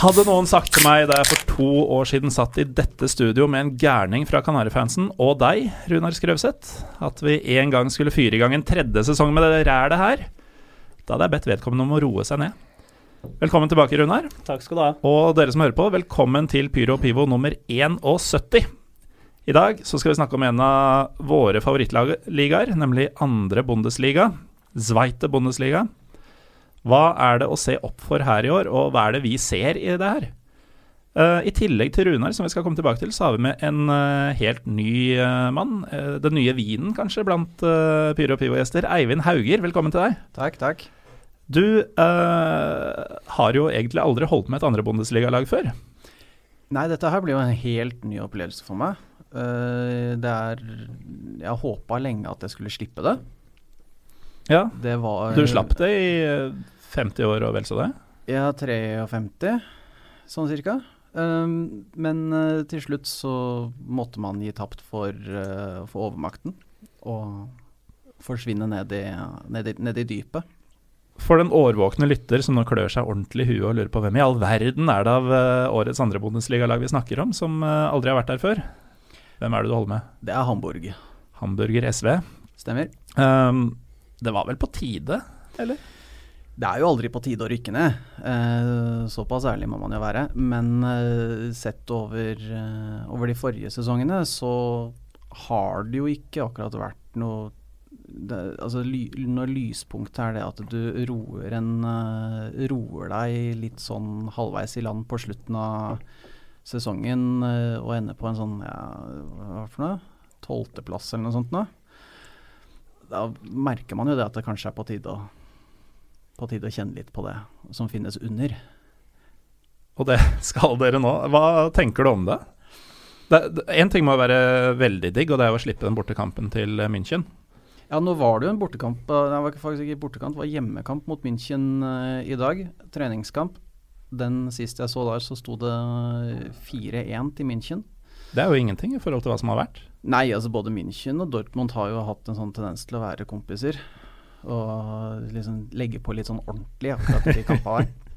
Hadde noen sagt til meg da jeg for to år siden satt i dette studio med en gærning fra Kanarifansen og deg, Runar Skrøvseth, at vi en gang skulle fyre i gang en tredje sesong med det rælet her, da hadde jeg bedt vedkommende om å roe seg ned. Velkommen tilbake, Runar. Takk skal du ha. Og dere som hører på, velkommen til Pyro og Pivo nummer 71. I dag så skal vi snakke om en av våre favorittligaer, nemlig andre Bundesliga, Zweite Bundesliga. Hva er det å se opp for her i år, og hva er det vi ser i det her? Uh, I tillegg til Runar, som vi skal komme tilbake til, så har vi med en uh, helt ny uh, mann. Den nye vinen, kanskje, blant Pyro og Pivo-gjester. Eivind Hauger, velkommen til deg. Takk, takk. Du har jo egentlig aldri holdt med et andre Bundesliga-lag før. Nei, dette her blir jo en helt ny opplevelse for meg. Det er Jeg håpa lenge at jeg skulle slippe det. Ja, Det var Du slapp det i eh, 50 år og vel så det? Ja, 53, sånn cirka. Um, men uh, til slutt så måtte man gi tapt for, uh, for overmakten. Og forsvinne ned i, ned i, ned i dypet. For den årvåkne lytter som nå klør seg ordentlig i huet og lurer på hvem i all verden er det av uh, årets andre Bundesliga-lag vi snakker om, som eh, aldri har vært der før? Hvem er det du holder med? Det er Hamburg. Hamburger SV. Stemmer. Um, det var vel på tide, eller? Det er jo aldri på tide å rykke ned. Eh, såpass ærlig må man jo være. Men eh, sett over, eh, over de forrige sesongene, så har det jo ikke akkurat vært noe det, altså ly, Når lyspunktet er det at du roer, en, roer deg litt sånn halvveis i land på slutten av sesongen og ender på en sånn ja, hva for noe? Tolvteplass eller noe sånt nå. Da merker man jo det at det kanskje er på tide å på tide å kjenne litt på det som finnes under. Og det skal dere nå. Hva tenker du om det? Én ting må være veldig digg, og det er å slippe den bortekampen til München. Ja, nå var det jo en bortekamp. eh, Det var faktisk ikke bortekamp, det var hjemmekamp mot München eh, i dag. Treningskamp. Den sist jeg så der, så sto det 4-1 til München. Det er jo ingenting i forhold til hva som har vært. Nei, altså både München og Dortmund har jo hatt en sånn tendens til å være kompiser. Og liksom legge på litt sånn ordentlig akkurat i kampene.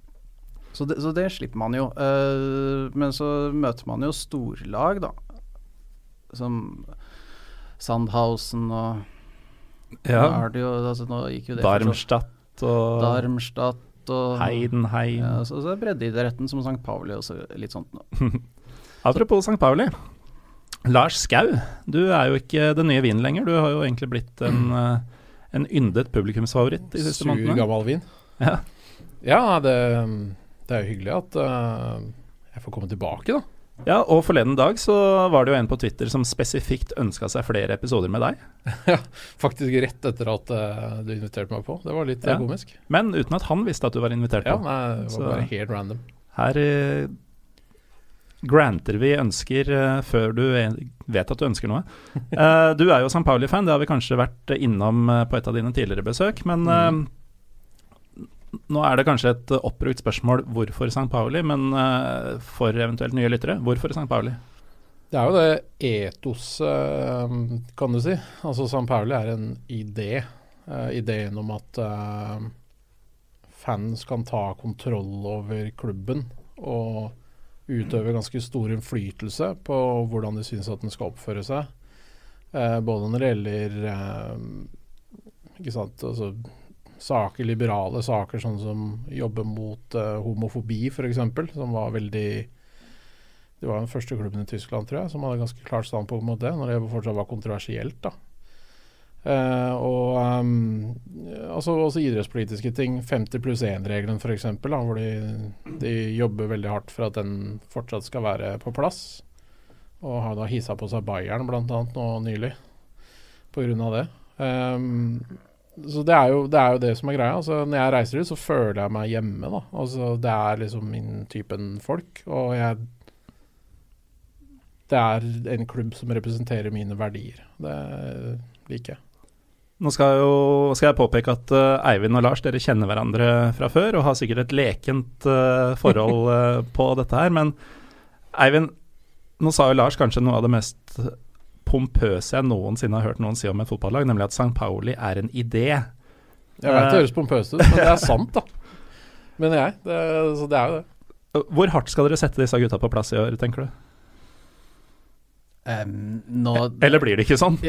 Så det, så det slipper man jo. Uh, men så møter man jo storlag, da. Som Sandhausen og Nå det jo, altså nå gikk jo det Darmstadt og Darmstadt og Heidenheim. Ja, så, så er breddeidretten som St. Pauli og så litt sånt nå. Apropos St. Pauli. Lars Skau, du er jo ikke den nye vinen lenger. Du har jo egentlig blitt en, eh, en yndet publikumsfavoritt de siste Sur månedene. gammel vin. Ja. Ja, det, det er jo hyggelig at uh, jeg får komme tilbake, da. ja, og forleden dag så var det jo en på Twitter som spesifikt ønska seg flere episoder med deg. Ja, Faktisk rett etter at uh, du inviterte meg på. Det var litt Ja. komisk. Men uten at han visste at du var invitert Ja, på. nei, det var Så- bare helt random. Her eh, granter vi ønsker eh, før du e- vet at du ønsker noe. Eh, du er jo St. Pauli-fan, det har vi kanskje vært innom eh, på et av dine tidligere besøk. Men eh, nå er det kanskje et oppbrukt spørsmål hvorfor St. Pauli, men for eventuelt nye lyttere, hvorfor St. Pauli? Det er jo det etoset, kan du si. Altså San Pauli er en idé. Ideen om at fans kan ta kontroll over klubben og utøve ganske stor innflytelse på hvordan de syns at den skal oppføre seg. Eh, både når det gjelder eh, ikke sant, altså saker, liberale saker, sånn som jobber mot eh, homofobi f.eks., som var veldig Det var den første klubben i Tyskland, tror jeg, som hadde ganske klart standpunkt mot det, når det fortsatt var kontroversielt. da. Eh, og um, altså også idrettspolitiske ting. 50 pluss 1-regelen f.eks., hvor de, de, jobber veldig hardt for at den fortsatt skal være på plass. Og har da hissa på seg Bayern bl.a. nå nylig pga. det. Um, så det er, jo, det er, jo, det som er greia. Altså, når jeg reiser ut, så føler jeg meg hjemme. da. Altså, det er liksom min typen folk. Og jeg Det er en klubb som representerer mine verdier. Det liker jeg. Nå skal, jo, skal jeg påpeke at uh, Eivind og Lars dere kjenner hverandre fra før og har sikkert et lekent uh, forhold uh, på dette her. Men Eivind, nå sa jo Lars kanskje noe av det mest pompøse jeg noensinne har hørt noen si om et fotballag, nemlig at St. Pauli er en idé. Jeg vet det høres pompøst ut, men det er sant, da. Mener jeg. Det, så det er jo det. Hvor hardt skal dere sette disse gutta på plass i år, tenker du? Um, nå, Eller blir det ikke sånn?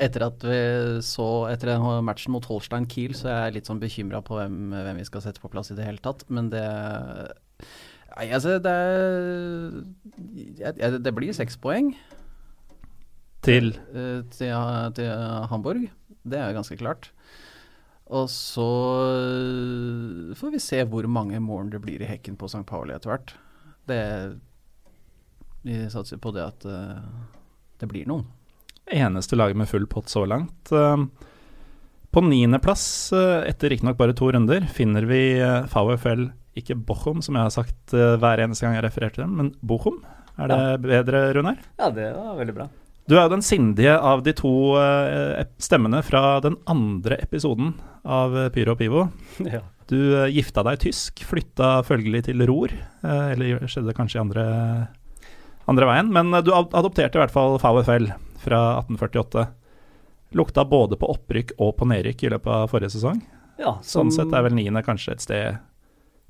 etter at vi så Etter matchen mot Holstein Kiel, så er jeg litt sånn bekymra på hvem, hvem, vi skal sette på plass i det hele tatt. Men det Nei, altså det er, Det blir seks poeng. Til? Uh, til, til Hamburg. Det er jo ganske klart. Og så får vi se hvor mange mål det blir i hekken på St. Pauli etter hvert. Det Vi satser på det at uh, det blir noen. Eneste laget med full pott så langt. Uh, på niendeplass, uh, etter riktignok bare to runder, finner vi VFL ikke Bochum, som jeg har sagt hver eneste gang jeg refererer til dem, men Bochum. Er det ja. bedre, Runar? Ja, det var veldig bra. Du er jo den sindige av de to stemmene fra den andre episoden av Pyro og Pivo. Ja. Du gifta deg tysk, flytta følgelig til Ror, eller skjedde det kanskje i andre, andre veien, men du adopterte i hvert fall VFL fra 1848. Lukta både på opprykk og på nedrykk i løpet av forrige sesong. Ja, som, sånn sett er vel niende kanskje et sted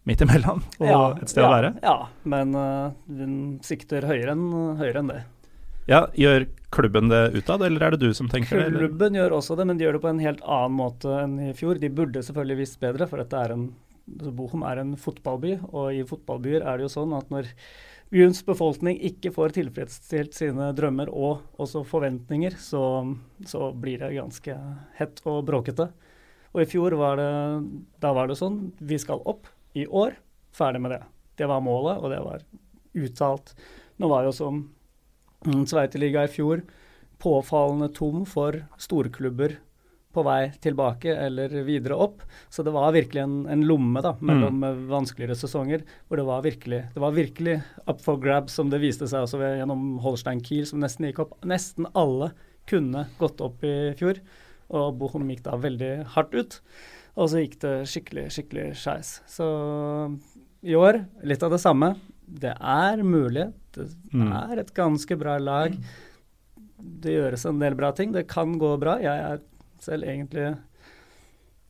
midt imellom og ja, et sted ja, å være. Ja, men uh, den sikter høyere enn, høyere enn det. Ja, Gjør klubben det utad, eller er det du som tenker klubben det? Klubben gjør også det, men de gjør det på en helt annen måte enn i fjor. De burde selvfølgelig visst bedre, for dette er en, altså Bochum er en fotballby, og i fotballbyer er det jo sånn at når byens befolkning ikke får tilfredsstilt sine drømmer og også forventninger, så, så blir det ganske hett og bråkete. Og i fjor var det, da var det sånn, vi skal opp, i år. Ferdig med det. Det var målet, og det var uttalt. Nå var jo som Sveiterliga i fjor påfallende tom for storklubber på vei tilbake eller videre opp. Så det var virkelig en, en lomme da, mellom mm. vanskeligere sesonger hvor det var, virkelig, det var virkelig up for grab, som det viste seg også ved, gjennom Holstein Kiel, som nesten gikk opp. Nesten alle kunne gått opp i fjor, og Bohom gikk da veldig hardt ut. Og så gikk det skikkelig, skikkelig skeis. Så i år litt av det samme. Det er mulig. Det mm. er et ganske bra lag. Det gjøres en del bra ting. Det kan gå bra. Jeg er selv egentlig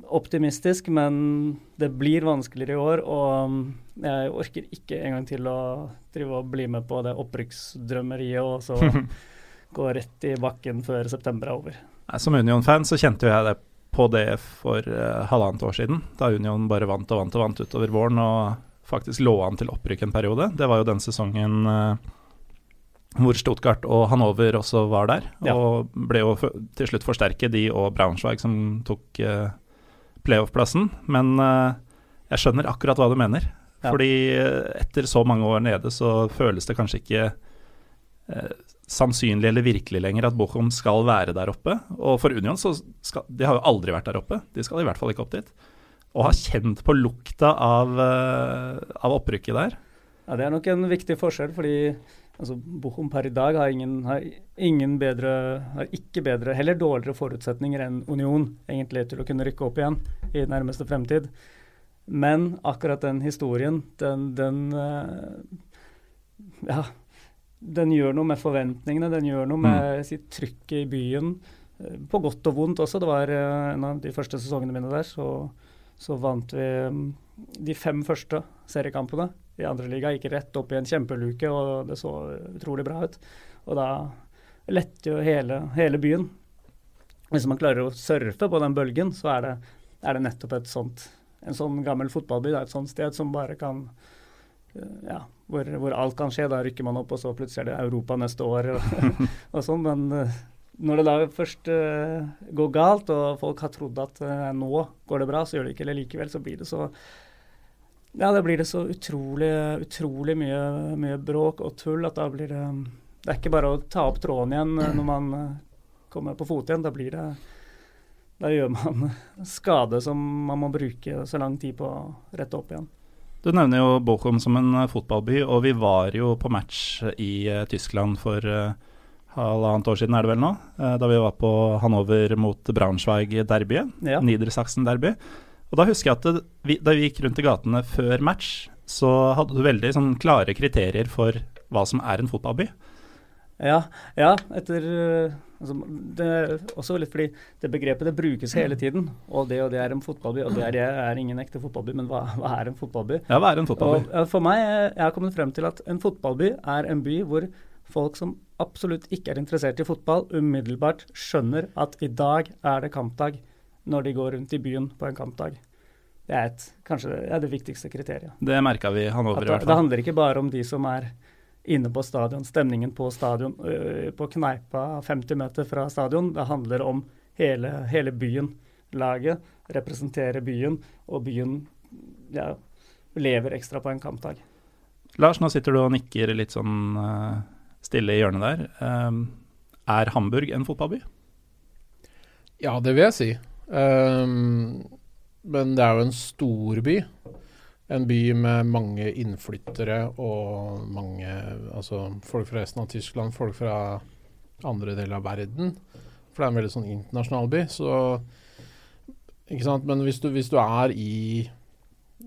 optimistisk, men det blir vanskeligere i år. Og jeg orker ikke engang til å drive og bli med på det opprykksdrømmeriet og så gå rett i bakken før september er over. Som Union-fan så kjente jeg det på det for uh, halvannet år siden, da Union bare vant og vant og vant utover våren og faktisk lå an til opprykk en periode. Det var jo den sesongen uh, hvor Stuttgart og Hanover også var der. Ja. Og ble jo til slutt forsterket, de og Braunschweig som tok uh, playoff-plassen. Men uh, jeg skjønner akkurat hva du mener. Ja. Fordi etter så mange år nede så føles det kanskje ikke uh, sannsynlig eller virkelig lenger at Bochum skal være der oppe. Og for Union så skal De har jo aldri vært der oppe. De skal i hvert fall ikke opp dit. Og har kjent på lukta av, av opprykket der. Ja, Det er nok en viktig forskjell, fordi altså, Bochum per i dag har ingen, har ingen bedre, har ikke bedre, heller dårligere forutsetninger enn Union egentlig til å kunne rykke opp igjen i nærmeste fremtid. Men akkurat den historien, den, den uh, Ja, den gjør noe med forventningene, den gjør noe med mm. sitt trykk i byen. Eh, på godt og vondt også. Det var eh, en av de første sesongene mine der, så, så vant vi mm, de fem første seriekampene i andre liga. Gikk rett opp i en kjempeluke, og det så utrolig bra ut. Og da letter jo hele, hele byen. Hvis man klarer å surfe på den bølgen, så er det, er det nettopp et sånt, en sånn gammel fotballby. Det er et sånt sted som bare kan Eh, ja, hvor, hvor, alt kan skje. Da rykker man opp, og så plutselig er det Europa neste år og, og sånn. Men uh, når det da først uh, går galt, og folk har trodd at uh, nå går det bra, så gjør det ikke eller likevel, så blir det så Ja, da blir det så utrolig, utrolig mye, mye bråk og tull at da blir det Det er ikke bare å ta opp tråden igjen når man uh, kommer på fote igjen. Da blir det Da gjør man skade som man må bruke så lang tid på å rette opp igjen. Du nevner jo Bochum som en fotballby, og vi var jo på match i Tyskland for halvannet år siden er det vel nå, eh, da vi var på Hanover mot Braunschweig-derbyet. Ja. Niedersachsen-derby. Og Da husker jeg at det, vi, da vi gikk rundt i gatene før match, så hadde du veldig sånn, klare kriterier for hva som er en fotballby. Ja, ja etter altså, Det også litt fordi det begrepet det brukes hele tiden. Og det og det er en fotballby, og det er, det er ingen ekte fotballby. Men hva, hva, er en fotballby? Ja, hva er en fotballby? Og, for meg, jeg har kommet frem til at en fotballby er en by hvor folk som absolutt ikke er interessert i fotball, umiddelbart skjønner at i dag er det kampdag når de går rundt i byen på en kampdag. Det er et, kanskje det, er det viktigste kriteriet. Det merka vi han over, i hvert fall. Det handler ikke bare om de som er inne på stadion, stemningen på stadion, øh, på kneipa 50 meter fra stadion. Det handler om hele, hele byen. Laget representerer byen, og byen ja, lever ekstra på en kampdag. Lars, nå sitter du og nikker litt sånn uh stille i hjørnet der. Um, er Hamburg en fotballby? Ja, det vil jeg si. Um, men det er jo en stor by. En by med mange innflyttere og mange altså folk fra resten av Tyskland, folk fra andre deler av verden. For det er en veldig sånn internasjonal by. Så ikke sant? Men hvis du, hvis du er i,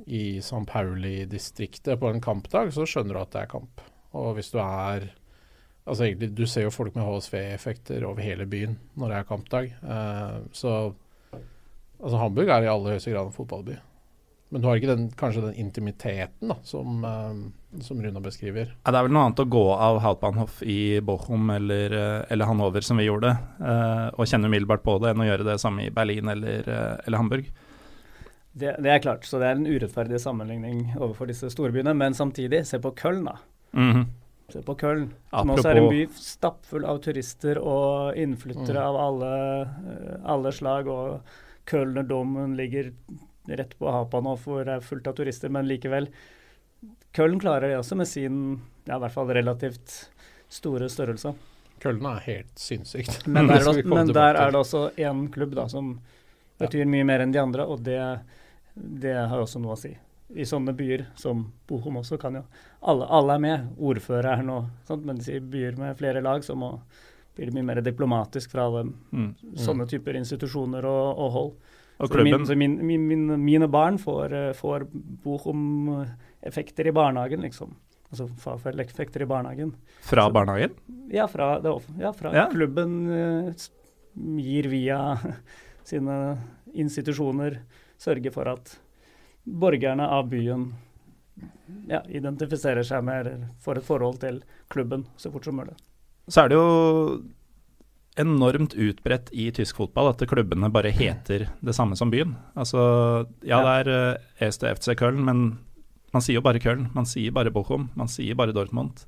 i San Pauli-distriktet på en kampdag, så skjønner du at det er kamp. Og hvis du er Altså egentlig, Du ser jo folk med HSV-effekter over hele byen når det er kampdag. Uh, så altså Hamburg er i aller høyeste grad en fotballby. Men du har ikke den, kanskje den intimiteten da, som, uh, som Runa beskriver. Ja, det er vel noe annet å gå av Hauptbahnhof i Bochum eller, eh, eller Hanover, som vi gjorde, uh, og kjenne umiddelbart på det, enn å gjøre det samme i Berlin eller, eller Hamburg. Det, det, er klart, så det er en urettferdig sammenligning overfor disse storbyene. Men samtidig, se på Köln, da. Mm -hmm. Se på Köln, som også er en by stappfull av turister og innflyttere mm. av alle, alle, slag. Og Kölner ligger rett på hapa nå, for det er fullt av turister, men likevel. Köln klarer det også med sin ja, i hvert fall relativt store størrelse. Køllen er helt sinnssykt. Men der, er det, men der er det også én klubb da, som betyr mye mer enn de andre, og det, det har også noe å si i sånne byer som Bochum også kan jo Alle, alle er med, ordføreren og sånt, men i byer med flere lag så må, blir det mye mer diplomatisk fra alle mm. sånne typer institusjoner og, og hold. Og så, min, så min, min, mine barn får, får Bochum-effekter i barnehagen, liksom. Altså Fafel-effekter i barnehagen. Fra så, barnehagen? Ja, fra, det, ja, fra ja. klubben uh, gir via sine institusjoner sørger for at borgerne av byen ja, identifiserer seg med eller får et forhold til klubben så fort som mulig. Så er det jo enormt utbredt i tysk fotball at klubbene bare heter det samme som byen. Altså, ja, det er uh, eh, EST FC Köln, men man sier jo bare Köln. Man sier bare Bochum. Man sier bare Dortmund.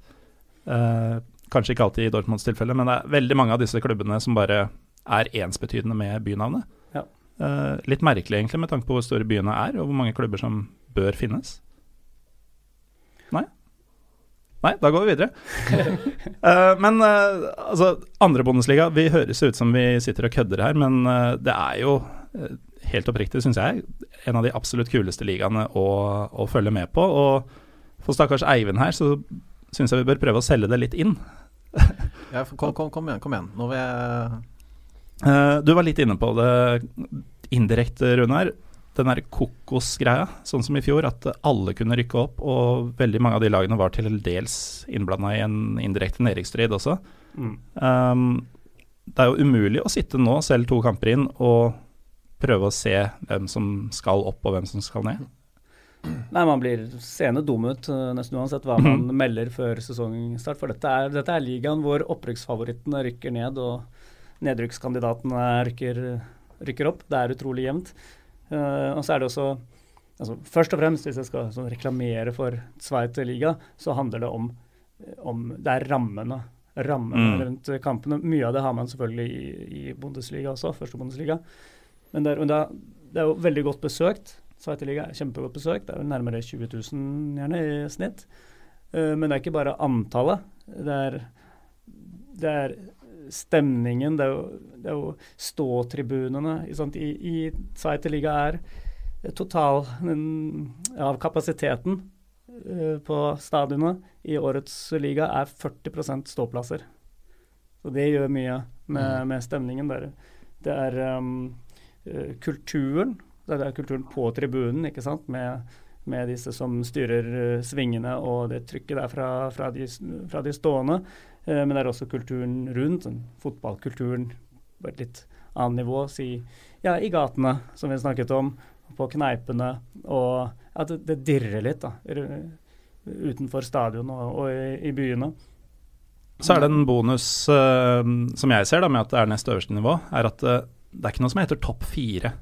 Uh, kanskje ikke alltid i Dortmunds tilfelle, men det er veldig mange av disse klubbene som bare er ensbetydende med bynavnet. Uh, litt merkelig, egentlig, med tanke på hvor store byene er, og hvor mange klubber som bør finnes. Nei? Da går vi videre. uh, men uh, altså, andre Bundesliga Vi høres ut som vi sitter og kødder her, men det er jo, helt oppriktig, syns jeg, en av de absolutt kuleste ligaene å, å følge med på. Og for stakkars Eivind her, så syns jeg vi bør prøve å selge det litt inn. ja, kom, kom, kom, igjen, kom igjen. Nå vil jeg Uh, du var litt inne på det indirekte, Runar. Den der kokosgreia, sånn som i fjor, at alle kunne rykke opp. Og veldig mange av de lagene var til dels innblanda i en indirekte nedrykksstrid også. Mm. Um, det er jo umulig å sitte nå, selv to kamper inn, og prøve å se hvem som skal opp og hvem som skal ned. Nei, Man blir seende dum ut uh, nesten uansett hva man mm. melder før sesongstart. For dette er, dette er ligaen hvor opprykksfavorittene rykker ned. og nedrykkskandidatene rykker, rykker, opp. Det er utrolig jevnt. Uh, og så er det også altså, Først og fremst, hvis jeg skal sånn, reklamere for Sveits liga, så handler det om, om Det er rammene rammene Mm. rundt kampene. Mye av det har man selvfølgelig i, i Bundesliga også, første Bundesliga. Men det er, det er jo veldig godt besøkt. Sveiterliga er kjempegodt besøkt. Det er jo nærmere 20 000 gjerne i snitt. Uh, men det er ikke bare antallet. Det er, det er stemningen, det er jo, det er jo ståtribunene. I, i Zweiterliga er total av kapasiteten uh, på stadionet i årets liga er 40% ståplasser. Så det gjør mye med, Mm. med stemningen der. Det er um, uh, kulturen. Det er kulturen på tribunen, ikke sant. Med, med disse som styrer uh, svingene og det trykket der fra, fra, de, fra de stående. Eh, men det er også kulturen rundt, sånn fotballkulturen på et litt annet nivå. Si ja, i gatene, som vi snakket om, på kneipene. Og at det, det dirrer litt da, utenfor stadion og, og i, i byene. Så er det en bonus uh, som jeg ser da med at det er nest øverste nivå, er at uh, det er ikke noe som heter topp fire.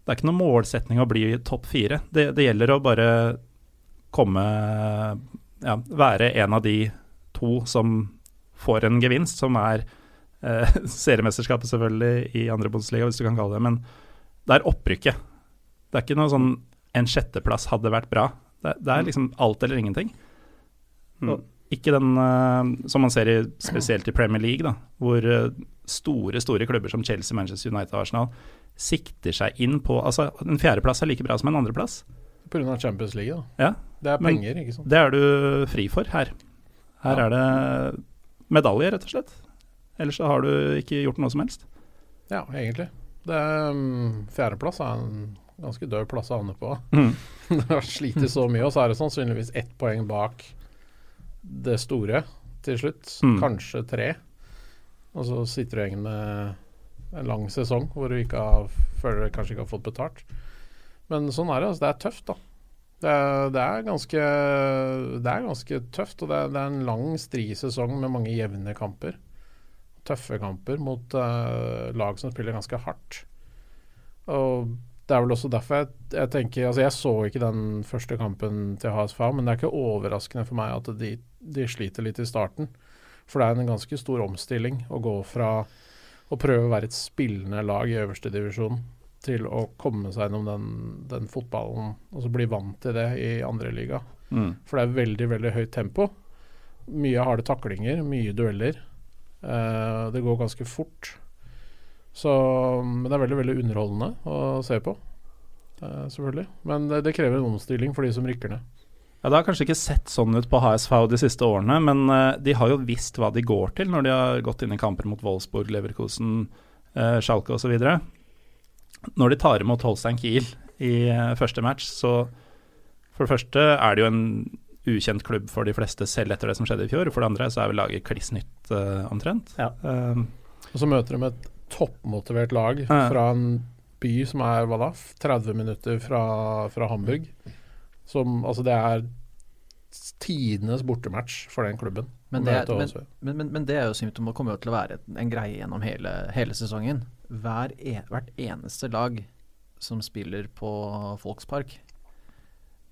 Det er ikke noen målsetning å bli topp fire. Det, det gjelder å bare komme Ja, være en av de to som får en gevinst, som er eh, seriemesterskapet selvfølgelig i andre Bundesliga, hvis du kan kalle det. Men det er opprykket. Det er ikke noe sånn en sjetteplass hadde vært bra. Det, det er liksom alt eller ingenting. Mm. ikke den uh, som man ser i, spesielt i Premier League, da, hvor uh, store store klubber som Chelsea, Manchester United og Arsenal sikter seg inn på Altså, en fjerdeplass er like bra som en andreplass. Pga. Champions League, da. Ja, Det er penger, ikke sant. det er du fri for her. Her Ja. er det medalje, rett og slett. Ellers så har du ikke gjort noe som helst. Ja, egentlig. Det mm, fjerdeplass er en ganske død plass å havne på. Mm. Det har slitt så mye, og så er det sannsynligvis ett poeng bak det store til slutt. Mm. Kanskje tre. Og så sitter du igjen med en lang sesong hvor du ikke har, føler du kanskje ikke har fått betalt. Men sånn er det. altså Det er tøft, da. Det det er, ganske, det er ganske tøft, og det er, det er en lang, stri sesong med mange jevne kamper. Tøffe kamper mot uh, lag som spiller ganske hardt. Og det er vel også derfor jeg, jeg tenker Altså, jeg så ikke den første kampen til HSV, men det er ikke overraskende for meg at de, de sliter litt i starten. For det er en ganske stor omstilling å gå fra å prøve å være et spillende lag i øverste divisjon til å komme seg gjennom den, den fotballen og så bli vant til det i andre liga. Mm. For det er veldig, veldig høyt tempo. Mye harde taklinger, mye dueller. Eh, det går ganske fort. Så Men det er veldig, veldig underholdende å se på. Eh, selvfølgelig. Men det, det krever en omstilling for de som rykker ned. Ja, Det har kanskje ikke sett sånn ut på HSV de siste årene, men eh, de har jo visst hva de går til når de har gått inn i kamper mot Wolfsburg, Leverkusen, uh, Schalke osv. Når de tar imot Holstein Kiel i eh, første match, så for det første er det jo en ukjent klubb for de fleste selv etter det som skjedde i fjor. For det andre så er vel laget kliss nytt uh, omtrent. Ja. Um, Og så møter de et toppmotivert lag Ja. fra en by som er hva da, 30 minutter fra, fra Hamburg. Som Altså, det er tidenes bortematch for den klubben. Men det, men, men, men, men det er jo symptom og kommer jo til å være en greie gjennom hele, hele sesongen. Hver e, hvert eneste lag som spiller på Folkspark,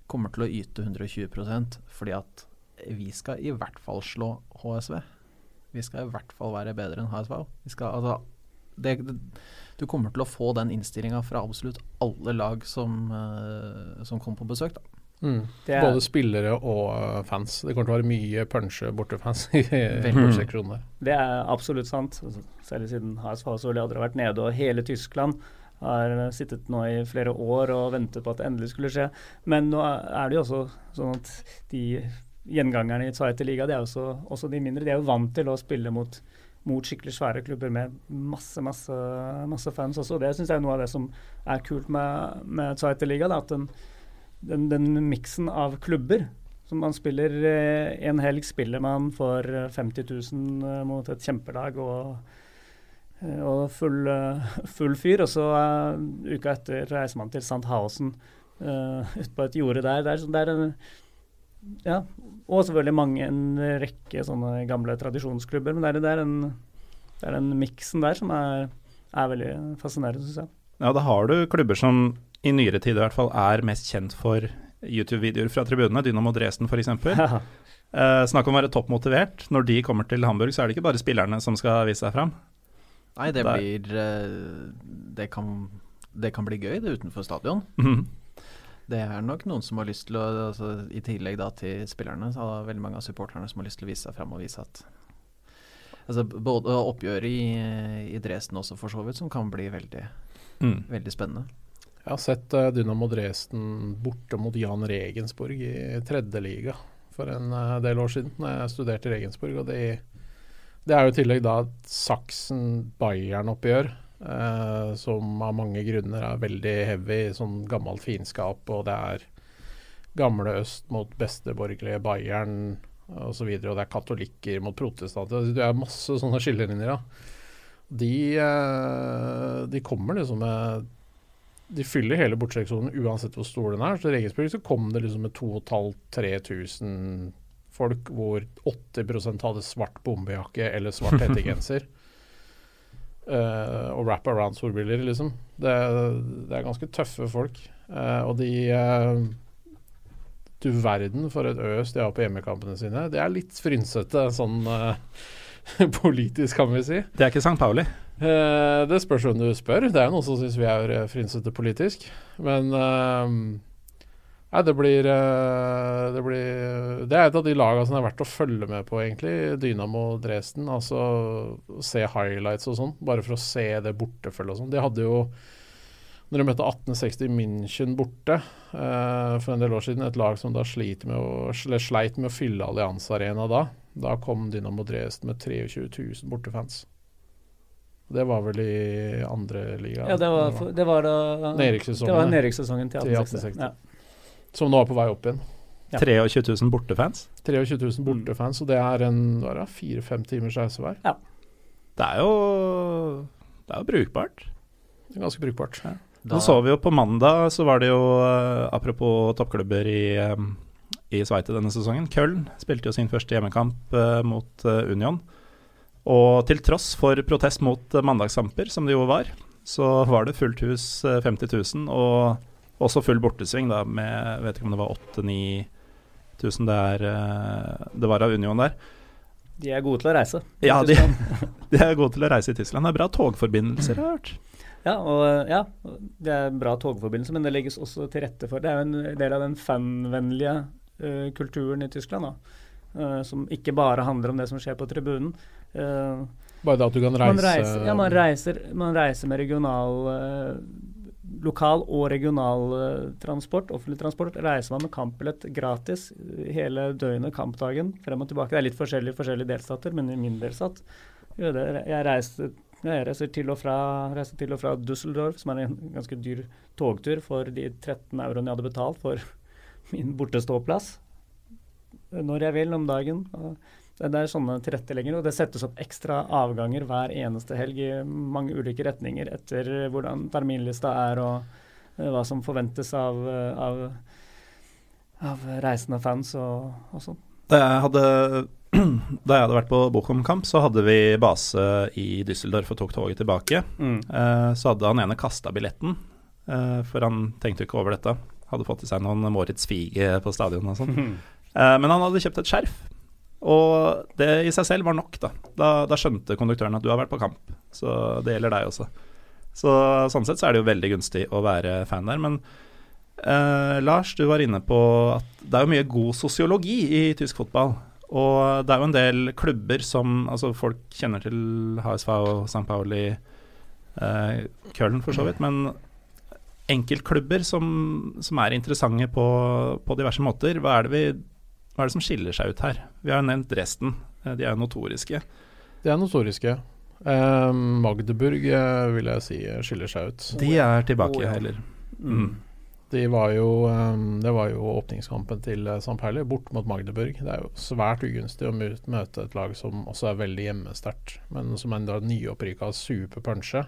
kommer til å yte 120% fordi at vi skal i hvert fall slå HSV. Vi skal i hvert fall være bedre enn HSV. Skal, altså, det, det, du kommer til å få den innstillinga fra absolutt alle lag som, eh, som kom på besøk. da. Mm. Er- Både spillere og eh, fans. Det kommer til å være mye punche bortefans i borteseksjonen der. Det er absolutt sant. Selv siden HSV så aldri har vært nede, og hele Tyskland har sittet nå i flere år og ventet på at det endelig skulle skje. Men nå er det jo også sånn at de gjengangerne i Zweite Liga, det er også, også de mindre. De er jo vant til å spille mot, mot skikkelig svære klubber med masse, masse, masse fans også. Det syns jeg er noe av det som er kult med, med Zweite Liga. Da, at den, den, den miksen av klubber som man spiller eh, En helg spiller man for eh, 50 000 eh, mot et kjempelag og, eh, og full, eh, full fyr. Og så eh, uka etter reiser man til Sandhausen uh, ut på et jorde der. der, er, sånn- er en, ja, og selvfølgelig mange, en rekke sånne gamle tradisjonsklubber. Men det er, det er, en, det er den miksen der som er, er veldig fascinerende, syns jeg. Ja, da har du klubber som i nyere tid i hvert fall er mest kjent for YouTube-videoer fra tribunene, Dynamo Dresden f.eks. Ja. Uh, snakk om å være toppmotivert. Når de kommer til Hamburg, så er det ikke bare spillerne som skal vise seg fram. Nei, det Der. blir eh, det kan, det kan bli gøy, det utenfor stadion. Mhm. Det er nok noen som har lyst til å altså, I tillegg da til spillerne, så er det veldig mange av supporterne som har lyst til å vise seg frem og vise at Altså både oppgjøret i, i Dresden også, for så vidt, som kan bli veldig, Mm. veldig spennende. Jeg har sett eh, Dynamo Dresden borte mot Jan Regensburg i tredje liga for en eh, del år siden, da jeg studerte i Regensburg. og det, det er jo i tillegg da Saksen-Bayern-oppgjør, eh, som av mange grunner er veldig heavy, sånn gammelt fiendskap, og det er gamle øst mot besteborgerlige Bayern osv., og, så videre, og det er katolikker mot protestanter. Det er masse sånne skillelinjer. De, eh, de kommer liksom med de fyller hele bortseksjonen uansett hvor stor den er. Så i Regensburg så kom det liksom med 2500-3000 folk, hvor 80% hadde svart bombejakke eller svart hettegenser. uh, og wrap around solbriller, liksom. Det, det er ganske tøffe folk. Uh, og de uh, Du verden for et øs de har på hjemmekampene sine. Det er litt frynsete sånn politisk, kan vi si. Det er ikke St. Pauli. Eh, det spørs om du spør. Det er jo noen som syns vi er eh, frynsete politisk. Men eh, Nei, det blir, eh, det blir Det er et av de lagene som er verdt å følge med på, egentlig. Dynamo Dresden. Altså se highlights og sånn, bare for å se det bortefølget og sånn. De hadde jo når de møtte 1860 München borte eh, for en del år siden, et lag som da sliter med å, sleit med å fylle Allianz Arena da, da kom Dynamo Dresden med 23 000 bortefans. Det var vel i andre liga. Ja, det var, det var da Nedrykkssesongen, Det var ja. nedrykkssesongen til Til 1860. 1860. Ja. Som nå er på vei opp igjen. Ja. 23 000 bortefans. 23 000 bortefans, og det er en er fire-fem timers reise hver. Det er jo Det er jo brukbart. Det er ganske brukbart. Nå så vi jo på mandag, så var det jo eh, Apropos toppklubber i, eh, i Sveite denne sesongen. Köln spilte jo sin første hjemmekamp eh, mot eh, Union. Og til tross for protest mot eh, mandagskamper, som det jo var, så var det fullt hus, eh, 50 000, og også full bortesving da, med vet ikke om det var 8000-9000 det, er, eh, det var av Union der. De er gode til å reise. Ja, de, de er gode til å reise i Tyskland. Det er bra togforbindelser, har jeg hørt. Ja, og ja, det er bra togforbindelse, men det legges også til rette for Det er jo en del av den fanvennlige uh, kulturen i Tyskland, da. uh, som ikke bare handler om det som skjer på tribunen. Eh, Bare det at du kan reise man reiser, ja, man reiser, man reiser med regional uh, Lokal og regional uh, transport, offentlig transport, reiser man med kampbillett gratis hele døgnet, kampdagen, frem og tilbake. Det er litt forskjellig i forskjellige delstater, men i min delstat. Jeg reiser, jeg reiser til og fra, reiser til og fra Düsseldorf, som er en ganske dyr togtur, for de 13 euroene jeg hadde betalt for min borteståplass når jeg vil om dagen. Og det det er sånne tilrettelegginger, og det settes opp ekstra avganger hver eneste helg i mange ulike retninger etter hvordan terminlista er og eh, hva som forventes av, eh, av, av reisende fans og, og sånn. Da jeg hadde, da jeg hadde vært på Bochum-kamp, så hadde vi base i Düsseldorf og tok toget tilbake. Mm. Eh, så hadde han ene kasta billetten, eh, for han tenkte jo ikke over dette. Hadde fått i seg noen Moritz Fiege på stadion og sånn. Eh, men han hadde kjøpt et skjerf, og det i seg selv var nok, da. Da, da skjønte konduktøren at du har vært på kamp, så det gjelder deg også. Så sånn sett så er det jo veldig gunstig å være fan der. Men eh, Lars, du var inne på at det er jo mye god sosiologi i tysk fotball. Og det er jo en del klubber som Altså, folk kjenner til HSV og St. Pauli, eh, Köln for så vidt, men enkeltklubber som, som er interessante på, på diverse måter. Hva er, det vi, hva er det som skiller seg ut her? Vi har jo nevnt Dresden. Eh, De er jo notoriske. De er notoriske. Eh, Magdeburg eh, vil jeg si skiller seg ut. De er tilbake, Oh, ja. heller. Mm. Mm. De var jo, eh, det var jo åpningskampen til St. Perli, bort mot Magdeburg. Det er jo svært ugunstig å møte et lag som også er veldig hjemmesterkt, men som enda er nyopprykka superpunche.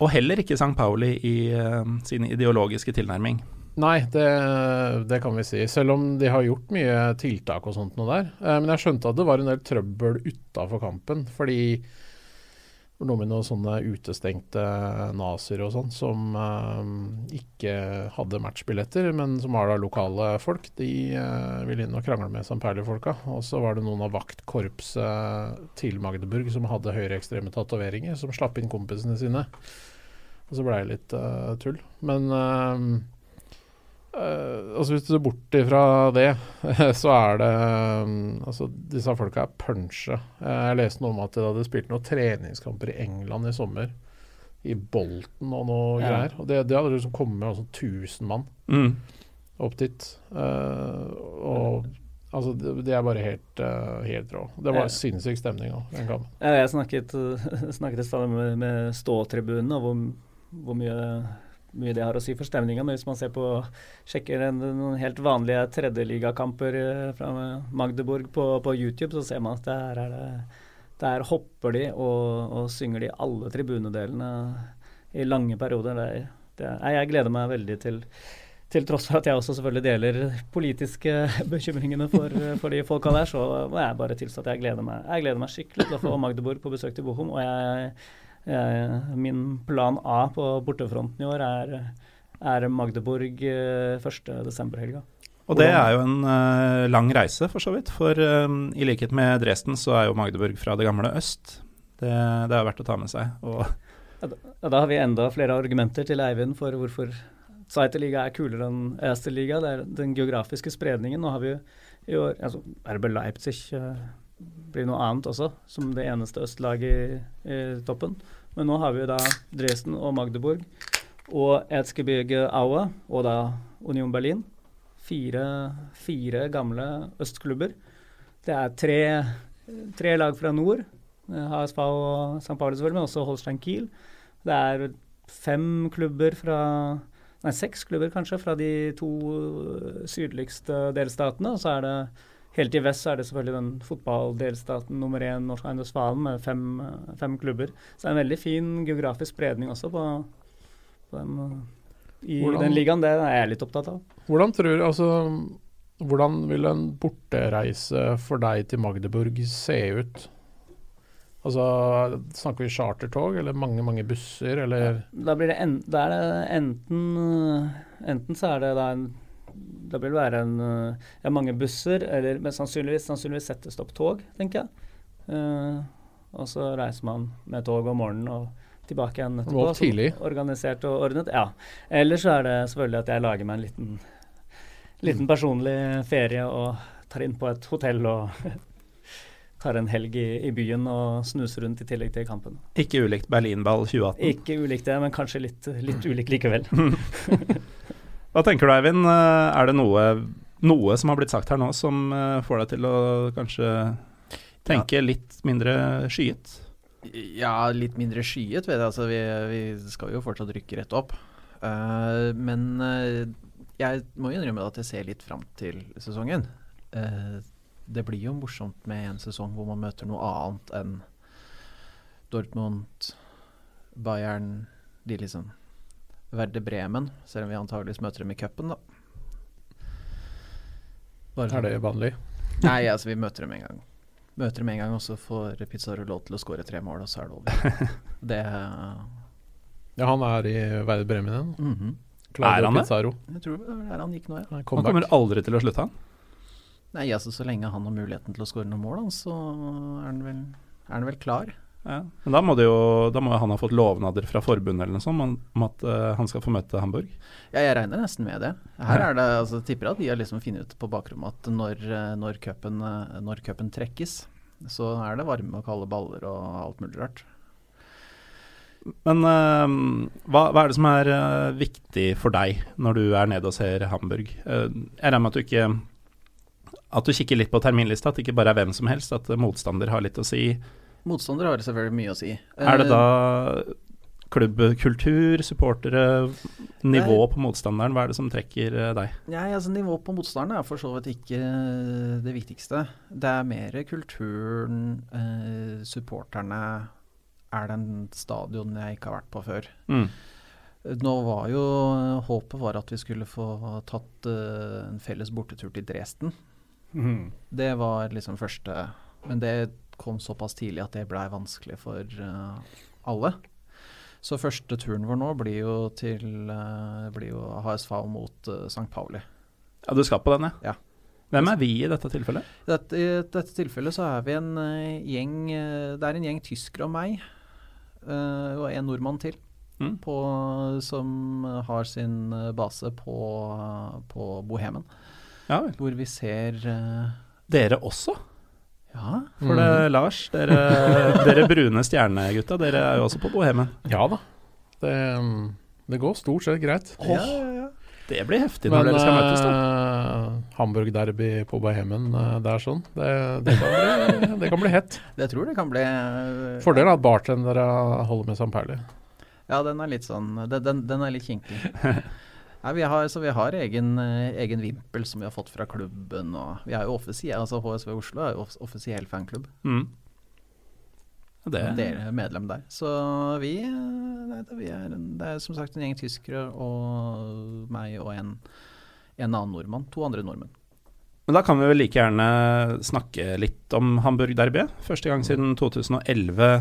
Og heller ikke St. Pauli i sin ideologiske tilnærming. Nei, det, det kan vi si. Selv om de har gjort mye tiltak og sånt nå der. Eh, men jeg skjønte at det var en del trøbbel utafor kampen, fordi det var noe med noen sånne utestengte nazier og sånn som eh, ikke hadde matchbilletter, men som var da lokale folk, de eh, ville inn og krangle med St. Pauli-folka. Og så var det noen av vaktkorpset til Magdeburg som hadde høyreekstreme tatoveringer, som slapp inn kompisene sine. Og så blei det litt uh, tull. Men uh, Uh, altså Hvis du ser bort ifra det, så er det um, Altså Disse folka er punsje. Uh, jeg leste noe om at de hadde spilt noen treningskamper i England i sommer. I Bolten og noe ja. greier. Og det, det hadde liksom kommet med 1000 mann mm. opp dit. Uh, og altså det, det, er bare helt, helt rå. Det var ja. sinnssyk stemning òg, den kampen. Ja, jeg snakket, snakket i stad med, med ståtribunene og hvor, hvor mye mye det har å si for stemninga. Men hvis man ser på, sjekker en, noen helt vanlige tredjeligakamper eh, fra Magdeburg på, på, YouTube, så ser man at der, er det, der hopper de og, og synger de alle tribunedelene i lange perioder. Det, det, jeg gleder meg veldig til til tross for at jeg også selvfølgelig deler politiske bekymringene for, for de folka der, så må jeg bare tilstå at jeg gleder meg Jeg gleder meg skikkelig til å få Magdeburg på besøk til Bohom. Og jeg min plan A på bortefronten i år er, er Magdeburg eh, 1.12.-helga. Og det er jo en uh, lang reise, for så vidt. For um, i likhet med Dresden, så er jo Magdeburg fra det gamle øst. Det, det er verdt å ta med seg. Og ja, da, ja, da, har vi enda flere argumenter til Eivind for hvorfor Zweite-liga er kulere enn Erste-liga. Det er den geografiske spredningen. Nå har vi jo i år altså, RB Leipzig uh, blir noe annet også, som det eneste østlaget i, i, toppen. Men nå har vi da Dresden og Magdeburg og Etzgebirge Aue og da Union Berlin. Fire, fire gamle østklubber. Det er tre, tre, lag fra nord. HSV og St. Pauli selvfølgelig, men også Holstein Kiel. Det er fem klubber fra Nei, seks klubber kanskje fra de to sydligste delstatene. Og så er det Helt i vest så er det selvfølgelig den fotballdelstaten nummer én, Norsk Eiendomsvalen, med fem, fem, klubber. Så det er en veldig fin geografisk spredning også på, på den, i hvordan, den ligaen. Det er jeg litt opptatt av. Hvordan tror altså, hvordan vil en bortereise for deg til Magdeburg se ut? Altså, Snakker vi chartertog eller mange mange busser, eller? Da blir det, en, det enten Enten så er det da en da vil det være en, eh, ja, mange busser, eller men sannsynligvis, sannsynligvis settes tog, tenker jeg. Uh, og så reiser man med tog om morgenen og tilbake igjen etterpå. Og tidlig. Organisert og ordnet. Ja. Eller så er det selvfølgelig at jeg lager meg en liten, liten personlig ferie og tar inn på et hotell og tar en helg i, i, byen og snuser rundt i tillegg til kampen. Ikke ulikt Berlinball 2018? Ikke ulikt det, men kanskje litt, litt ulikt likevel. Hva tenker du, Eivind? Eh, er det noe, noe, som har blitt sagt her nå som eh, får deg til å kanskje tenke litt mindre skyet? Ja, litt mindre skyet, vet jeg. Altså, vi, vi skal jo fortsatt rykke rett opp. Uh, men uh, jeg må innrømme at jeg ser litt fram til sesongen. Uh, det blir jo morsomt med en sesong hvor man møter noe annet enn Dortmund, Bayern De liksom Verde Bremen, selv om vi antageligvis møter dem i cupen, da. Bare er det vanlig? Nei, altså vi møter dem en gang. Møter dem en gang, og så får Pizzaro lov til å skåre tre mål, og så er det over. det Ja, han er i Verde Bremen igjen? Mm -hmm. Er han det? Jeg tror det er han gikk nå, ja. Han kommer aldri til å slutte, han? Nei, altså så lenge han har muligheten til å skåre noen mål, så er han vel, er han vel klar. Ja. Men da må, jo, da må, han ha fått lovnader fra forbundet eller noe sånt om, om at uh, han skal få møte Hamburg? Ja, jeg regner nesten med det. Her er det, altså, tipper at de har liksom funnet ut på bakrommet at når, eh, når, cupen, eh, når cupen trekkes, så er det varme og kalde baller og alt mulig rart. Men uh, hva, hva, er det som er uh, viktig for deg når du er nede og ser Hamburg? Uh, jeg regner med at du ikke At du kikker litt på terminlista, at det ikke bare er hvem som helst, at motstander har litt å si. Motstander har selvfølgelig mye å si. Er det da eh, klubbkultur, supportere, nivå på motstanderen? Hva er det som trekker eh, deg? Nei, altså Nivå på motstanderen er for så vidt ikke eh, det viktigste. Det er mer kulturen, eh, supporterne Er det en stadion jeg ikke har vært på før? Mm. Nå var jo Håpet var at vi skulle få tatt eh, en felles bortetur til Dresden. Mm. Det var liksom første Men det kom såpass tidlig at det blei vanskelig for uh, alle. Så første turen vår nå blir jo til uh, blir jo HSV mot uh, St. Pauli. Ja, du skal på den, Ja. Hvem er vi i dette tilfellet? Dette, I dette tilfellet så er vi en eh, gjeng eh, Det er en gjeng tyskere og meg, eh, og en nordmann til. Mm. På, som har sin eh, base på, på Bohemen. Ja. Hvor vi ser eh, Dere også? Ja, For det, Lars, dere, dere brune stjernegutta, dere er jo også på Bohemen. Ja da. Det, mm, det går stort sett greit. ja, ja, ja. Det blir heftig når dere skal møtes, da. Uh, Hamburg-derby på Bohemen, uh, det er sånn. Det, det, kan bli, det kan bli hett. Det tror det kan bli Uh, Fordelen er at bartendere holder med St. Pauli. Ja, den er litt sånn Den, den, den er litt kinkig. Nei, vi har, så vi har egen, eh, egen vimpel som vi har fått fra klubben. Og vi er jo offisiell, altså HSV Oslo er jo off offisiell fanklubb. Mm. Det, Dere er medlem der. Så vi, eh, nei, det, vi er, det er som sagt en gjeng tyskere og meg og en, en annen nordmann. To andre nordmenn. Men da kan vi vel like gjerne snakke litt om Hamburg Derby. Første gang siden 2011 eh,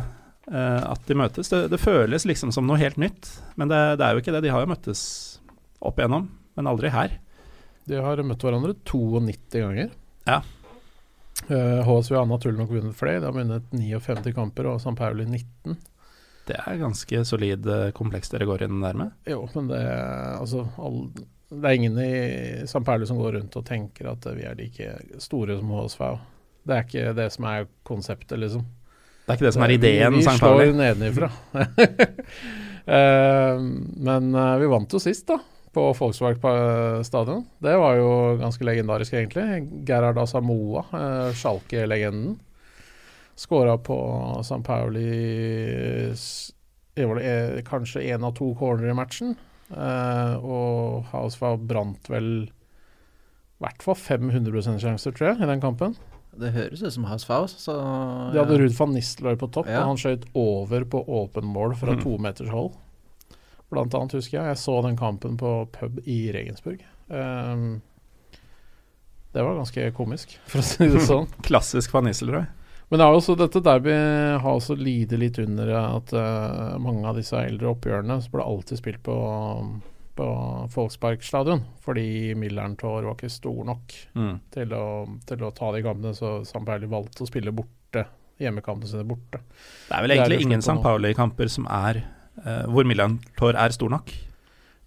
at de møtes. Det, det føles liksom som noe helt nytt, men det, det er jo ikke det. De har jo møttes opp igjennom, men aldri her. De har møtt hverandre 92 ganger. Ja. Uh, HSV har naturlig nok vunnet flere. De har vunnet 59 kamper og St. Pauli 19. Det er ganske solid eh, kompleks dere går inn der med. Jo, men det, altså, all, det er ingen i St. Pauli som går rundt og tenker at vi er like store som HSV. Det er ikke det som er konseptet, liksom. Det er ikke det som er ideen, Vi, vi slår Pauli. nedenifra. uh, men uh, vi vant jo sist, da. På Volkswagen stadion. Det var jo ganske legendarisk, egentlig. Gerhard Asamoa, uh, Schalke-legenden, skåra på St. Pauli det eh, kanskje én av to corner i matchen. Eh, og HSV brant vel i hvert fall 500 sjanser, tror jeg, i den kampen. Det høres ut som HSV. Så De hadde Ruud van Nistelrooy på topp, Ja. og han skjøt over på åpen mål fra Mm. to meters hold. Blant annet, husker jeg. Jeg så den kampen på pub i Regensburg. Um, det var ganske komisk, for å si det sånn. Klassisk Van Nisselrøy. Men det er også, dette derby har også lidd litt under at uh, mange av disse eldre oppgjørene så ble alltid spilt på, på Folkspark stadion, fordi Millern Tor var ikke stor nok Mm. til å, til å ta de kampene, så St. Pauli valgte å spille borte. Hjemmekampene sine borte. Det er vel Det er egentlig ingen St. Pauli-kamper som er hvor Milan er stor nok.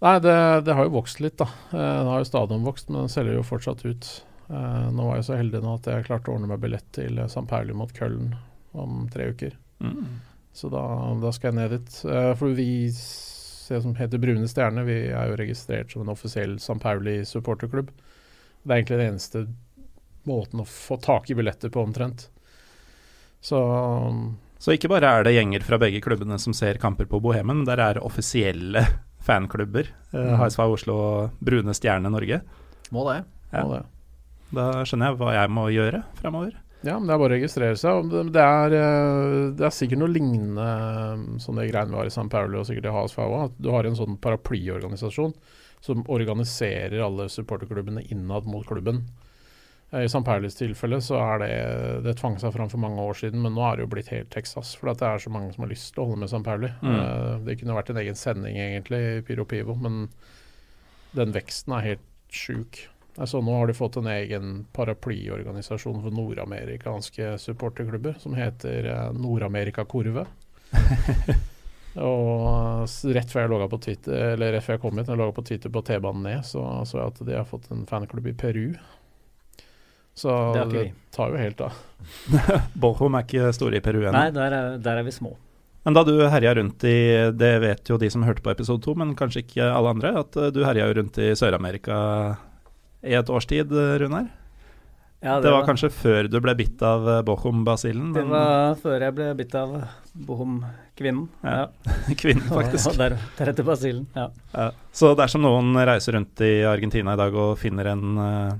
Nei, det, det har jo vokst litt, da. Det har jo stadion vokst, men den selger jo fortsatt ut. Eh, nå var jeg så heldig nå at jeg klarte å ordne meg billett til San. Pauli mot Køllen om tre uker. Mm. Så da, da skal jeg ned dit. Eh, for vi som heter Brune Stjerne, vi er jo registrert som en offisiell St. Pauli supporterklubb. Det er egentlig den eneste måten å få tak i billetter på, omtrent. Så Så ikke bare er det gjenger fra begge klubbene som ser kamper på Bohemen, der er offisielle fanklubber. Eh, Mhm. HSV Oslo og Brune Stjerne Norge. Må det. Ja. må det. Da skjønner jeg hva jeg må gjøre framover. Ja, men det er bare å registrere seg. Det, er, eh, det er sikkert noe lignende eh, som det greiene vi har i St. Pauli og sikkert i HSV òg. At du har en sånn paraplyorganisasjon som organiserer alle supporterklubbene innad mot klubben. I St. Paulis tilfelle så er det Det tvang seg fram for mange år siden, men nå er det jo blitt helt Texas. For det er så mange som har lyst til å holde med St. Pauli. Mm. Eh, Det kunne vært en egen sending egentlig i Pyro Pivo, men den veksten er helt sjuk. Altså, nå har de fått en egen paraplyorganisasjon for nordamerikanske supporterklubber som heter eh, Nord-Amerika Kurve. og rett før jeg logga på Twitter, eller rett før jeg kom hit, jeg på Twitter på T-banen ned, så så jeg at de har fått en fanklubb i Peru. Så Det det vi. tar jo helt av. Bochum er ikke store i Peru ennå. Nei, der er, der er vi små. Men da du herja rundt i Det vet jo de som hørte på episode to, men kanskje ikke alle andre, at eh, du herja jo rundt i Sør-Amerika i et års tid, eh, Runar. Ja, det, var kanskje før du ble bitt av eh, Bochum-basillen? Det var før jeg ble bitt av Bochum-kvinnen. Ja, Ja. Kvinnen, faktisk. Og der, deretter basillen. Ja. Ja. Så dersom noen reiser rundt i Argentina i dag og finner en eh,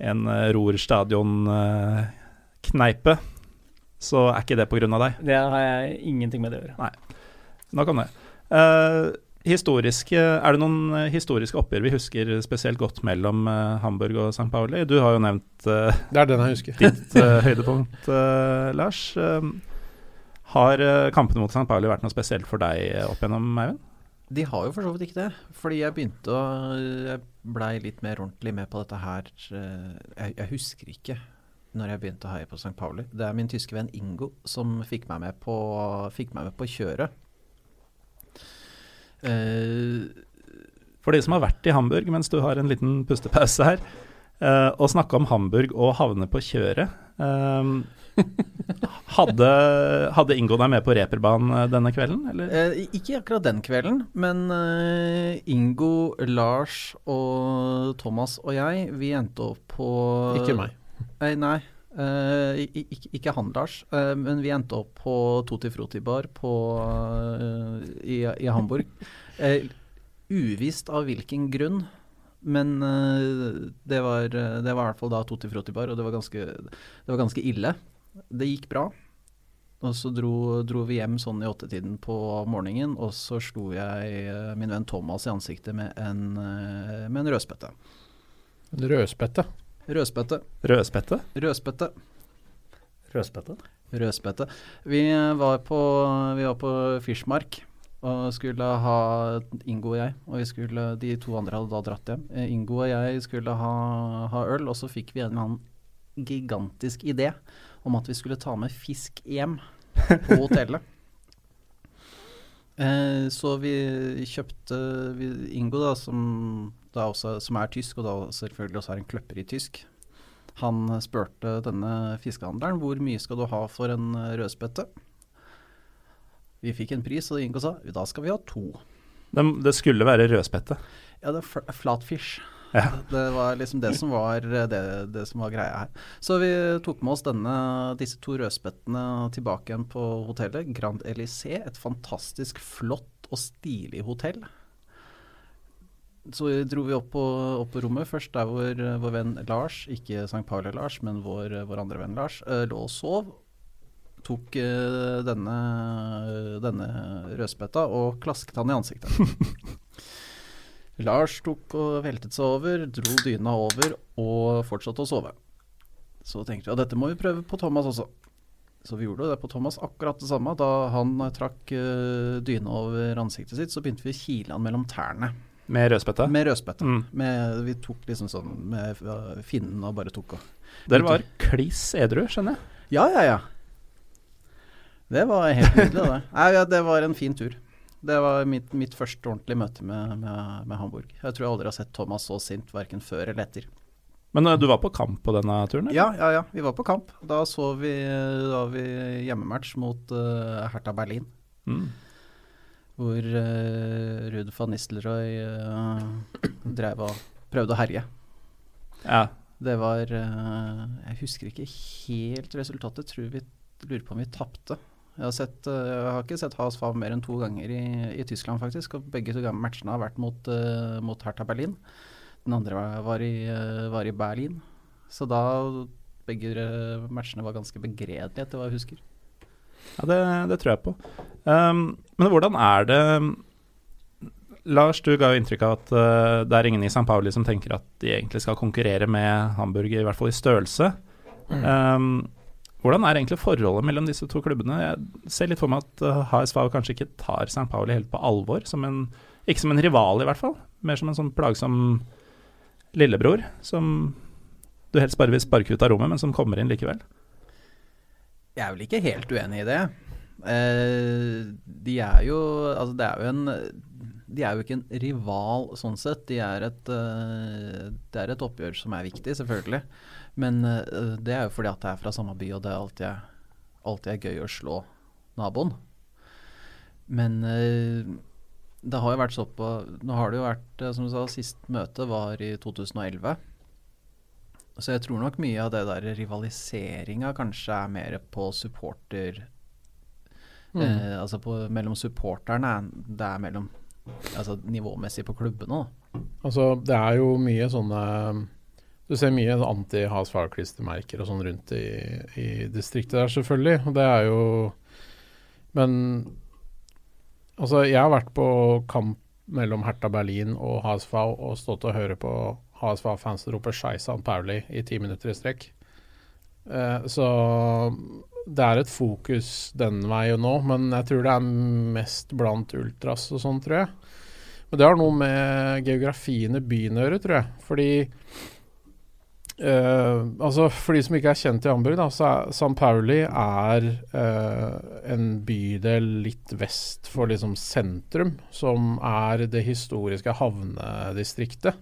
en uh, Roer stadion-kneipe, så er ikke det pga. deg. Det har jeg ingenting med det å gjøre. Nei, Nok om det. Eh, historiske, er det noen eh, historiske oppgjør vi husker spesielt godt mellom eh, Hamburg og St. Pauli? Du har jo nevnt eh, Det er den jeg husker. ditt eh, høydepunkt, eh, Lars. Eh, Har uh, kampene mot St. Pauli vært noe spesielt for deg opp gjennom, Eivind? De har jo for så vidt ikke det. Fordi jeg begynte å Jeg blei litt mer ordentlig med på dette her jeg, jeg, husker ikke når jeg begynte å heie på St. Pauli. Det er min tyske venn Ingo som fikk meg med på, fikk meg med på kjøret. Uh, for de som har vært i Hamburg mens du har en liten pustepause her, og snakke om Hamburg og havne på kjøret um, hadde, hadde, Ingo deg med på reperbanen eh, denne kvelden? Eh, ikke akkurat den kvelden, men uh, Ingo, Lars og Thomas og jeg, vi endte opp på Ikke meg. Eh, nei. Uh, ikke, ikke, han, Lars. Uh, men vi endte opp på Toti Bar på, i, i, Hamburg. uvisst av hvilken grunn. Men det var, det var i hvert fall da Totti Frotti Bar, og det var ganske, det var ganske ille det gikk bra. Og så dro, dro vi hjem sånn i åttetiden på morgenen, og så slo jeg eh, min venn Thomas i ansiktet med en, eh, med en rødspette. Rødspette? Rødspette. Rødspette? Rødspette. Rødspette? Rødspette. Vi var på, vi var på Fischmark og skulle ha Ingo og jeg, og vi skulle, de to andre hadde da dratt hjem. Eh, Ingo og jeg skulle ha, ha øl, og så fikk vi en eller annen gigantisk idé om at vi skulle ta med fisk hjem på hotellet. eh, så vi kjøpte vi, Ingo, da, som, da også, som, er tysk, og da selvfølgelig også er en kløpper i tysk. Han spurte denne fiskehandleren hvor mye skal du ha for en rødspette. Vi fikk en pris, og Ingo sa da skal vi ha to. Det, det skulle være rødspette? Ja, det er flatfish. Ja. Det var liksom det som var, det, det som var greia her. Så vi tok med oss denne, disse to rødspettene tilbake igjen på hotellet. Grand Elysée, et fantastisk flott og stilig hotell. Så dro vi opp på, opp på rommet, først der hvor vår venn Lars, ikke St. Pauli-Lars, men vår, vår, andre venn Lars, uh, lå og sov. Tok uh, denne, denne rødspetta og klasket han i ansiktet. Lars tok og veltet seg over, dro dyna over og fortsatte å sove. Så tenkte vi at dette må vi prøve på Thomas også. Så vi gjorde det på Thomas akkurat det samme. Da han trakk uh, dyna over ansiktet sitt, så begynte vi å kile han mellom tærne. Med rødspette? Med rødspette. Mm. Med, vi tok liksom sånn med finnen og bare tok og Dere var kliss edru, skjønner jeg? Ja, ja, ja. Det var helt nydelig, det. Nei, ja, det var en fin tur. Det var mitt, mitt første ordentlige møte med, med, med, Hamburg. Jeg tror jeg aldri har sett Thomas så sint, verken før eller etter. Men uh, du var på kamp på denne turen? Eller? Ja, ja, ja, vi var på kamp. Da så vi, da vi hjemmematch mot uh, Hertha Berlin. Mm. Hvor uh, Ruud van Nistelrooy uh, drev og prøvde å herje. Ja. Det var Jeg husker ikke helt resultatet. Tror vi lurer på om vi tapte. Jeg har, sett, eh, jeg har ikke sett Haas Fav mer enn to ganger i, i, Tyskland, faktisk. Og begge to matchene har vært mot, uh, mot Hertha Berlin. Den andre var, var, i, uh, var, i, Berlin. Så da Begge matchene var ganske begredelige, etter hva jeg husker. Ja, det, det tror jeg på. Um, men hvordan er det Lars, du ga jo inntrykk av at uh, det er ingen i St. Pauli som tenker at de egentlig skal konkurrere med Hamburg, i hvert fall i størrelse. Mm. Um, hvordan er egentlig forholdet mellom disse to klubbene? Jeg ser litt for meg at HSV eh, kanskje ikke tar St. Pauli helt på alvor. Som en, ikke som en rival, i hvert fall. Mer som en sånn plagsom lillebror som du helst bare vil sparke ut av rommet, men som kommer inn likevel. Jeg er vel ikke helt uenig i det. Eh, de er jo Altså, det er jo en De er jo ikke en rival sånn sett. De er et, uh, det er et oppgjør som er viktig, selvfølgelig. Men uh, det er jo fordi at jeg er fra samme by, og det er alltid, alltid er gøy å slå naboen. Men uh, det har jo vært så på Nå har det jo vært, uh, som du sa, sist møte var i 2011. Så jeg tror nok mye av det der rivaliseringa kanskje er mer på supporter mm. Altså på, mellom supporterne. Det er mellom Altså nivåmessig på klubbene. Altså det er jo mye sånne du ser mye anti-Has-Far-klistremerker og sånn rundt i, i, distriktet der, selvfølgelig. Og det er jo Men altså, jeg har vært på kamp mellom Hertha Berlin og HSV og stått og høre på HSV-fans rope 'Scheisse Pauli' i ti minutter i strekk. Eh, så det er et fokus den veien nå, men jeg tror det er mest blant ultras og sånn, tror jeg. Men det har noe med geografien i byen å gjøre, tror jeg. Fordi Uh, altså For de som ikke er kjent i Hamburg, da, så er San Pauli er uh, en bydel litt vest for liksom sentrum, som er det historiske havnedistriktet.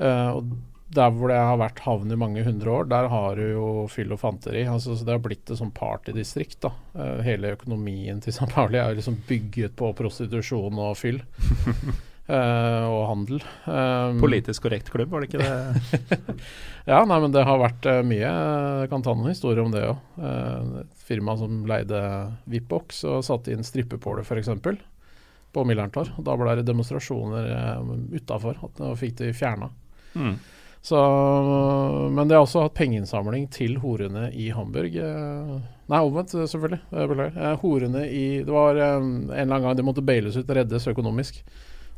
Uh, og der hvor det har vært havn i mange hundre år, der har du jo fyll og fanteri. Altså, så det har blitt et sånn partydistrikt. da. hele økonomien til San Pauli er liksom bygget på prostitusjon og fyll. Uh, og handel. Um, Politisk korrekt klubb, var det ikke det? ja, nei, men det har vært uh, mye. Jeg kan ta noen historier om det òg. Et firma som leide Vipbox og satte inn strippepåler f.eks. på Millerntor. Da ble det demonstrasjoner utafor, og fikk de fjerna. Mm. Så, men de har også hatt pengeinnsamling til horene i Hamburg. Nei, omvendt, selvfølgelig. Horene i Det var en eller annen gang de måtte bailes ut, reddes økonomisk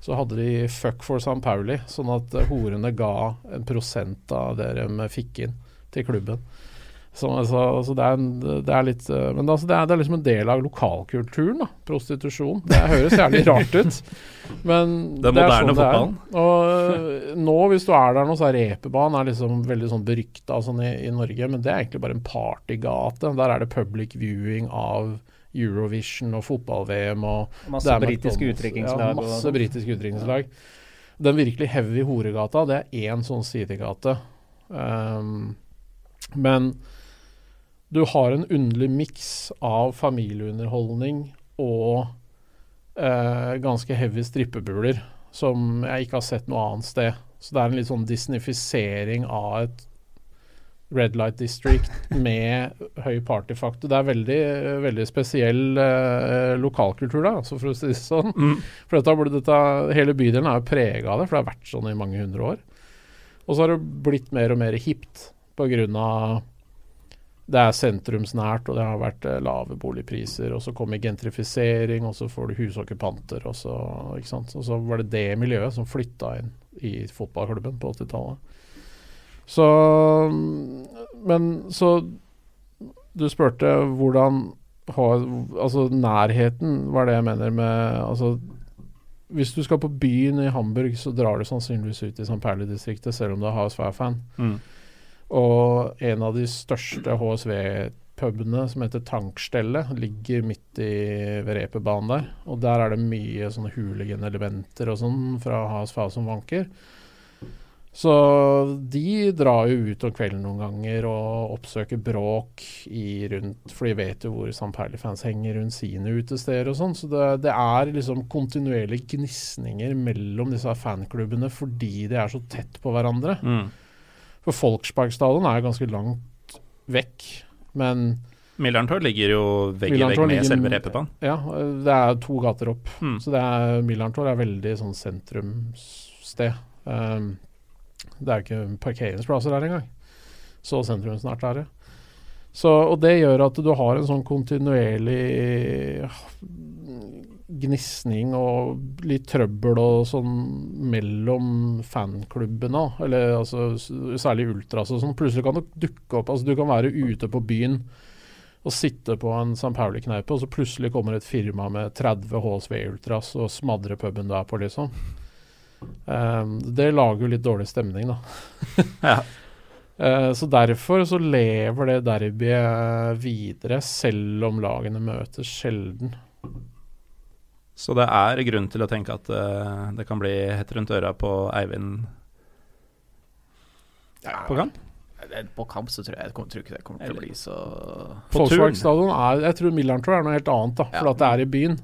så hadde de Fuck for San Pauli, sånn at uh, horene ga en prosent av det de fikk inn til klubben. Så, altså, altså det, er en, det, er litt uh, Men altså det, er, det, er, liksom en del av lokalkulturen, da. Prostitusjon. Det høres jævlig rart ut, men det, det er sånn det er. Og nå, hvis du er der nå, så er reperbanen er liksom veldig sånn berykta sånn i, i Norge, men det er egentlig bare en partygate. Der er det public viewing av Eurovision og fotball-VM og Masse britiske utdrikningslag. Ja, masse britiske utdrikningslag. Den virkelig heavy horegata, det er én sånn sidegate. Um, men du har en underlig miks av familieunderholdning og uh, ganske heavy strippebuler som jeg ikke har sett noe annet sted. Så det er en litt sånn disnifisering av et Red Light District med høy partyfaktor. Det er veldig, veldig spesiell eh, lokalkultur, da, altså for å si det sånn. Mm. For dette, dette, hele bydelen er jo prega av det, for det har vært sånn i mange hundre år. Og så har det blitt mer og mer hipt pga. Det er sentrumsnært, og det har vært eh, lave boligpriser. Og så kommer gentrifisering, og så får du husokkupanter, og så, ikke sant? og så var det det miljøet som flytta inn i fotballklubben på 80-tallet. Så Men så Du spurte hvordan Altså nærheten var det jeg mener med Altså hvis du skal på byen i Hamburg, så drar du sannsynligvis ut i St. Perle-distriktet, selv om du er HSV-fan. Mm. Og en av de største HSV-pubene, som heter Tankstellet, ligger midt i reperbanen der. Og der er det mye sånne hooligan-elementer og sånn fra HSV som vanker. Så de drar jo ut om kvelden noen ganger og oppsøker bråk i rundt For de vet jo hvor St. Perli-fans henger rundt sine utesteder og sånn. Så det, det, er liksom kontinuerlige gnisninger mellom disse fanklubbene fordi de er så tett på hverandre. Mm. For Folksparkstadion er jo ganske langt vekk, men Millerntor ligger jo vegg i vegg med selve repebanen. Ja, det er to gater opp. Mm. Så det er, Millerntor er veldig sånn sentrumssted. Um, det er jo ikke parkeringsplasser her engang. Så sentrumsnært er det. Så, og det gjør at du har en sånn kontinuerlig gnisning og litt trøbbel og sånn mellom fanklubbene, eller altså særlig ultras og sånn. Plutselig kan det dukke opp Altså du kan være ute på byen og sitte på en St. Pauli-kneipe, og så plutselig kommer et firma med 30 HSV Ultras og smadrer puben du er på, liksom. Um, det lager jo litt dårlig stemning, da. ja. uh, så derfor så lever det derbyet videre, selv om lagene møtes sjelden. Så det er grunn til å tenke at uh, det kan bli hett rundt øra på Eivind ja, på kamp? På kamp så tror jeg, jeg tror ikke det kommer til å bli så Volkswagen stadion er Jeg tror Millern er noe helt annet, da, for ja. at det er i byen.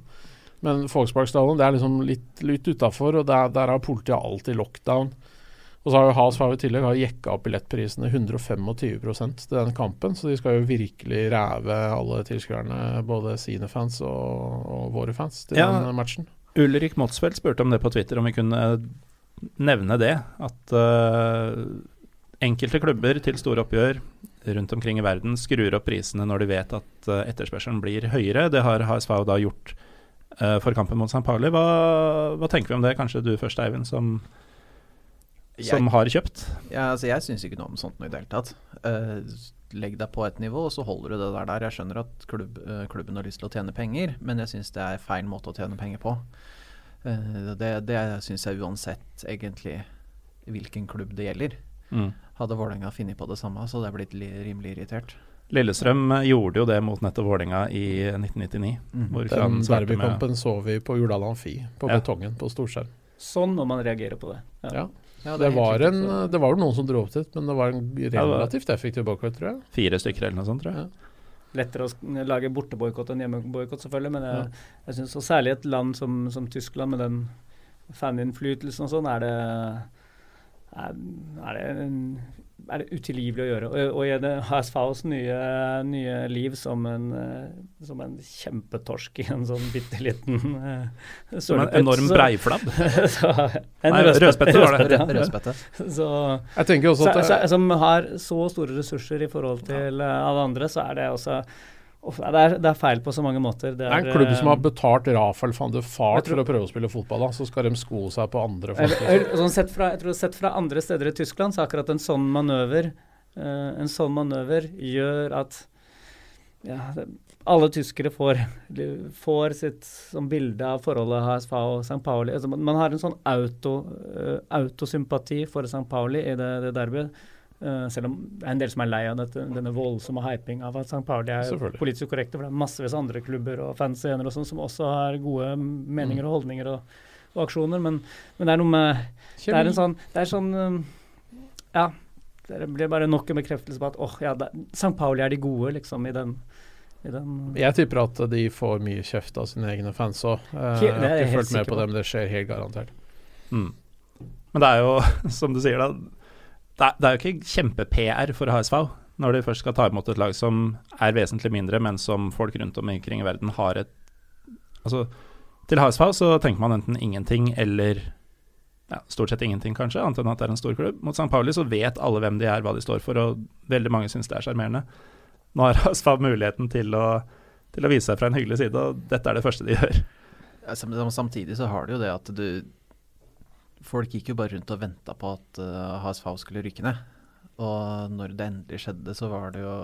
Men Folksparkstadion det er liksom litt, litt utafor, og der, der har politiet alltid lockdown. Og så har jo Has i tillegg har jekka opp billettprisene 125 til den kampen, så de skal jo virkelig ræve alle tilskuerne, både sine fans og, og våre fans, til ja, den matchen. Ulrik Motsfeldt spurte om det på Twitter, om vi kunne nevne det. At uh, enkelte klubber til store oppgjør rundt omkring i verden skrur opp prisene når de vet at uh, etterspørselen blir høyere. Det har HSV da gjort for kampen mot St. Pauli. Hva, hva, tenker vi om det? Kanskje du først, Eivind, som, som jeg, har kjøpt? Ja, altså jeg syns ikke noe om sånt noe i det hele tatt. Uh, legg deg på et nivå, og så holder du det der. der. Jeg skjønner at klubb, eh, klubben har lyst til å tjene penger, men jeg syns det er feil måte å tjene penger på. Eh, det det syns jeg uansett egentlig hvilken klubb det gjelder. Mm. Hadde Vålerenga funnet på det samme, så hadde jeg blitt rimelig irritert. Lillestrøm gjorde jo det mot nettopp Vålerenga i 1999. Mm. hvor Den derbykampen så vi på Jordal Amfi, på Ja. betongen på storskjerm. Sånn må man reagere på det. Ja. Ja, Det det, var, en, det var jo noen som dro opp dit, men det var en relativt effektiv boikott, tror jeg. Fire stykker eller noe sånt, tror jeg. Lettere å lage borteboikott enn hjemmeboikott, selvfølgelig. Men jeg, jeg synes, og særlig et land som, som Tyskland, med den faninnflytelsen og sånn, er det er, er det en er det utilgivelig å gjøre. Og, og i det HSVs nye, nye liv som en, eh, som en kjempetorsk i en sånn bitte liten uh, Som en enorm breiflabb. en Nei, rødspette var det. ja. Rødspette. Så, Jeg tenker også at så, det, som har så store ressurser i forhold til ja. alle andre, så er det også det, er, det er feil på så mange måter. det er en klubb som har eh, betalt Rafael van de Fart for å prøve å spille fotball, da. Så skal de sko seg på andre sånn sett fra, jeg tror Sett fra andre steder i Tyskland, så akkurat en sånn manøver eh, En sånn manøver gjør at ja, alle tyskere får, får sitt sånn bilde av forholdet HSV og St. Pauli. Altså, man, man har en sånn auto, eh, autosympati for St. Pauli i det, det derbyet. Eh, selv om det er en del som er lei av dette, denne voldsomme hyping av at St. Pauli er politisk korrekte, for det er massevis av andre klubber og fansener og sånn som også har gode meninger og holdninger og, og aksjoner, men, men det er noe med Det er en sånn, det er sånn um, Ja. Det blir bare nok en bekreftelse på at åh, ja, det, St. Pauli er de gode, liksom, i den, den Jeg tipper at de får mye kjeft av sine egne fans òg. Jeg er har ikke fulgt med på på. det, men det skjer helt garantert. Mm. Men det er jo, som du sier, da Det er, det er jo ikke kjempe-PR for HSV når de først skal ta imot et lag som er vesentlig mindre, men som folk rundt omkring i verden har et Altså, til HSV så tenker man enten ingenting eller ja, stort sett ingenting, kanskje, annet enn at det er en stor klubb. Mot St. Pauli så vet alle hvem de er, hva de står for, og veldig mange syns det er sjarmerende. Nå har HSV muligheten til å, til å vise seg fra en hyggelig side, og dette er det første de gjør. Samtidig så har de jo det at du Folk gikk jo bare rundt og venta på at uh, HSV skulle rykke ned. Og når det endelig skjedde, så var det jo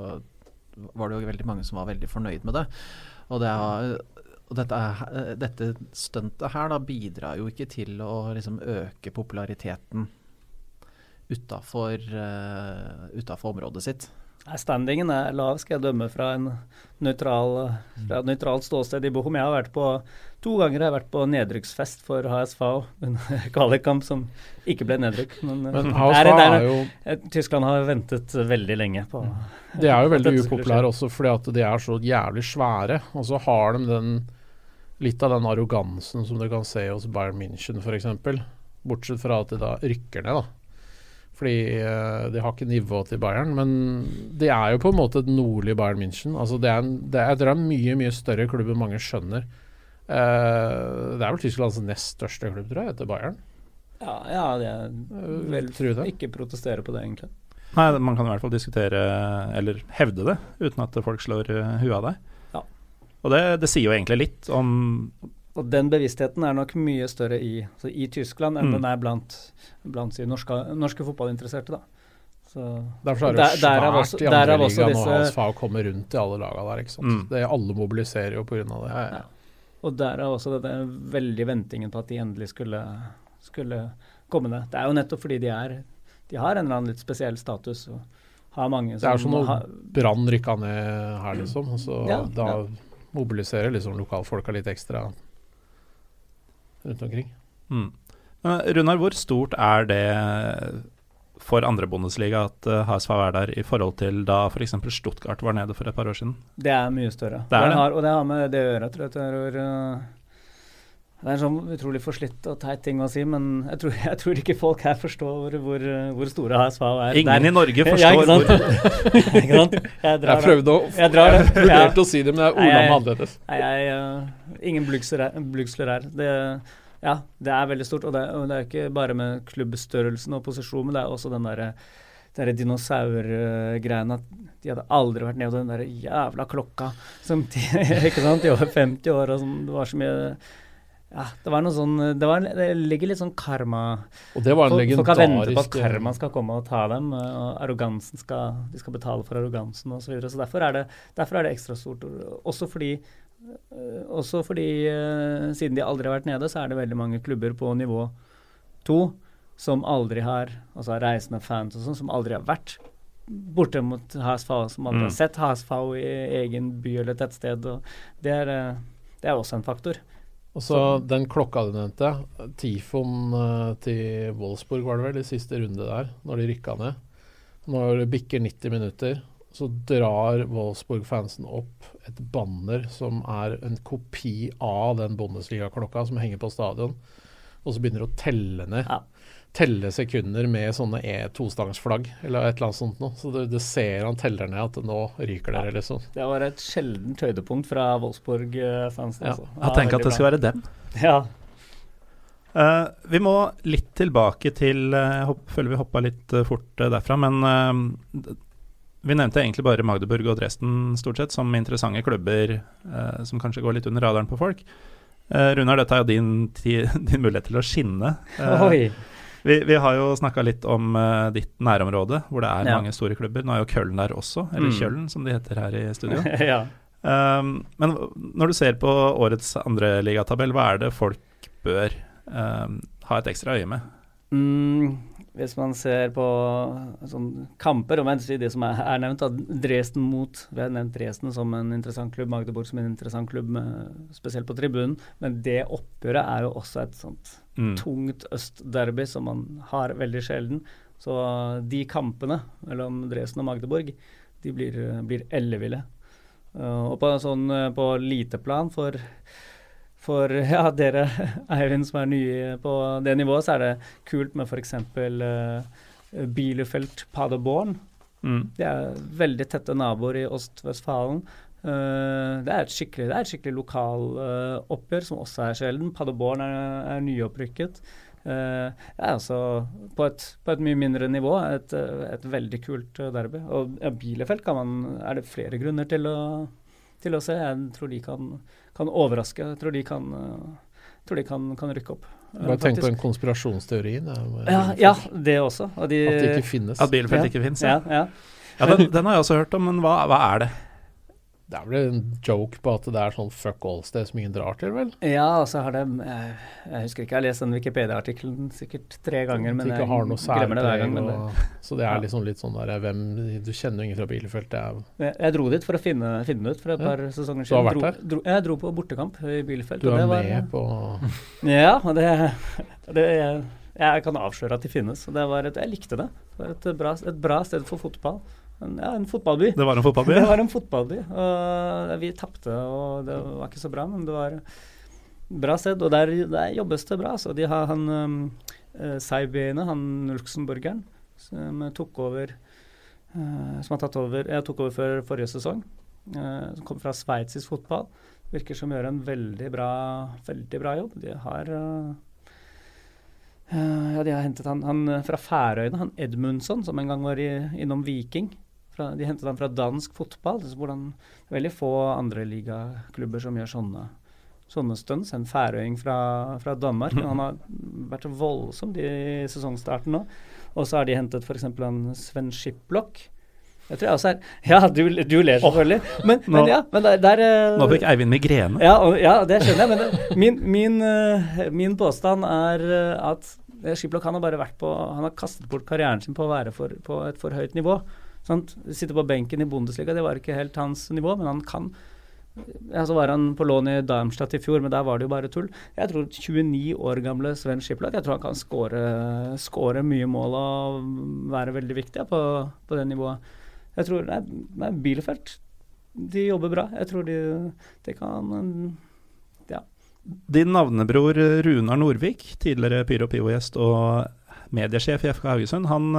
var det jo veldig mange som var veldig fornøyd med det. Og, det og dette, dette stuntet her da bidrar jo ikke til å liksom øke populariteten utafor uh, området sitt. Standingen er lav, skal jeg dømme fra, en nøytral, fra et nøytralt ståsted i Bochum. Jeg har vært på, To ganger har jeg vært på nedrykksfest for HSV, en kvalikkamp som ikke ble nedrykk. Men, Men det HSV er- er- er jo eh, Tyskland har ventet veldig lenge på De er jo veldig upopulære også fordi at de er så jævlig svære. Og så har de den litt av den arrogansen som du kan se hos Bayern München f.eks. Bortsett fra at de da rykker ned, da. Fordi eh, de har ikke nivå til Bayern. Men de er jo på en måte et nordlig Bayern München. Altså det er en, det er, det er en mye, mye større klubb enn mange skjønner. Uh, det er vel Tysklands nest største klubb, tror jeg, etter Bayern. Ja, ja det er vel ikke protestere på det, egentlig. Nei, man kan i hvert fall diskutere, eller hevde det, uten at folk slår huet av deg. Ja. Og det, det sier jo egentlig litt om Og den bevisstheten er nok mye større i, i Tyskland enn Mm. den er blant, blant norske, norske fotballinteresserte. da. Så, Derfor er det Der- svært også- i andre liga når disse- HSV kommer rundt i alle laga der. ikke sant? Mm. Det Alle mobiliserer jo pga. det. Ja. Og derav også denne veldig ventingen på at de endelig skulle, skulle komme ned. Det er jo nettopp fordi de er De har en eller annen litt spesiell status. og har mange som... Det er som som når Brann rykka ned her, liksom. Og så Ja, da ja. mobiliserer liksom lokalfolka litt ekstra rundt omkring. mm. Men Runar, hvor stort er det for andre Bundesliga at uh, HSV er der, i forhold til da f.eks. Stuttgart var nede for et par år siden? Det er mye større. Det er det. Har, og det har med det å gjøre, tror jeg. Det er en sånn utrolig forslitt og teit ting å si, men jeg tror, jeg tror ikke folk her forstår hvor, hvor store HSV er. Ingen i Norge Ja, forstår ikke sant? hvor ikke sant? Jeg drar Jeg prøvde å Jeg drar det. jeg Ja. å si det, men jeg er ordla meg annerledes. Jeg, uh, ingen blugsler her. Det, ja, det er veldig stort. Og det, og det er ikke bare med klubbstørrelsen og posisjon, men det er også den derre de dinosaurgreiene at de hadde aldri vært nede på den der jævla klokka som de, ikke sant, de over 50 år. og sånn, Det var så mye Ja, det var noe sånn Det, var, det ligger litt sånn karma Og det var en Folk, folk har ventet på at eh, karma skal komme og ta dem, og arrogansen skal De skal betale for arrogansen osv. Så, videre. så derfor er, det, derfor er det ekstra stort. Også fordi øh, også fordi øh, siden de aldri har vært nede, så er det veldig mange klubber på nivå to som aldri har Altså reisende fans og sånn, som aldri har vært borte mot HSV, som aldri Mm. har sett HSV i egen by eller tettsted. Og det, er, øh, det er også en faktor. Og så den klokka du nevnte, Tifon eh, til Wolfsburg var det vel i siste runde der, når de rykka ned. Når det bikker 90 minutter, så drar Wolfsburg-fansen opp et banner som er en kopi av den Bundesliga-klokka som henger på stadion, og så begynner de å telle ned. Ja. Telle sekunder med sånne E tostangsflagg eller et eller annet sånt noe. Så du, du ser han teller ned at nå ryker dere, liksom. Det var et sjeldent høydepunkt fra Wolfsburg-fansen. Ja. Altså. Jeg tenker at det skal være dem. Ja. Uh, vi må litt tilbake til eh, Jeg hopp- føler vi hoppa litt uh, fort eh, derfra, men eh, vi nevnte egentlig bare Magdeburg og Dresden stort sett som interessante klubber eh, som kanskje går litt under radaren på folk. Eh, Runar, dette er jo din, din mulighet til å skinne. Eh, Oi. Vi, vi har jo snakka litt om uh, ditt nærområde, hvor det er Ja. mange store klubber. Nå er jo Køllen der også, eller Mm. Kjøln som de heter her i studio. ja. Um, men når du ser på årets andreligatabell, hva er det folk bør um, ha et ekstra øye med? Mm, hvis man ser på sånn kamper, om jeg si det som er, er nevnt, da, Dresden mot Vi har nevnt Dresden som en interessant klubb, Magdeborg som en interessant klubb, med, spesielt på tribunen. Men det oppgjøret er jo også et sånt Mm. tungt østderby som man har veldig sjelden. Så de kampene mellom Dresden og Magdeborg, de blir, blir elleville. Uh, og på sånn uh, på lite plan for for ja, dere Eivind som er nye på det nivået, så er det kult med f.eks. Uh, Bielefeld Paderborn. Mm. De er veldig tette naboer i Øst-Vestfalen. Uh, det er et skikkelig, det er et skikkelig lokaloppgjør, som også er sjelden. Paderborn er, er nyopprykket. Uh, er altså på et, på et mye mindre nivå et, uh, et veldig kult uh, derby. Og ja, Bielefeld kan man, er det flere grunner til å, til å se. Jeg tror de kan, kan overraske. Jeg tror de kan, uh, tror de kan, kan rykke opp. Bare tenk på den konspirasjonsteorien. ja, ja, ja, det også. Og de, At det ikke finnes. At Bielefeld Ja. ikke finnes. ja, ja. ja. ja den, den har jeg også hørt om, men hva, hva er det? Det er vel en joke på at det er sånn fuck all-sted som ingen drar til, vel? Ja, og så har de jeg, husker ikke, jeg har lest den Wikipedia-artikkelen sikkert tre ganger, men jeg glemmer det hver gang. Men det, og- Så det er liksom litt sånn der hvem Du kjenner jo ingen fra Bielefeld. Er jeg, jeg dro dit for å finne, finne det ut for et Ja. par sesonger siden. Du har vært der? Dro, jeg dro på bortekamp i Bielefeld. Du og er det var- med på Ja, og det, det jeg, jeg kan avsløre at de finnes. Og det var et, jeg likte det. Det var et bra, et bra sted for fotball. En, ja, en fotballby. Det var en fotballby? Det var en fotballby. Og vi tapte, og det var ikke så bra, men det var bra sted. Og der, der jobbes det bra. Så de har han um, Saibiene, han luxemburgeren, som tok over uh, Som har tatt over Jeg tok over før forrige sesong. Uh, som kom fra sveitsisk fotball. Virker som gjør en veldig bra, veldig bra jobb. De har eh, eh, ja, de har hentet han, han eh, fra Færøyene, han Edmundsson, som en gang var i, innom Viking. Fra, de hentet han fra dansk fotball. Så hvordan, det er veldig få andre ligaklubber som gjør sånne, sånne stunts. En færøying fra, fra Danmark. Men han har vært voldsom i sesongstarten nå. Og så har de hentet f.eks. en Sven Schiplock. Jeg tror jeg også er Ja, du, du ler selvfølgelig. Men, nå- men ja, men der, der eh, Nå fikk Eivind migrene. ja, og, ja, det skjønner jeg. Men det, min, min, eh, min påstand er eh, at Skiplok han har bare vært på Han har kastet bort karrieren sin på å være for, på et for høyt nivå. Sant? Sitte på benken i Bundesliga, det var ikke helt hans nivå, men han kan ja, Så var han på lån i Darmstadt i fjor, men der var det jo bare tull. Jeg tror 29 år gamle Sven Skiplock jeg tror han kan skåre skåre mye mål og være veldig viktig på, på det nivået. Jeg tror Nei, nei Bielefeld de jobber bra. Jeg tror de, de kan Ja. Din navnebror Runar Norvik, tidligere Pyro Pivo-gjest og mediesjef i FK Haugesund, han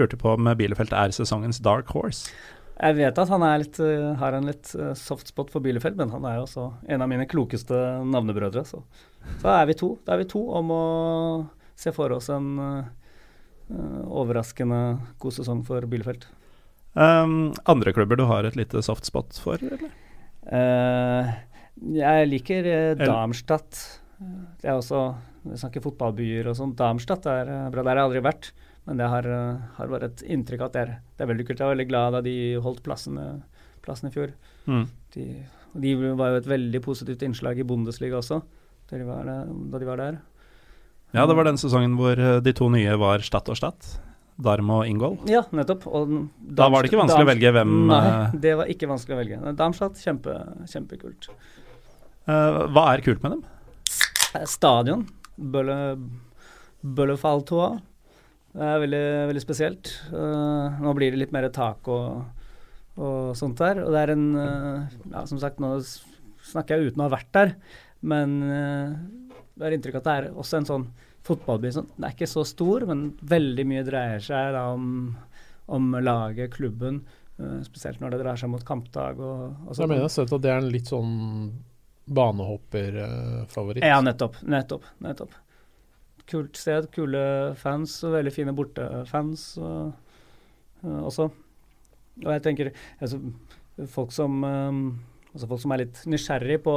lurte på om Bielefeld er sesongens dark horse. Jeg vet at han er litt, eh, har en litt uh, soft spot for Bielefeld, men han er jo også en av mine klokeste navnebrødre. Så da er vi to. Da er vi to om å se for oss en uh, overraskende god sesong for Bielefeld. Um, andre klubber du har et lite soft spot for, eller? Uh, jeg liker uh, Darmstadt. Det er også Vi snakker fotballbyer og sånn. Darmstadt er eh, bra. Der har jeg aldri vært. Men det har, eh, har bare et inntrykk av at det er, det er veldig kult. Jeg var veldig glad da de holdt plassen, eh, i fjor. Mm. De, de var jo et veldig positivt innslag i Bundesliga også, da de var, der- da de var der. Ja, det var den sesongen hvor eh, de to nye var Stad og Stad. Darm og Ingol. Ja, nettopp. Og Da var det ikke vanskelig å velge hvem, Nei, eh, det var ikke vanskelig å velge. Darmstadt, kjempe, kjempekult. Uh, hva er kult med dem? Eh, Stadion. Bølle, Bøllefalltoa. Det er veldig, veldig spesielt. Uh, nå blir det litt mer tak og, og sånt der. Og det er en uh, Ja, som sagt, nå snakker jeg uten å ha vært der, men uh, det er inntrykk at det er også en sånn fotballby som er ikke så stor, men veldig mye dreier seg da om, om laget, klubben. spesielt når det dreier seg mot kampdag og, og jeg mener jeg har sett at det er en litt sånn banehopperfavoritt. Ja, nettopp. Nettopp. nettopp. Kult sted, kule fans og veldig fine bortefans og, uh, også. Og jeg tenker altså, folk som um, altså folk som er litt nysgjerrig på,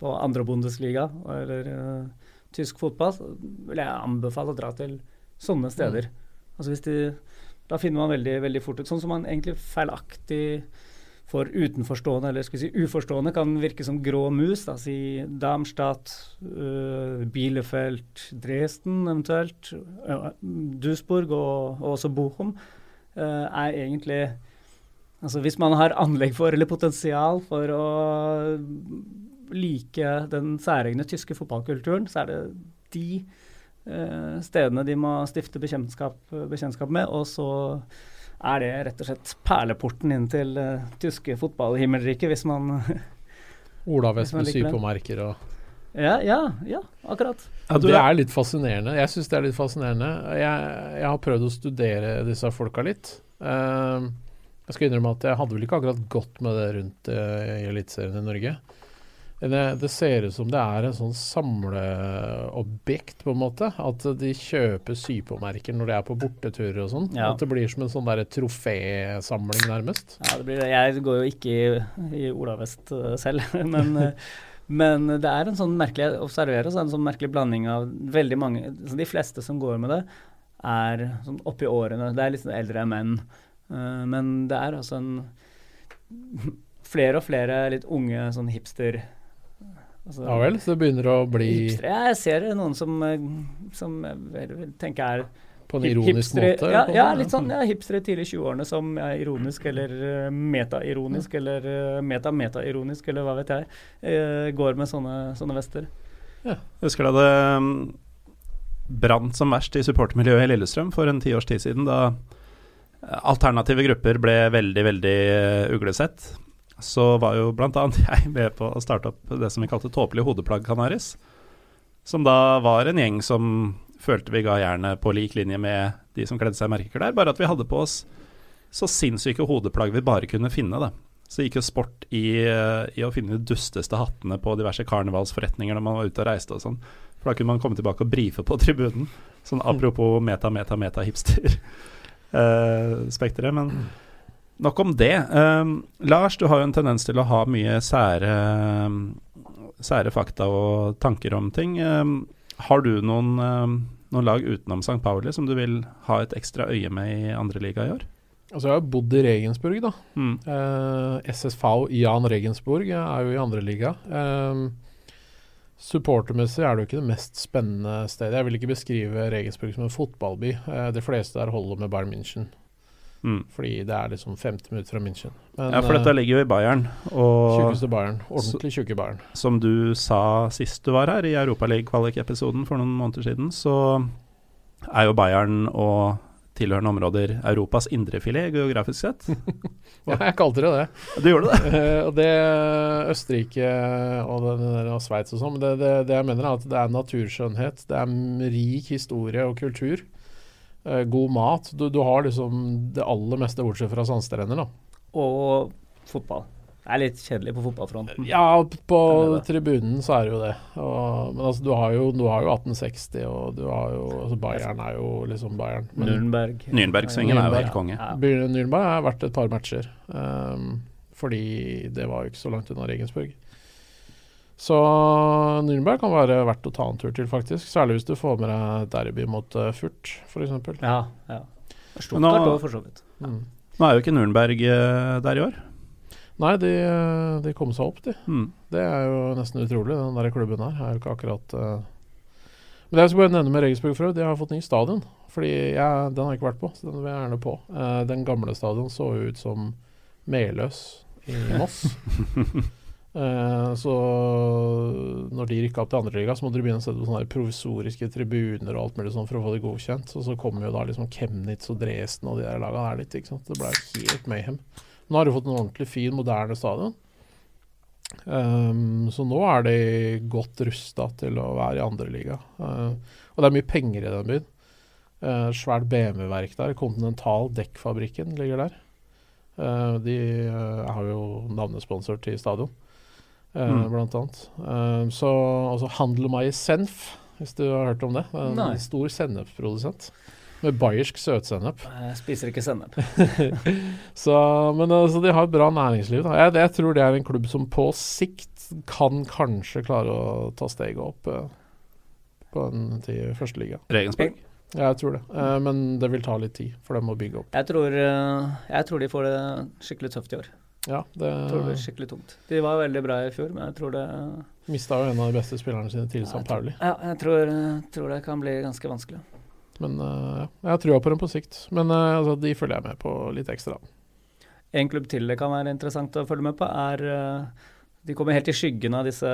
på andre Bundesliga eller uh, tysk fotball, vil jeg anbefale å dra til sånne steder. Altså hvis de, da finner man veldig, veldig fort ut Sånn som man egentlig feilaktig for utenforstående, eller skal vi si uforstående, kan virke som grå mus. Da, si Darmstadt, uh, Bielefeld, Dresden eventuelt, uh, Duisburg og, og også Bochum, uh, er egentlig Altså hvis man har anlegg for, eller potensial for å like den særegne tyske fotballkulturen, så er det de eh, stedene de må stifte bekjentskap, bekjentskap med. Og så er det rett og slett perleporten inn til uh, tyske fotballhimmelriket, hvis man liker det. sypomerker og Ja, ja, ja akkurat. Ja, du Det er- er litt fascinerende. Jeg syns det er litt fascinerende. Jeg, jeg har prøvd å studere disse folka litt. Uh, jeg skal innrømme at jeg hadde vel ikke akkurat gått med det rundt uh, i Eliteserien i Norge. Det, det ser ut som det er en sånn samleobjekt, på en måte. At de kjøper sypåmerker når de er på borteturer og sånn. Ja. At det blir som en sånn trofésamling, nærmest. Ja, det blir det. Jeg går jo ikke i, i Olavest uh, selv, men, uh, men det er en sånn merkelig Jeg observerer så er det en sånn merkelig blanding av veldig mange så De fleste som går med det, er sånn oppi årene. Det er litt sånn eldre menn. Uh, men det er altså en Flere og flere litt unge sånn hipster altså, Ja vel, så det begynner å bli hipster. Ja, jeg ser noen som, uh, som jeg vel tenker er på en ironisk hipstere- måte? Ja, ja, litt sånn ja, hipstere tidlig i 20-årene som er ironisk eller metaironisk meta-ironisk eller meta-meta-ironisk eller hva vet jeg, går med sånne, sånne vester. Jeg husker da det um, brant som verst i supportermiljøet i Lillestrøm for en tiårs tid siden, da eh, alternative grupper ble veldig, veldig eh, uglesett. Så var jo bl.a. jeg med på å starte opp det som vi kalte tåpelig hodeplagg Canaris. Som da var en gjeng som følte vi ga jernet på lik linje med de som kledde seg i merkeklær, bare at vi hadde på oss så sinnssyke hodeplagg vi bare kunne finne, da. Så gikk jo sport i, eh, i å finne de dusteste hattene på diverse karnevalsforretninger når man var ute og reiste og sånn. For da kunne man komme tilbake og brife på tribunen. Sånn apropos meta, meta, meta-hipster-spekteret. Uh, Men nok om det. Um, Lars, du har jo en tendens til å ha mye sære, sære fakta og tanker om ting. Um, har du noen, um, noen lag utenom St. Pauli som du vil ha et ekstra øye med i andre liga i år? Altså, jeg har bodd i Regensburg, da. Mm. Uh, SSV Jan Regensburg er jo i andre liga. Eh, supportermessig er det jo ikke det mest spennende stedet. Jeg vil ikke beskrive Regensburg som en fotballby. Eh, de fleste der holder med Bayern München, Mm. fordi det er liksom 50 minutter fra München. Men, Ja, for dette eh, ligger jo i Bayern. Og Tjukkeste Bayern. Ordentlig tjukke Bayern. som du sa sist du var her, i Europaliga-kvalik-episoden for noen måneder siden, så er jo Bayern og tilhørende områder Europas indrefilet geografisk sett. Ja, jeg kalte det det. Du gjorde det? Eh, og det Østerrike og, og Sveits og sånn, det, det, det jeg mener er at det er naturskjønnhet, det er rik historie og kultur. Eh, god mat. Du, du har liksom det aller meste bortsett fra sandstrender, da. Og fotball. Det er litt kjedelig på fotballfronten. Ja, på tribunen så er det jo det. Og, men altså, du har jo, du har jo 1860, og du har jo altså Bayern er jo liksom Bayern. Men Nürnberg. Nürnbergsvingen er jo helt konge. Ja. Nürnberg har vært et par matcher, Um, fordi det var jo ikke så langt unna Regensburg. Så Nürnberg kan være verdt å ta en tur til, faktisk. Særlig hvis du får med deg derby mot uh, Furt, f.eks. Ja, ja. Stort nå- for så vidt. Ja. Nå er jo ikke Nürnberg eh, der i år. Nei, de, de kom seg opp, de. Mm. Det er jo nesten utrolig. Den der klubben her er jo ikke akkurat uh... Men det jeg skal bare nevne med Regensburg for øvrig, de har fått ny stadion. Fordi jeg, Den har jeg ikke vært på, så den vil jeg gjerne på. Uh, den gamle stadion så jo ut som Meløs i Moss. Eh, så når de rykka opp til andreliga, så måtte de begynne å sette på sånne provisoriske tribuner og alt mulig sånn for å få det godkjent. Og så kommer jo da liksom Chemnitz og Dresden og de der laga der litt. ikke sant? Det ble helt mayhem. Nå har de fått en ordentlig fin, moderne stadion. Um, så nå er de godt rusta til å være i andreliga. Uh, og det er mye penger i den byen. Uh, svært BMW-verk der. Continental Dekkfabrikken ligger der. Uh, de uh, har jo navnesponsor til stadion, eh, Mm. blant annet. Eh, så altså i Senf, hvis du har hørt om det. En Nei. stor sennepprodusent. Med bayersk søtsennep. Jeg spiser ikke sennep. Så, men altså, de har et bra næringsliv. Da. Jeg, jeg tror det er en klubb som på sikt kan kanskje klare å ta steget opp eh, på den til førsteliga. Regensburg. Ja, jeg tror det. Eh, men det vil ta litt tid for dem å bygge opp. Jeg tror, eh, jeg tror de får det skikkelig tøft i år. Ja, det Jeg tror det blir skikkelig tungt. De var veldig bra i fjor, men jeg tror det mista jo en av de beste spillerne sine til San Pauli. Ja, jeg tror, tror det kan bli ganske vanskelig. Men uh, jeg har trua på dem på sikt. Men uh, altså, de følger jeg med på litt ekstra. En klubb til det kan være interessant å følge med på, er uh, De kommer helt i skyggen av disse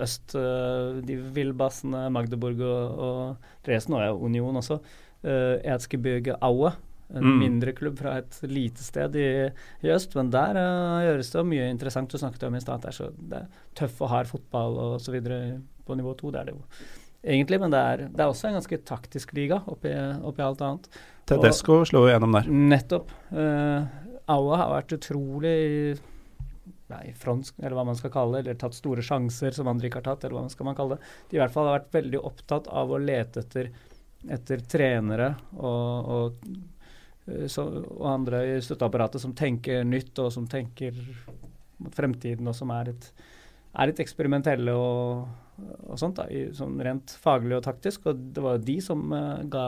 øst... eh, De Villbassene, Magdeburg og, og Dresden, og Union også. Uh, Erzgebirge Aue. En Mm. mindre klubb fra et lite sted i, i øst. Men der uh, gjøres det mye interessant. Du snakket om i stad at det er så det tøff og hard fotball og så videre på nivå to. Det er det jo egentlig, men det er, det er også en ganske taktisk liga oppi, oppi alt annet. Tedesco slo jo gjennom der. Nettopp. Uh, Aue har vært utrolig i- front, eller hva man skal kalle det, eller tatt store sjanser som andre ikke har tatt, eller hva man skal man kalle det. De i hvert fall har vært veldig opptatt av å lete etter, etter trenere og, og, eh, så, og andre i støtteapparatet som tenker nytt, og som tenker mot fremtiden, og som er litt, er litt eksperimentelle og, og sånt, da, i, sånn rent faglig og taktisk. Og det var de som uh, ga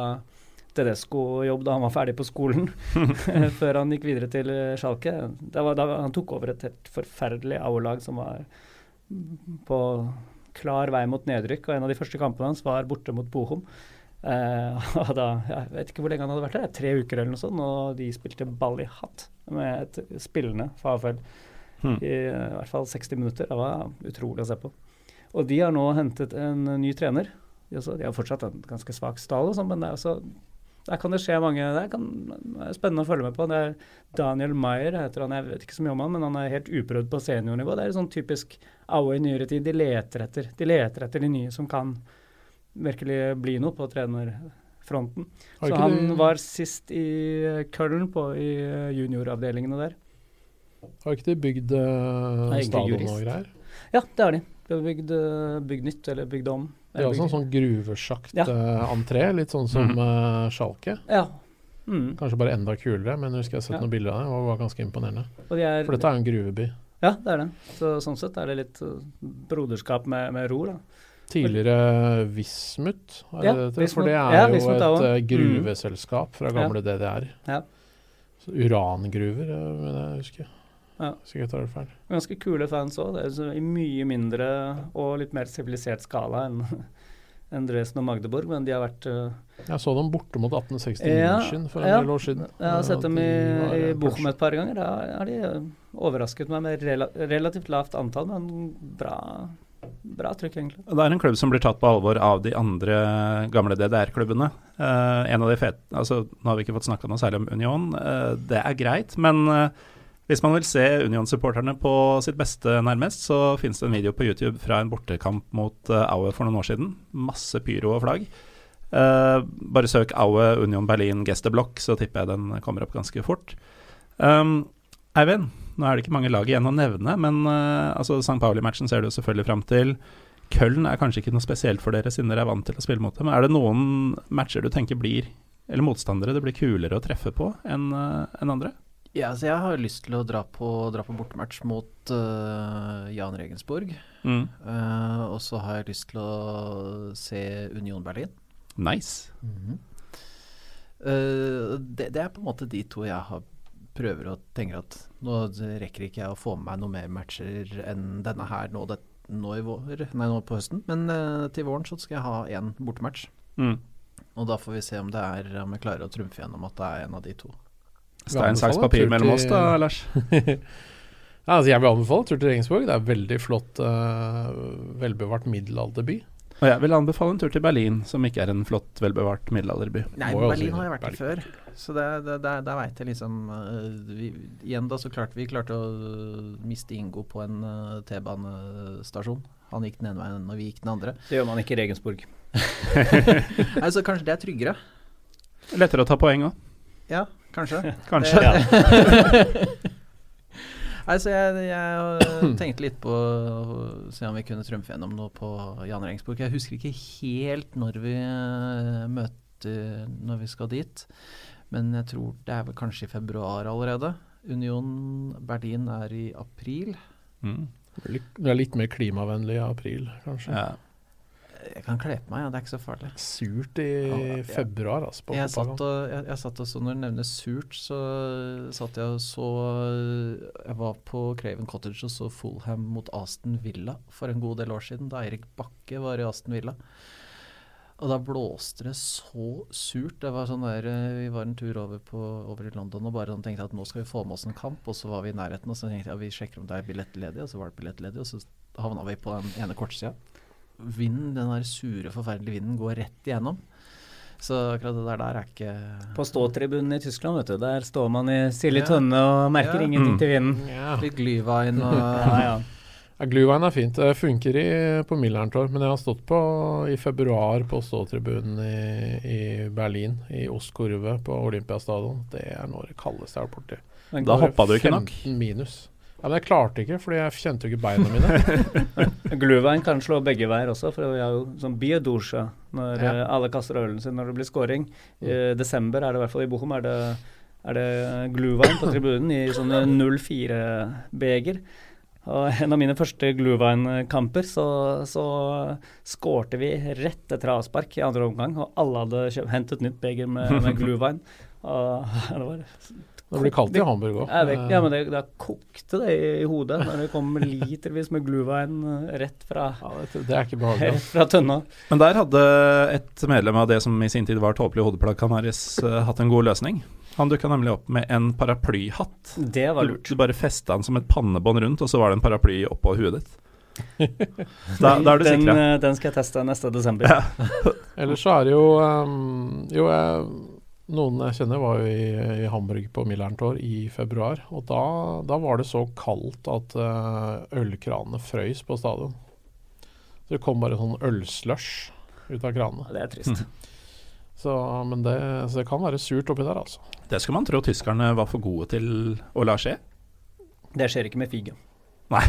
Tedesco-jobb da han var ferdig på skolen, før han gikk videre til eh, Schalke. Det var da han tok over et helt forferdelig A-lag som var på klar vei mot nedrykk, og en av de første kampene hans var borte mot Bochum. Eh, og da, jeg vet ikke hvor lenge han hadde vært der, tre uker eller noe sånt, og de spilte ball i hatt med et spillende Favell Hmm. i, eh, i hvert fall 60 minutter. Det var utrolig å se på. Og de har nå hentet en ny trener. De, også, de har fortsatt en ganske svak stall, og sånt, men det er også, der kan det skje mange Det kan, er spennende å følge med på. Det er Daniel Maier heter han, jeg vet ikke så mye om han, men han er helt uprøvd på seniornivå. Det er sånn typisk Aue i nyere tid. De leter etter de leter etter de nye som kan virkelig bli noe på trenerfronten. Så han de- var sist i Köln på, i junioravdelingene der. Har ikke de bygd uh, stadion og greier? Ja, det har de. De har bygd, eh, bygd nytt, eller bygd om. Det er Eller også en sånn gruvesjakt Ja. eh, entré, litt sånn som Mm. uh, Sjalke. Ja. Mm. Kanskje bare enda kulere, men jeg husker jeg har sett Ja. noen bilder av det, og det var ganske imponerende. De er, For dette er jo en gruveby. Ja, det er det. Så sånn sett er det litt broderskap med, med ro, da. Tidligere Vismut, er Ja, det det? Vismut. For det er Ja, jo Vismut et eh, gruveselskap fra gamle DDR. Ja. Så urangruver, men jeg husker. Ja. Sikkert tar det feil. Ganske kule fans òg. I mye mindre og litt mer sivilisert skala enn enn Dresden og Magdeburg, men de har vært uh, Jeg så dem borte mot 1860 Ja, for en ja. del år siden. Jeg har sett dem i, De var, i eh, Bochum et par ganger. Da har de uh, overrasket meg med rela relativt lavt antall, men bra, bra trykk, egentlig. Det er en klubb som blir tatt på alvor av de andre gamle DDR-klubbene. Uh, en av de fete altså, Nå har vi ikke fått snakka noe særlig om Union, uh, det er greit. Men uh, hvis man vil se Union-supporterne på sitt beste nærmest, så finnes det en video på YouTube fra en bortekamp mot Aue for noen år siden. Masse pyro og flagg. Eh, bare søk Aue Union Berlin Gesteblokk, så tipper jeg den kommer opp ganske fort. Um, Eivind, nå er det ikke mange lag igjen å nevne, men uh, altså St. Pauli-matchen ser du selvfølgelig fram til. Køln er kanskje ikke noe spesielt for dere, siden dere er vant til å spille mot dem. Er det noen matcher du tenker blir, eller motstandere det blir kulere å treffe på enn uh, en andre? Ja, så jeg har lyst til å dra på, dra på bortematch mot uh, Jan Regensburg. Mm. Uh, og så har jeg lyst til å se Union Berlin. Nice. Eh, det, det er på en måte de to jeg har prøver og tenker at nå rekker ikke jeg å få med meg noe mer matcher enn denne her nå, det, nå, i vår, nei, nå på høsten. Men uh, til våren så skal jeg ha én bortematch. Mm. Og da får vi se om det er om jeg klarer å trumfe gjennom at det er en av de to. Stein, saks, papir mellom oss da, Lars. Ja, altså jeg vil anbefale tur til Regensburg. Det er veldig flott, uh, velbevart middelalderby. Og jeg vil anbefale en tur til Berlin, som ikke er en flott, velbevart middelalderby. Nei, Må Berlin har jeg vært i før. Så det, det, det, der veit jeg liksom eh, vi, Igjen da så klarte vi klarte å eh, miste Ingo på en eh, T-banestasjon. Han gikk den ene veien, og vi gikk den andre. Det gjør man ikke i Regensburg. Nei, så kanskje det er tryggere. Lettere å ta poeng òg, Ja, kanskje. kanskje. Nei, så jeg, jeg tenkte litt på å se om vi kunne trumfe gjennom noe på Jan Rengsburg. Jeg husker ikke helt når vi øh, møter Når vi skal dit, men jeg tror det er vel kanskje i februar allerede. Union Berlin er i april. Mm. Det er litt mer klimavennlig i april, kanskje. Ja. Jeg kan kle på meg, ja, det er ikke så farlig. Surt i Ja, ja. februar, altså. På Jeg satt, og, jeg, jeg satt også, Når du nevner surt, så satt jeg og så Jeg var på Craven Cottage og så Fulham mot Aston Villa for en god del år siden, da Eirik Bakke var i Aston Villa. Og da blåste det så surt. Det var sånn der, eh, Vi var en tur over, på, over i London og bare sånn tenkte at nå skal vi få med oss en kamp, og så var vi i nærheten, og så tenkte jeg at vi sjekker om det er billett ledig, og så var det billett ledig, og så havna vi på den ene kortsida. Vinden, den der sure, forferdelige vinden, går rett igjennom. Så akkurat det der, der er ikke På ståtribunen i Tyskland, vet du. Der står man i silde Ja. tønne og merker Ja. ingenting Mm. til vinden. Ja. Litt glyvein og Ja, ja. Ja, Gluvein er fint. Det funker i, på Millerntorp, men jeg har stått på i februar på ståtribunen i, i Berlin, i Ostkurve på Olympiastadion. Det er noe det kaldeste jeg har vært borti. Da hoppa du ikke nok. 15 minus. Ja, men jeg klarte ikke, fordi jeg kjente jo ikke beina mine. Gluvein kan slå begge veier også, for vi har jo sånn biodosja når Ja. eh, alle kaster ølen sin når det blir scoring. I desember er det i hvert fall i Bochum er det, er det gluvein på tribunen i sånne 04-beger. Og en av mine første Gluvein-kamper så, så skårte vi rett etter avspark i andre omgang, og alle hadde hentet nytt beger med, med Gluvein. Og det var Det blir kaldt i Hamburg òg. ja, men det, det kokte det i, i hodet når det kom litervis med Gluvein eh, rett fra, det, det er ikke behagelig. rett fra tønna. Men der hadde et medlem av det som i sin tid var tåpelig hodeplagg, Canaris, eh, hatt en god løsning. Han dukka nemlig opp med en paraplyhatt. Det var lurt. du bare festa den som et pannebånd rundt, og så var det en paraply oppå huet ditt. Da, da er du den, sikra. eh, den skal jeg teste neste desember. Ja. Ellers så er det jo um, Jo, jeg, noen jeg kjenner var jo i, i Hamburg på Millerntor i februar. Og da, da var det så kaldt at uh, ølkranene frøys på stadion. Så det kom bare sånn ølslush ut av kranene. Det er trist. Så, men det, så det kan være surt oppi der, altså. Det skal man tro tyskerne var for gode til å la skje. Det skjer ikke med fige. Nei.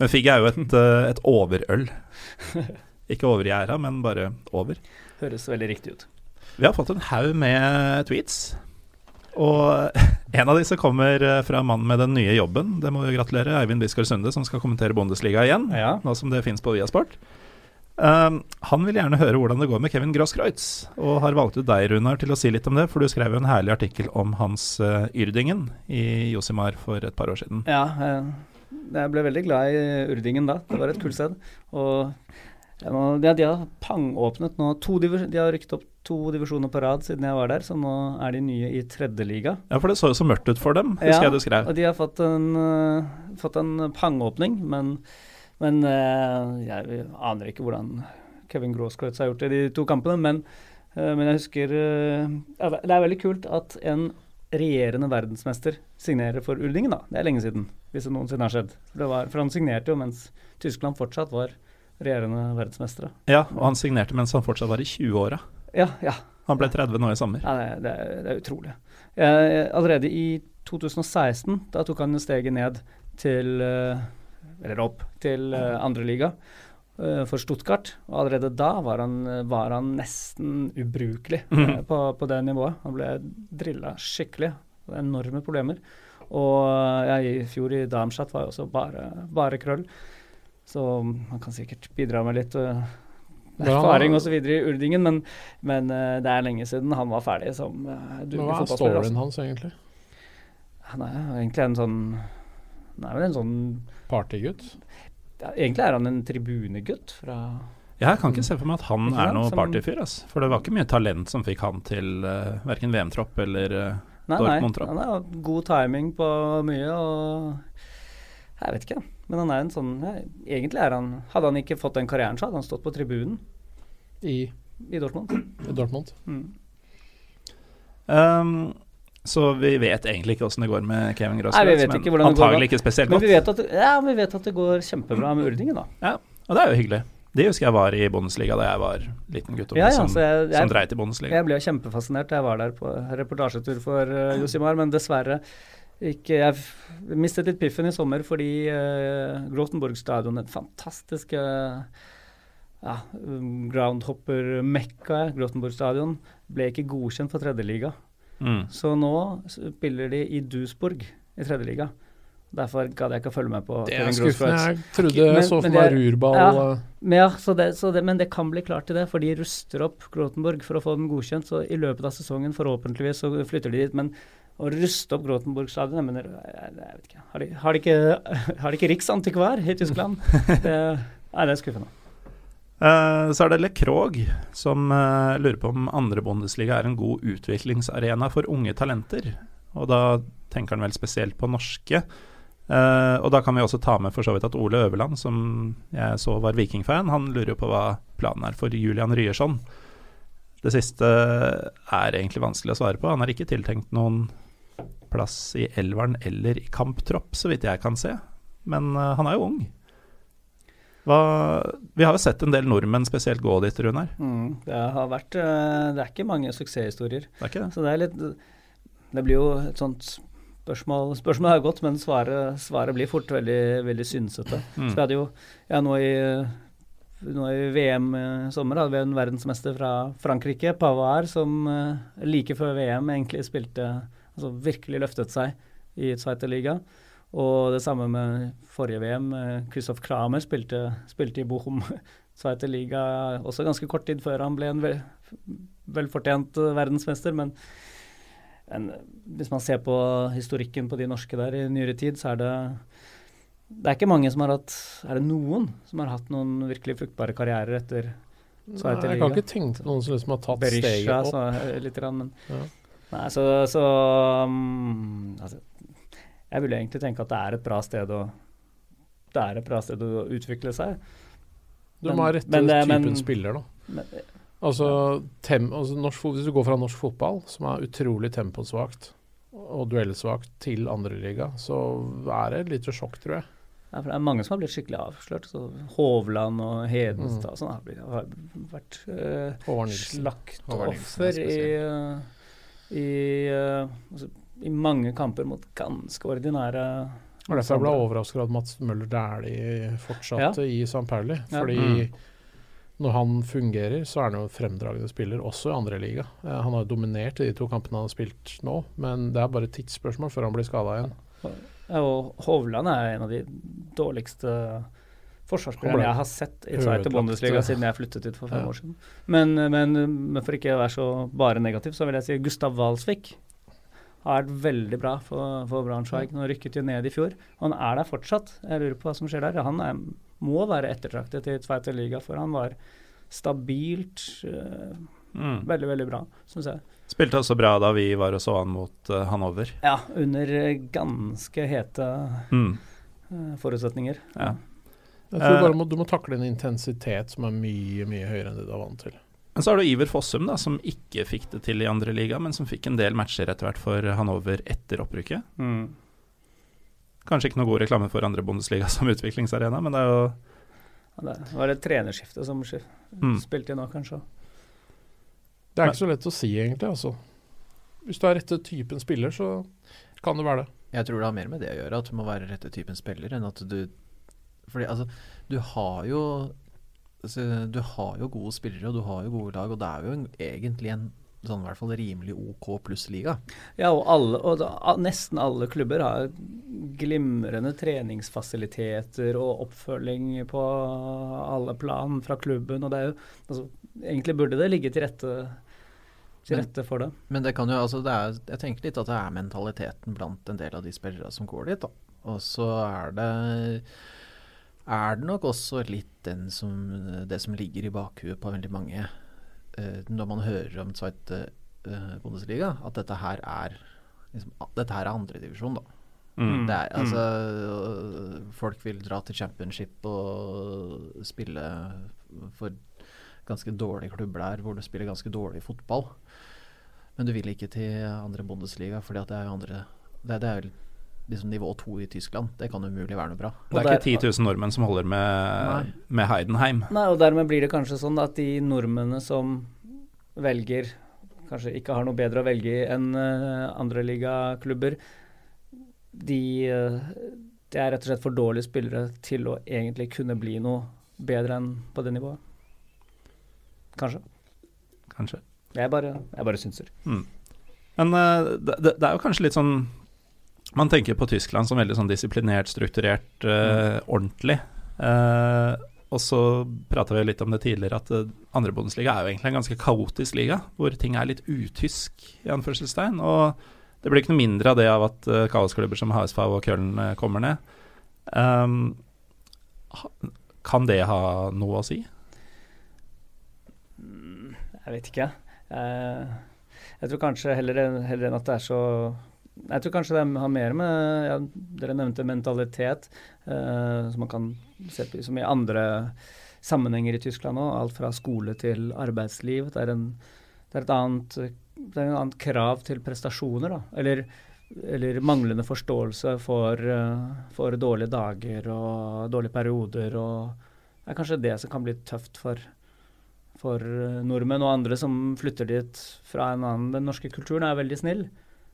Men Figg er jo et, eh, et overøl. Ikke overgjæra, men bare over. Høres veldig riktig ut. Vi har fått en haug med tweets. Og en av disse kommer eh, fra mannen med den nye jobben. Det må vi gratulere. Eivind Biskar Sunde, som skal kommentere Bundesliga igjen. Ja. Nå som det fins på Viasport. Um, han vil gjerne høre hvordan det går med Kevin Grosskreutz, og har valgt ut deg, Runar, til å si litt om det. For du skrev jo en herlig artikkel om hans uh, Yrdingen i Josimar for et par år siden. Ja, eh, jeg ble veldig glad i Urdingen da. Det var et kult sted. Og ja, de har pangåpnet nå to De har rykket opp to divisjoner på rad siden jeg var der, så nå er de nye i tredjeliga. Ja, for det så jo så mørkt ut for dem, husker jeg du skrev. og de har fått en, uh, fått en pangåpning, men, men uh, jeg aner ikke hvordan Kevin Grosskreutz har gjort det i de to kampene. Men, uh, men jeg husker Det er veldig kult at en regjerende verdensmester signerer for Uldingen, da. Det er lenge siden, hvis det noensinne har skjedd. Var, for han signerte jo mens Tyskland fortsatt var regjerende verdensmestere. Ja, og han signerte mens han fortsatt var i 20-åra. Ja, ja. Han ble 30 nå i sommer. Ja, det, det, er, det er utrolig. Eh, allerede i 2016, da tok han steget ned til eh, Eller opp til uh, andreliga for Stuttgart. Og allerede da var han, var han nesten ubrukelig eh, Mhm. på, på det nivået. Han ble drilla skikkelig. Enorme problemer. Og ja, i fjor i Darmstadt var jo også bare, bare krøll. Så han kan sikkert bidra med litt. Erfaring osv. i Urdingen, men, men uh, det er lenge siden han var ferdig som uh, hva er storyen altså. hans, egentlig? Han er egentlig en sånn Han er vel en sånn Partygutt? ja, Egentlig er han en tribunegutt fra Jeg kan ikke se for meg at han er noe partyfyr. ass. For det var ikke mye talent som fikk han til uh, verken VM-tropp eller uh, Nei, nei, han har god timing på mye og Jeg vet ikke, men han er en sånn ja, Egentlig er han Hadde han ikke fått den karrieren, så hadde han stått på tribunen I, i Dortmund. i Dortmund? Mm. Um, så vi vet egentlig ikke åssen det går med Kevin Grosskreutz, men ikke antagelig ikke spesielt Men godt. vi vet, at, ja, vi vet at det går kjempebra med Urdingen, da. Ja, og det er jo hyggelig. Det husker jeg var i Bundesliga da jeg var liten guttunge Ja, ja, som, jeg- jeg- som dreit i Bundesliga. Jeg ble kjempefascinert da jeg var der på reportasjetur for uh, Josimar, men dessverre ikke Jeg mistet litt piffen i sommer fordi uh, Grotenborg stadion, et fantastisk uh, ja, um, groundhopper-mekka, Grotenborg stadion, ble ikke godkjent for tredjeliga. Mm. Så nå spiller de i Duesburg i tredjeliga. Derfor gadd jeg ikke å følge med på Det er skuffende. Jeg trodde jeg så for meg rurball ja. eh, Men, ja, så det, så det, men det kan bli klart til det, for de ruster opp Grotenborg for å få den godkjent. Så i løpet av sesongen, forhåpentligvis, så flytter de dit. Men å ruste opp Grotenborg stadion mener, jeg, vet ikke. Har de, har de ikke, har de ikke riksantikvar i Tyskland? Det, nei, det er skuffende. Uh, så er det Le Krog som uh, lurer på om andre Bundesliga er en god utviklingsarena for unge talenter. Og da tenker han vel spesielt på norske. Uh, og da kan vi også ta med for så vidt at Ole Øverland, som jeg så var Viking-fan, han lurer på hva planen er for Julian Ryerson. Det siste er egentlig vanskelig å svare på. Han har ikke tiltenkt noen plass i elveren eller i kamptropp, så vidt jeg kan se. Men uh, han er jo ung. Hva, vi har jo sett en del nordmenn spesielt gå dit, Runar. Mm, det har vært uh, Det er ikke mange suksesshistorier. Det er ikke det? Så det er litt Det blir jo et sånt spørsmål Spørsmålet er godt, men svaret, svaret blir fort veldig, veldig synsete. Mm. Så vi hadde jo Ja, nå i, nå i VM i sommer hadde vi en verdensmester fra Frankrike, Pavard, som eh, like før VM egentlig spilte Altså virkelig løftet seg i Zweite Liga. Og det samme med forrige VM. Kristoff Kramer spilte, spilte i Bochum Zweite Liga også ganske kort tid før han ble en vel, velfortjent eh, verdensmester, men men hvis man ser på historikken på de norske der i nyere tid, så er det Det er ikke mange som har hatt Er det noen som har hatt noen virkelig fruktbare karrierer etter Nei, jeg kan ikke tenke noen som liksom har tatt steget opp. så, eh, litt, men Ja. Nei, så, så um, altså, Jeg ville egentlig tenke at det er et bra sted å Det er et bra sted å utvikle seg. Du må ha rette men typen men- spiller, da. Men, Altså, tem, altså norsk, Hvis du går fra norsk fotball, som er utrolig temposvakt og duellsvakt, til andreliga, så er det et lite sjokk, tror jeg. Ja, for det er mange som har blitt skikkelig avslørt. Så Hovland og Hedenstad Mm. og sånn har, blitt, har vært uh, er slaktoffer i, uh, i, uh, altså, i mange kamper mot ganske ordinære Og Derfor jeg ble jeg overrasket over at Mats Møller Dæhlie fortsatte Ja. i San Pauli. Ja. Fordi Mm. når han fungerer, så er han jo en fremdragende spiller, også i andre liga. Eh, han har dominert i de to kampene han har spilt nå, men det er bare et tidsspørsmål før han blir skada igjen. Ja, og Hovland er en av de dårligste forsvarsspillerne ble jeg har sett i Zweite Bundesliga siden jeg flyttet dit for fem Ja. år siden. Men, men, men for ikke å være så bare negativ, så vil jeg si Gustav Walsvik har vært veldig bra for, for Braunschweig. Nå rykket jo ned i fjor. Han er der fortsatt. Jeg lurer på hva som skjer der. Han er, må være ettertraktet i Zweite Liga, for han var stabilt øh, Mm. veldig, veldig bra, syns jeg. Spilte også bra da vi var og så han mot uh, Hanover. Ja, under eh, ganske hete Mm. uh, forutsetninger. Ja. Jeg tror bare bare må, Du må takle en intensitet som er mye mye høyere enn det du er vant til. Men så har du Iver Fossum, da, som ikke fikk det til i andre liga, men som fikk en del matcher etter hvert for Hanover etter opprykket. Mm. Kanskje ikke noe god reklame for andre Bundesliga som utviklingsarena, men det er jo Ja, det var et trenerskifte som skif- Mm. spilte inn nå, kanskje. Det er ikke så lett å si, egentlig. altså. Hvis du er rette typen spiller, så kan det være det. Jeg tror det har mer med det å gjøre, at du må være rette typen spiller, enn at du Fordi altså, du har jo altså, Du har jo gode spillere, og du har jo gode lag, og det er jo en, egentlig en sånn i hvert fall rimelig OK pluss-liga. Ja, og, alle, og da, nesten alle klubber har glimrende treningsfasiliteter og oppfølging på alle plan fra klubben. og det er jo, altså, Egentlig burde det ligge til rette, til Men- rette for det. Men det kan jo, altså det er, jeg tenker litt at det er mentaliteten blant en del av de spillere som går dit. da. Og så er det er det nok også litt den som, det som ligger i bakhuet på veldig mange uh, når man hører om Zweite uh, Bundesliga, at dette her er liksom, dette her er andredivisjon, da. Mm. Det er, altså, mm. folk vil dra til championship og spille for ganske dårlige klubber der, hvor du spiller ganske dårlig fotball. Men du vil ikke til andre Bundesliga, fordi at det er jo andre Det, det er jo liksom nivå to i Tyskland. Det kan umulig være noe bra. Det er ikke 10 000 nordmenn som holder med, Nei. med Heidenheim. Nei, og dermed blir det kanskje sånn at de nordmennene som velger Kanskje ikke har noe bedre å velge i enn uh, andreligaklubber. De, eh, det er rett og slett for dårlige spillere til å egentlig kunne bli noe bedre enn på det nivået. Kanskje. Kanskje. Jeg bare, jeg bare synser. Mm. Men eh, det, det det er jo kanskje litt sånn Man tenker på Tyskland som veldig sånn disiplinert, strukturert, eh, ordentlig. Uh, og så prata vi litt om det tidligere, at uh, andre Bundesliga er jo egentlig en ganske kaotisk liga, hvor ting er litt utysk, i anførselstegn. Og det blir ikke noe mindre av det av at uh, kaosklubber som HSV og Köln uh, kommer ned. Um, kan det ha noe å si? Jeg vet ikke. Jeg tror kanskje heller, heller enn at det er så Jeg tror kanskje det har mer med ja, Dere nevnte mentalitet, eh, som man kan se på som i andre sammenhenger i Tyskland òg. Alt fra skole til arbeidsliv. Det er, en, det er et annet det er en annet krav til prestasjoner, da. Eller, eller manglende forståelse for, eh, for dårlige dager og dårlige perioder. og Det er kanskje det som kan bli tøft for, for eh, nordmenn og andre som flytter dit fra en annen. Den norske kulturen er veldig snill.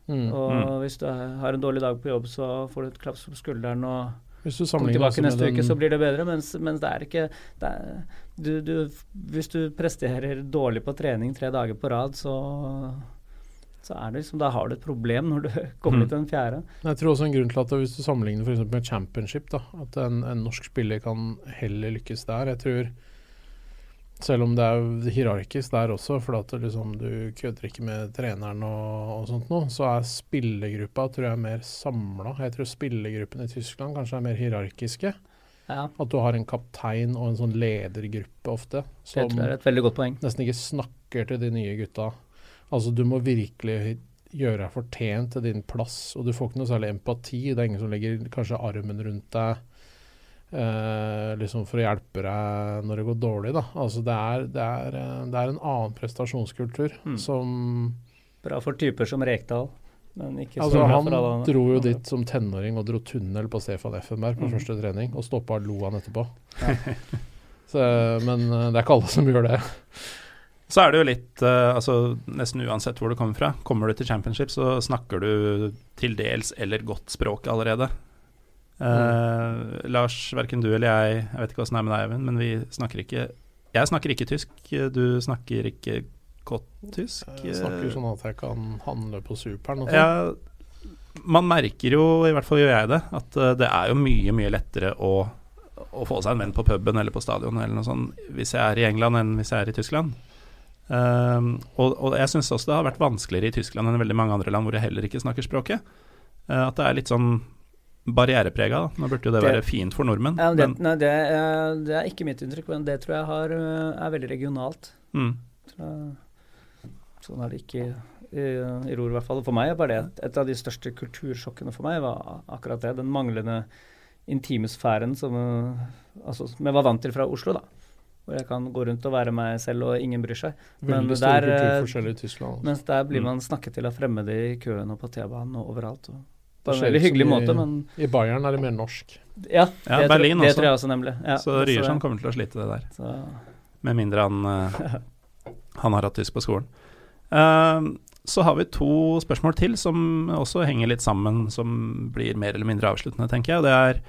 Mm. Og Mm. hvis du har en dårlig dag på jobb, så får du et klaps på skulderen og Hvis du kommer tilbake altså neste uke, så blir det bedre. Mens, mens det er ikke det er, du, du, Hvis du presterer dårlig på trening tre dager på rad, så så er det liksom, da har du et problem når du kommer Mm. til den fjerde. Jeg tror også en grunn til at hvis du sammenligner for med championship, da, at en, en norsk spiller kan heller lykkes der. Jeg tror selv om det er hierarkisk der også, for at liksom, du kødder ikke med treneren og, og sånt noe, så er spillergruppa tror jeg mer samla. Jeg tror spillergruppene i Tyskland kanskje er mer hierarkiske. Ja, At du har en kaptein og en sånn ledergruppe ofte, det som jeg er et veldig godt poeng. nesten ikke snakker til de nye gutta. Altså du må virkelig gjøre deg fortjent til din plass, og du får ikke noe særlig empati. Det er ingen som legger kanskje armen rundt deg eh, liksom for å hjelpe deg når det går dårlig. Da. Altså det er, det, er, eh, det er en annen prestasjonskultur Mm. som Bra for typer som Rekdal, men ikke Altså bra Han for alle dro jo dit som tenåring og dro tunnel på Stefan Effenberg på Mm. første trening, og stoppa lo han etterpå. Så, men eh, det er ikke alle som gjør det. Så er det jo litt uh, altså Nesten uansett hvor du kommer fra. Kommer du til championship, så snakker du til dels eller godt språk allerede. Eh, Lars, verken du eller jeg Jeg vet ikke åssen det er med deg, Eivind, men vi snakker ikke Jeg snakker ikke tysk. Du snakker ikke godt tysk. Jeg snakker sånn at jeg kan handle på superen og sånn. Ja, man merker jo, i hvert fall gjør jeg det, at eh, det er jo mye, mye lettere å, å få seg en venn på puben eller på stadion eller noe sånt hvis jeg er i England enn hvis jeg er i Tyskland. Um, og, og jeg syns også det har vært vanskeligere i Tyskland enn i veldig mange andre land hvor jeg heller ikke snakker språket. Uh, at det er litt sånn barriereprega. da. Nå burde jo det, Det- være fint for nordmenn. Ja, det, men, nei, det, er, det er ikke mitt inntrykk, men det tror jeg har, øh, er veldig regionalt. mm, Så, sånn er det ikke i, i Ror, i hvert fall. For meg er bare det et, av de største kultursjokkene for meg var akkurat det. Den manglende intimesfæren som, øh, altså, vi var vant til fra Oslo, da. Hvor jeg kan gå rundt og være meg selv, og ingen bryr seg. Men der, eh, i Tyskland. altså. Mens der blir Mm. man snakket til av fremmede i køen og på T-banen og overalt. Og på en veldig hyggelig i, måte, men I Bayern er det mer norsk. ja. Ja, det, Berlin tror, det også. tror jeg også, nemlig. Ja, så Ryerson kommer til å slite det der. Så, Med mindre han, eh, han har hatt tysk på skolen. Uh, så har vi to spørsmål til som også henger litt sammen, som blir mer eller mindre avsluttende, tenker jeg. Det er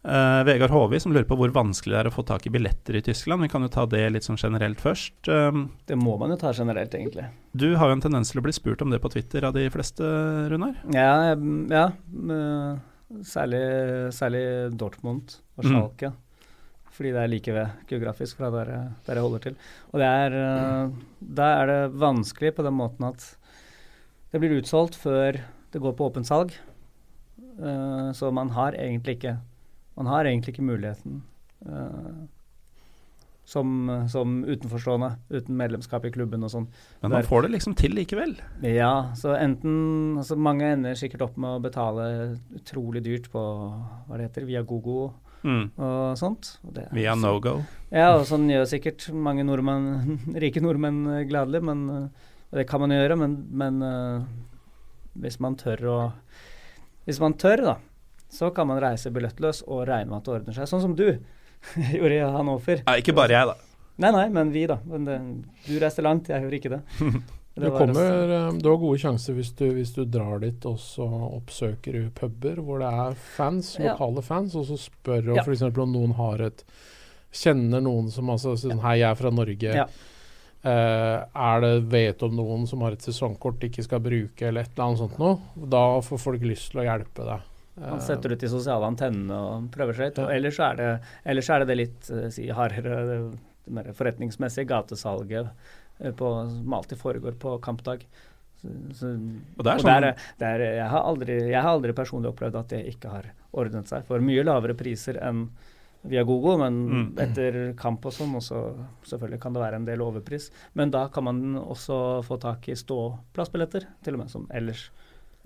Uh, Vegard Håvi som lurer på hvor vanskelig det er å få tak i billetter i Tyskland. Vi kan jo ta det litt sånn generelt først. Um, det må man jo ta generelt, egentlig. Du har jo en tendens til å bli spurt om det på Twitter av de fleste, Runar? Ja, ja uh, særlig, særlig, Dortmund og mm. Schalke. Mm. Fordi det er like ved geografisk fra der, der jeg holder til. Og det er, uh, da er det vanskelig på den måten at det blir utsolgt før det går på åpent salg. så man har egentlig ikke man har egentlig ikke muligheten uh, som, som, utenforstående, uten medlemskap i klubben og sånn. Men man får det liksom til likevel? Ja, så enten altså Mange ender sikkert opp med å betale utrolig dyrt på hva det heter, via Gogo mm. og sånt. Og det, via no go? Ja, og sånn gjør sikkert mange nordmenn, rike nordmenn gladelig, men det kan man gjøre, men, men uh, hvis man tør å Hvis man tør, da, så kan man reise billettløs og regne med at det ordner seg. Sånn som du gjorde i Hannover. Ja, ikke bare jeg, da. Nei, nei, men vi, da. Men det, du reiste langt, jeg gjorde ikke det. det du, kommer, eh, du har gode sjanser hvis du, hvis du drar dit og så oppsøker du puber hvor det er fans, lokale ja. fans, og så spør du ja. f.eks. om noen har et Kjenner noen som altså sånn Hei, jeg er fra Norge. Ja. Uh, er det vet om noen som har et sesongkort de ikke skal bruke, eller et eller annet sånt noe, da får folk lyst til å hjelpe deg. Man setter ut de sosiale antennene og prøver seg litt. Ja. ellers er det, ellers er det, det litt uh, si, hardere, det, det mer forretningsmessige gatesalget uh, på, som alltid foregår på kampdag. Så, så, og det sånn der, der, jeg, har aldri, jeg, har aldri, personlig opplevd at det ikke har ordnet seg. For mye lavere priser enn via Google, men mm. etter kamp og sånn, også selvfølgelig kan det være en del overpris. Men da kan man også få tak i ståplassbilletter, til og med, som ellers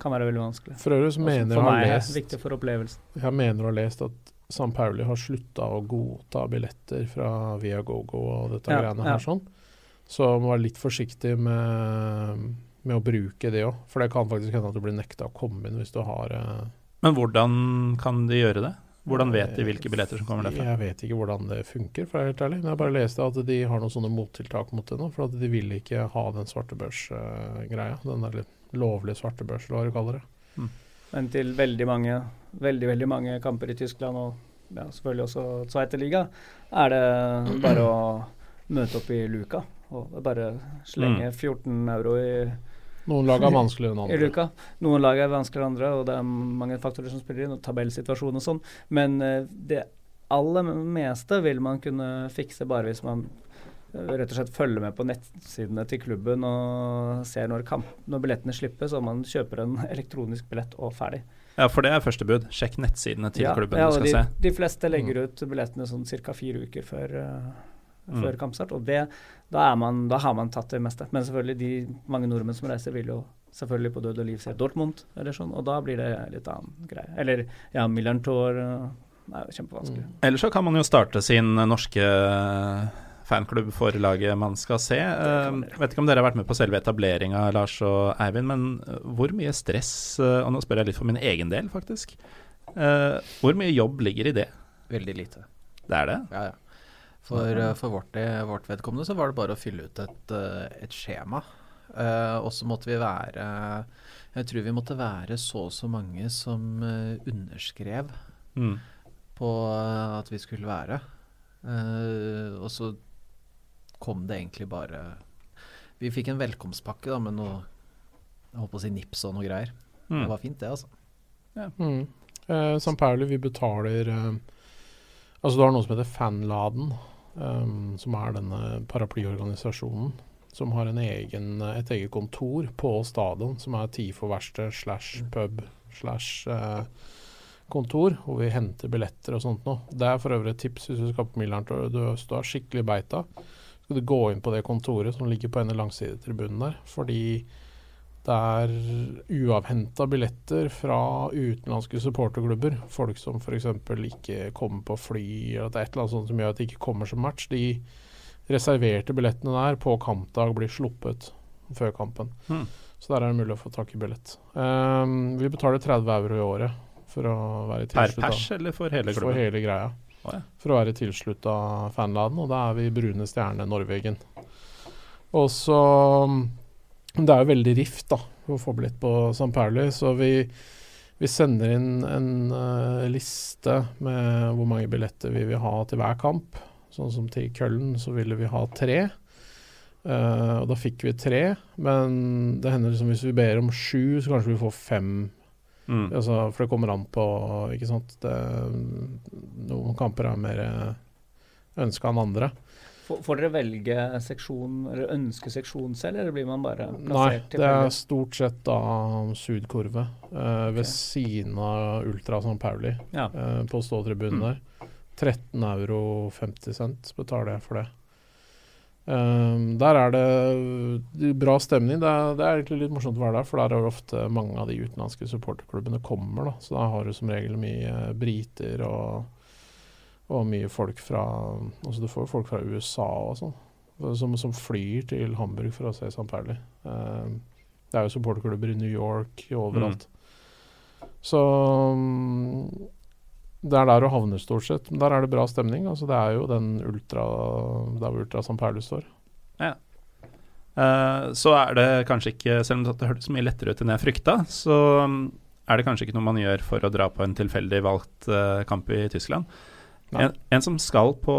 kan være veldig vanskelig. For øvrig mener for meg lest, viktig for opplevelsen. Jeg mener å ha lest at San Pauli har slutta å godta billetter fra Viagogo og dette ja, greiene her ja. sånn. Så må være litt forsiktig med, med å bruke det òg. For det kan faktisk hende at du blir nekta å komme inn hvis du har eh, Men hvordan kan de gjøre det? Hvordan vet de hvilke billetter som kommer derfra? Jeg vet ikke hvordan det funker, for å være helt ærlig. Men jeg bare leste at de har noen sånne mottiltak mot det nå. For at de vil ikke ha den svartebørsgreia. Uh, den der litt lovlig svartebørs, hva du kaller det. Mm. Men til veldig mange, veldig, veldig mange kamper i Tyskland, og ja, selvfølgelig også Zweiterliga, er det bare å møte opp i luka og bare slenge 14 mm. euro i noen lag er vanskeligere enn andre. I luka. Noen lag er vanskeligere enn andre, og det er mange faktorer som spiller inn, og tabellsituasjon og sånn. Men uh, det aller meste vil man kunne fikse bare hvis man rett og slett følge med på nettsidene til klubben og ser når, kamp, når billettene slippes, og man kjøper en elektronisk billett og ferdig. Ja, for det er første bud. Sjekk nettsidene til ja, klubben ja, du skal de, se. De fleste legger mm. ut billettene sånn ca. fire uker før, uh, mm. kampstart. Og det, da, man, da, har man tatt det meste. Men selvfølgelig, de mange nordmenn som reiser, vil jo selvfølgelig på død og liv se Dortmund, eller sånn, og da blir det litt annen greie. Eller ja, Millern Tour. Uh, er jo kjempevanskelig. Mm. Eller så kan man jo starte sin norske fanklubb for laget man skal se. Uh, vet ikke om dere har vært med på selve etableringa, Lars og Eivind, men eh, hvor mye stress, uh, og nå spør jeg litt for min egen del, faktisk, uh, hvor mye jobb ligger i det? Veldig lite. Det er det? Ja, ja. For, for vårt, vårt, vedkommende så var det bare å fylle ut et, et skjema. og så måtte vi være Jeg tror vi måtte være så og så mange som underskrev mm. på at vi skulle være. Uh, og så kom det egentlig bare Vi fikk en velkomstpakke da, med noe Jeg håper å si nips og noe greier. Mm. Det var fint, det, altså. Ja. Mm. Eh, San Pauli, vi betaler eh, Altså, du har noe som heter Fanladen, eh, som er denne paraplyorganisasjonen. Som har egen, et eget kontor på stadion, som er TIFO-verksted slash pub slash eh, kontor, hvor vi henter billetter og sånt noe. Det er for øvrig et tips hvis du skal på Millern og du har skikkelig beita skal du gå inn på det kontoret som ligger på en av langsidetribunen der. Fordi det er uavhenta billetter fra utenlandske supporterklubber. Folk som f.eks. ikke kommer på fly, eller at det er et eller annet sånt som gjør at de ikke kommer som match. De reserverte billettene der på kampdag blir sluppet før kampen. Hmm. Så der er det mulig å få tak i billett. Um, vi betaler 30 euro i året for å være tilslutta. Per pers eller for hele klubben? For hele greia for å være tilslutta fanladen, og da er vi brune stjerne Norvegen. Og så Det er jo veldig rift da, å få blitt på St. Pauli, så vi Vi sender inn en uh, liste med hvor mange billetter vi vil ha til hver kamp. Sånn som til Køllen så ville vi ha tre. Uh, og da fikk vi tre, men det hender liksom hvis vi ber om sju, så kanskje vi får fem. Mm. Altså, for det kommer an på, ikke sant. Det, noen kamper er mer ønska enn andre. Får, dere velge seksjon, eller ønske seksjon selv, eller blir man bare Nei, plassert det er stort sett da sudkurve eh, ved okay. siden av Ultra San Pauli Ja. eh, på ståtribunen Mm. der. 13 euro 50 cent betaler jeg for det. Um, der er det er bra stemning. Det er, det er egentlig litt morsomt å være der, for der er det ofte mange av de utenlandske supporterklubbene kommer. da, Så da har du som regel mye briter og, og mye folk fra Altså du får jo folk fra USA og sånn, som, som flyr til Hamburg for å se St. Pauli. Um, det er jo supporterklubber i New York, overalt. Så um, det er der du havner, stort sett. Men der er det bra stemning. Altså, det er jo den ultra der hvor Ultra San Paulus står. Eh, så er det kanskje ikke, selv om det hørtes mye lettere ut enn jeg frykta, så mm, er det kanskje ikke noe man gjør for å dra på en tilfeldig valgt uh, kamp i Tyskland. En, en som skal på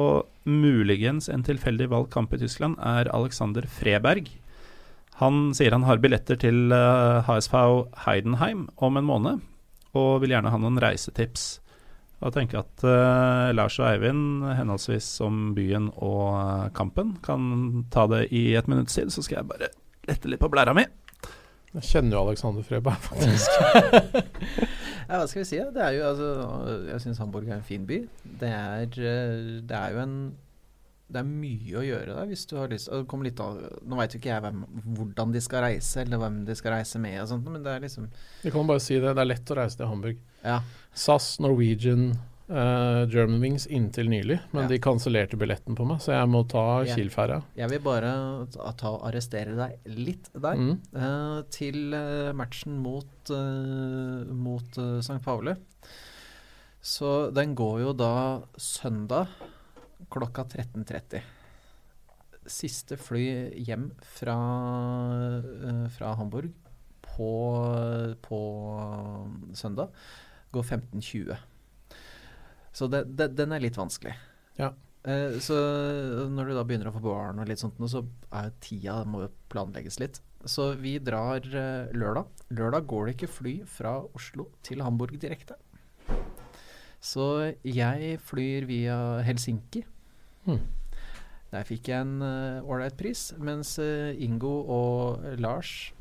muligens en tilfeldig valgt kamp i Tyskland, er Alexander Freberg. Han sier han har billetter til uh, HSV Heidenheim om en måned, og vil gjerne ha noen reisetips. Og tenker at uh, Lars og Eivind, henholdsvis om byen og eh, kampen, kan ta det i et minutts tid, så skal jeg bare lette litt på blæra mi. Jeg kjenner jo Alexander Freberg, faktisk. Ja, hva skal vi si? Det er jo, altså, jeg syns Hamburg er en fin by. Det er, eh, det er jo en Det er mye å gjøre der hvis du har lyst av, Nå veit jo ikke jeg hvem, hvordan de skal reise, eller hvem de skal reise med, og sånt, men det er liksom Vi kan bare si det. Det er lett å reise til Hamburg. Ja. SAS, Norwegian, uh, Germanwings inntil nylig, men Ja. de kansellerte billetten på meg, så jeg må ta Ja. Kiel-ferja. Jeg vil bare ta, ta arrestere deg litt der. Mm. Uh, til eh, matchen mot, uh, mot eh, St. Pauli. Så den går jo da søndag klokka 13.30. Siste fly hjem fra, eh, fra Hamburg på, på søndag går 15.20. Så det, det, den er litt vanskelig. Ja. Eh, så når du da begynner å få barn og litt sånt, så er tida må jo planlegges litt. Så vi drar eh, lørdag. Lørdag går det ikke fly fra Oslo til Hamburg direkte. Så jeg flyr via Helsinki. Hmm. Der fikk jeg en ålreit uh, pris, mens uh, Ingo og Lars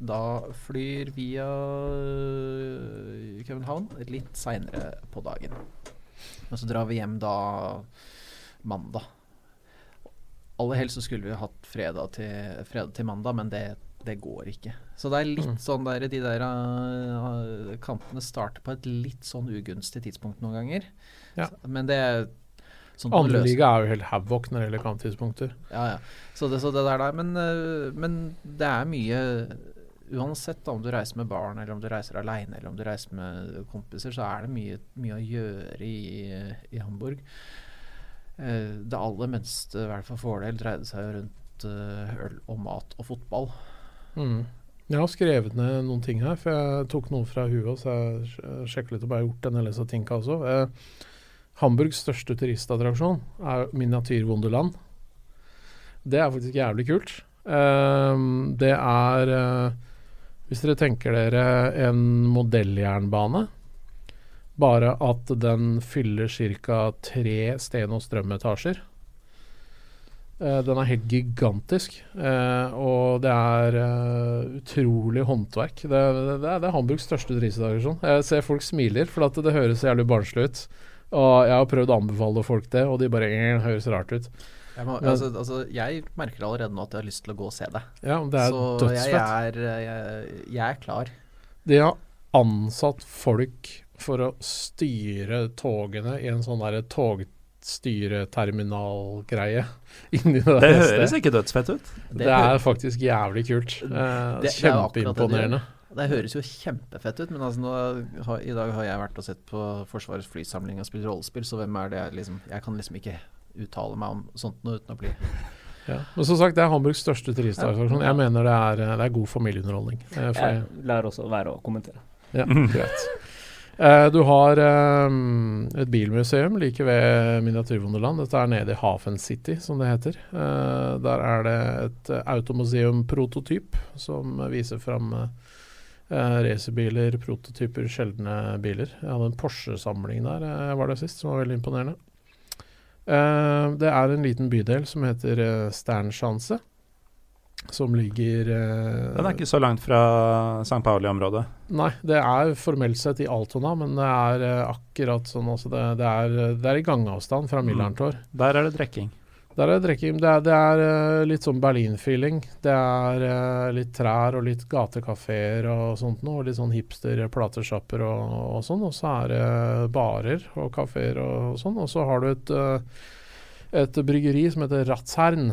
da flyr via eh, København litt seinere på dagen. Og så drar vi hjem da mandag. Aller helst så skulle vi hatt fredag til, fredag til mandag, men det, det går ikke. Så det er litt Mm. sånn der De der uh, kampene starter på et litt sånn ugunstig tidspunkt noen ganger. Ja. Så, men det er sånn man Andre liga er jo helt havoc når det gjelder kamptidspunkter. ja, ja. Så det, så det der, der men, øh, men det er mye Uansett om du reiser med barn, eller om du reiser aleine, eller om du reiser med kompiser, så er det mye, mye å gjøre i, i Hamburg. Eh, det aller meste, i hvert fall fordel, dreide seg rundt eh, øl og mat og fotball. Mm. Jeg har skrevet ned noen ting her, for jeg tok noe fra huet. Så jeg sj- sjekket litt om jeg har gjort en del av tinka også. Eh, Hamburgs største turistattraksjon er miniatyrwunderland. Det er faktisk jævlig kult. Eh, det er eh, Hvis dere tenker dere en modelljernbane, bare at den fyller ca. tre sten- og strømetasjer. Eh, den er helt gigantisk, eh, og det er eh, utrolig håndverk. Det, det, det, er, Hamburgs største turistattraksjon. Jeg ser folk smiler, for det høres jævlig barnslig ut. Og jeg har prøvd å anbefale folk det, og de bare høres rart ut. Jeg, må, altså, altså, jeg merker allerede nå at jeg har lyst til å gå og se det. Ja, det er så jeg er, øh, jeg, jeg er klar. De har ansatt folk for å styre togene i en sånn derre togstyreterminalgreie det, Det høres ikke dødsfett ut. Det er faktisk jævlig kult. Eh, Det- er gjør. Kjempeimponerende. Det høres jo kjempefett ut, men altså nå, har, i dag har jeg vært og sett på Forsvarets flysamling og spilt rollespill, så hvem er det jeg liksom Jeg kan liksom ikke uttale meg om sånt noe uten å bli Ja. Men som sagt, det er Hamburgs største turistattraksjon. Jeg mener det er, det er god familieunderholdning. Eh, for Jeg lærer også å være å kommentere. Ja, greit. Eh, du har um, et bilmuseum like ved Miniatyrwonderland. Dette er nede i Hafen City, som det heter. Uh, der er det et automuseum-prototyp som viser fram uh, racerbiler, prototyper, sjeldne biler. Jeg hadde en Porsche-samling der jeg var det sist, som var veldig imponerende. Eh, det er en liten bydel som heter uh, Sternschanze som ligger eh, Den er ikke så langt fra St. Pauli-området? Nei, det er formelt sett i Altona, men det er eh, akkurat sånn altså det, det, er, det, er, i gangavstand fra Millerntor. Mm. Der er det drikking? Der er det. Det er, det er uh, litt sånn Berlin-feeling. Det er uh, litt trær og litt gatekafeer og sånt noe. Litt sånn hipster-platesjapper og, og, sånn. Og så er det barer og kafeer og, sånn. Og så har du et, et bryggeri som heter Ratzhern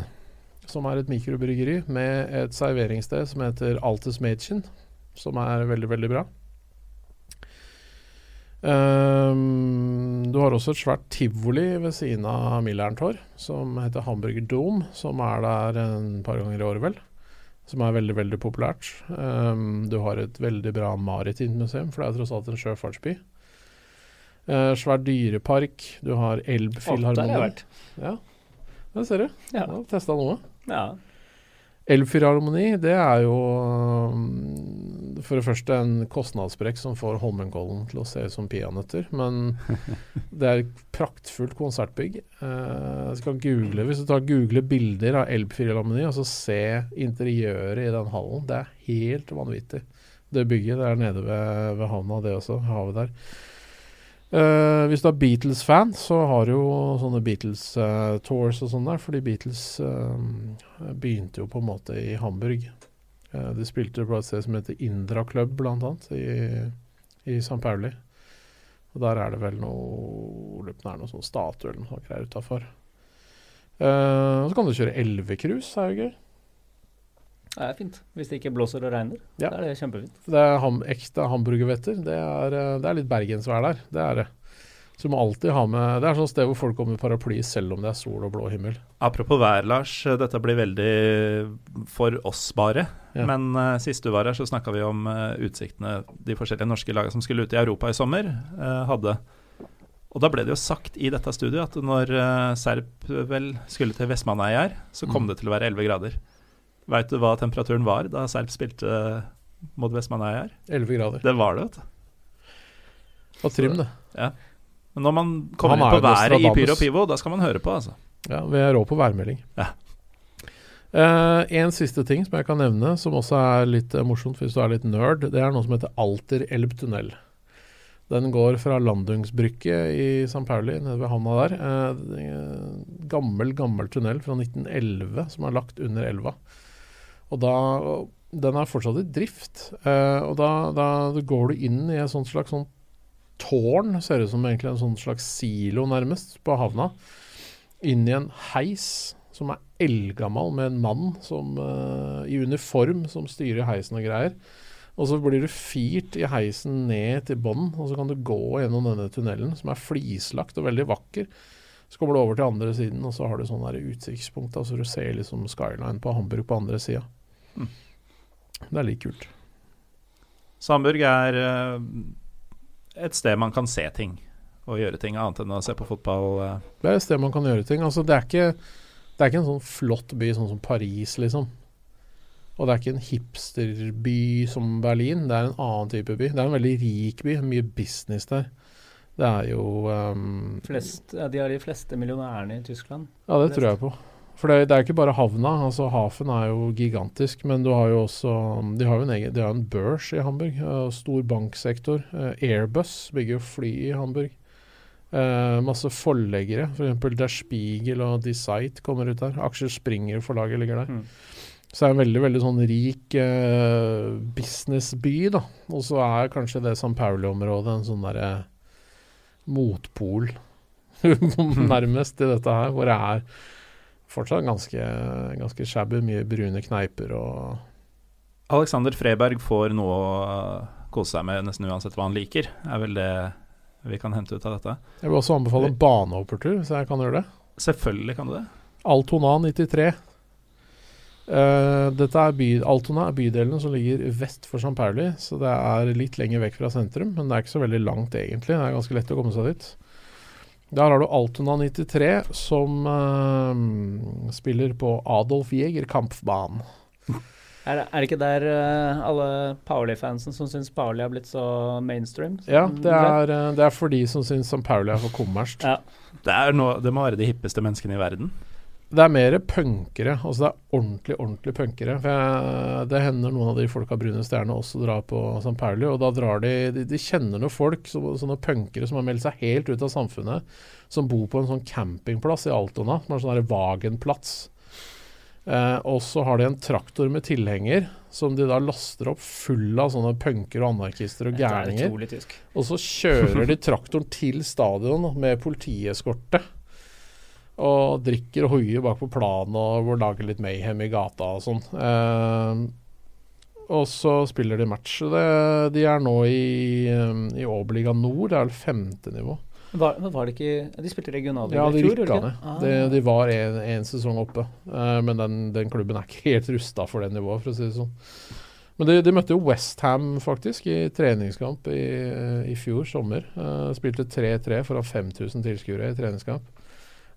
som er et mikrobryggeri med et serveringssted som heter Altes Mädchen, som er veldig, veldig bra. Um, du har også et svært tivoli ved siden av Millerntor, som heter Hamburger Dome, som er der en par ganger i året, vel. Som er veldig, veldig populært. Um, du har et veldig bra maritimt museum, for det er tross alt en sjøfartsby. Uh, svær dyrepark. Du har Elbfilharmoni. Ja, det ser du. Ja. Ja, Testa noe. Ja. Elfyrharmoni, det er jo um, for det første en kostnadssprekk som får Holmenkollen til å se ut som peanøtter. Men det er et praktfullt konsertbygg. Eh, skal google, hvis du tar google bilder av Elfyrharmoni og så se interiøret i den hallen, det er helt vanvittig. Det bygget det er nede ved, ved havna, det også. Havet der. Uh, hvis du er Beatles-fan, så har du jo sånne Beatles-tours uh, og sånn der, fordi Beatles uh, begynte jo på en måte i Hamburg. de spilte på et sted som heter Indra Club, blant annet, i, i St. Pauli. Og der er det vel noe det er noe sånn statue eller noe greier utafor. og så kan du kjøre elvecruise, er jo gøy. Det er fint. Hvis det ikke blåser og regner. Ja. Da er det kjempefint. Det er ham, ekte hamburgervetter. Det er, eh, det er litt bergensvær der. Det er det. Så du må alltid ha med Det er sånn sted hvor folk kommer med paraply selv om det er sol og blå himmel. Apropos vær, Lars. Dette blir veldig for oss bare. Ja. Men uh, sist du var her, så snakka vi om uh, utsiktene de forskjellige norske lagene som skulle ut i Europa i sommer, uh, hadde. Og da ble det jo sagt i dette studioet at når Serp vel skulle til Vestmannaeyjar, så kom mm. det til å være 11 grader. Veit du hva temperaturen var da Serp spilte mot Vestmannaøy her? 11 grader. Det var det, vet du. Og trim, det. Ja. Men når man kommer inn på været i Pyro Pivo, da skal man høre på, altså. Ja, vi er rå på værmelding. Ja. Uh, en siste ting som jeg kan nevne, som også er litt uh, morsomt hvis du er litt nerd, det er noe som heter Alter Elbtunnel. Den går fra Landungsbrykket i St. Pauli, nede ved havna der. Uh, gammel, gammel tunnel fra 1911 som er lagt under elva. Og da Den er fortsatt i drift. Uh, og da, da, går du inn i et sånt slags sånt tårn, ser ut som egentlig en sånn slags silo, nærmest, på havna. Inn i en heis som er eldgammel, med en mann som, uh, i uniform som styrer heisen og greier. Og så blir du firt i heisen ned til bånn, og så kan du gå gjennom denne tunnelen, som er flislagt og veldig vakker. Så kommer du over til andre siden, og så har du sånn utsiktspunkt, så du ser liksom skyline på Hamburg på andre sida. Mm. Det er litt kult. Samburg er uh, et sted man kan se ting og gjøre ting annet enn å se på fotball. Uh. Det er et sted man kan gjøre ting. Altså, det, er ikke, det er ikke en sånn flott by sånn som Paris, liksom. Og det er ikke en hipsterby som Berlin, det er en annen type by. Det er en veldig rik by, mye business der. Det er jo um, Flest, ja, De har de fleste millionærene i Tyskland. Ja, det tror jeg på. For det, det, er ikke bare havna. altså Hafen er jo gigantisk, men du har jo også De har jo en, egen, de har en børs i Hamburg. Uh, stor banksektor. Uh, Airbus bygger jo fly i Hamburg. Uh, masse forleggere. F.eks. Der Spiegel og DeSight kommer ut der. Aksjer Springer-forlaget ligger der. Mm. Så det er en veldig veldig sånn rik businessby, da. Og så er kanskje det San Pauli-området en sånn derre motpol, nærmest, i dette her, hvor det er fortsatt ganske, ganske shabby. Mye brune kneiper og Alexander Freberg får noe å kose seg med nesten uansett hva han liker, er vel det vi kan hente ut av dette. Jeg vil også anbefale banehoppertur, så jeg kan gjøre det. Selvfølgelig kan du det. Altona 93. Uh, dette er by, Altona er bydelen som ligger vest for St. Pauli, så det er litt lenger vekk fra sentrum, men det er ikke så veldig langt egentlig. Det er ganske lett å komme seg dit. Der har du Altona 93, som uh, spiller på Adolf Jeger Kampfbahn. Er det, er det ikke der uh, alle Pauli-fansen som syns Pauli har blitt så mainstream? Ja, det er, eh, det er for de som syns. Pauli er for kommersielt. Ja. Det, det må være de hippeste menneskene i verden. Det er mer punkere. Altså det er ordentlig, ordentlig punkere. For jeg, det hender noen av de folka Brune Stjerne også drar på St. Pauli, og da drar de De, de kjenner noen folk, så, sånne punkere som har meldt seg helt ut av samfunnet, som bor på en sånn campingplass i Altona, som er sånn der Wagenplatz. Eh, og så har de en traktor med tilhenger som de da laster opp full av sånne punker og anarkister og er gærninger. Og så kjører de traktoren til stadion med politieskorte. Og drikker og hoier bak på planen og hvor lager litt mayhem i gata og sånn. Eh, og så spiller de match. Det, de er nå i, eh, i Oberliga Nord, det er vel femte nivå. Var, var det ikke De spilte regionalliga Ja, i fjor? Ja, de? De, Ah. de var en, en sesong oppe, eh, men den, den klubben er ikke helt rusta for det nivået, for å si det sånn. Men de, de møtte jo Westham faktisk i treningskamp i, i fjor sommer. Eh, spilte 3-3 foran 5000 tilskuere i treningskamp.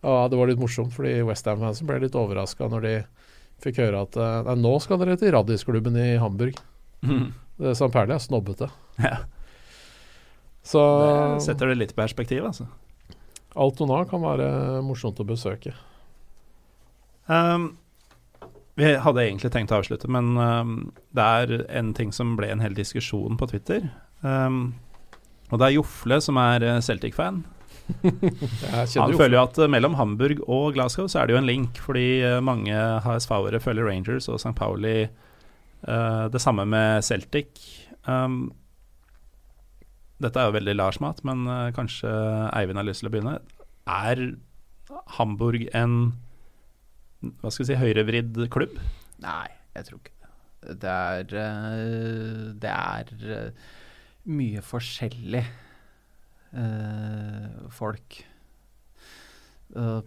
Ja, det var litt morsomt, fordi Westham-fansen ble litt overraska når de fikk høre at eh, nei, nå skal dere til Radisklubben i Hamburg. Mm. St. Perli er snobbete. Ja. Så Det setter det litt i perspektiv, altså. Altona kan være morsomt å besøke. Um, vi hadde egentlig tenkt å avslutte, men um, det er en ting som ble en hel diskusjon på Twitter. Um, og det er Jofle som er eh, Celtic-fan. Han jo føler jo at eh, mellom Hamburg og Glasgow så er det jo en link, fordi eh, mange HSV-ere følger Rangers og St. Pauli. Uh, det samme med Celtic. Um, dette er jo veldig Lars-mat, men uh, kanskje Eivind har lyst til å begynne. Er Hamburg en hva skal vi si, høyrevridd klubb? Nei, jeg tror ikke det. Det er, uh, det er mye forskjellig eh, folk. Uh,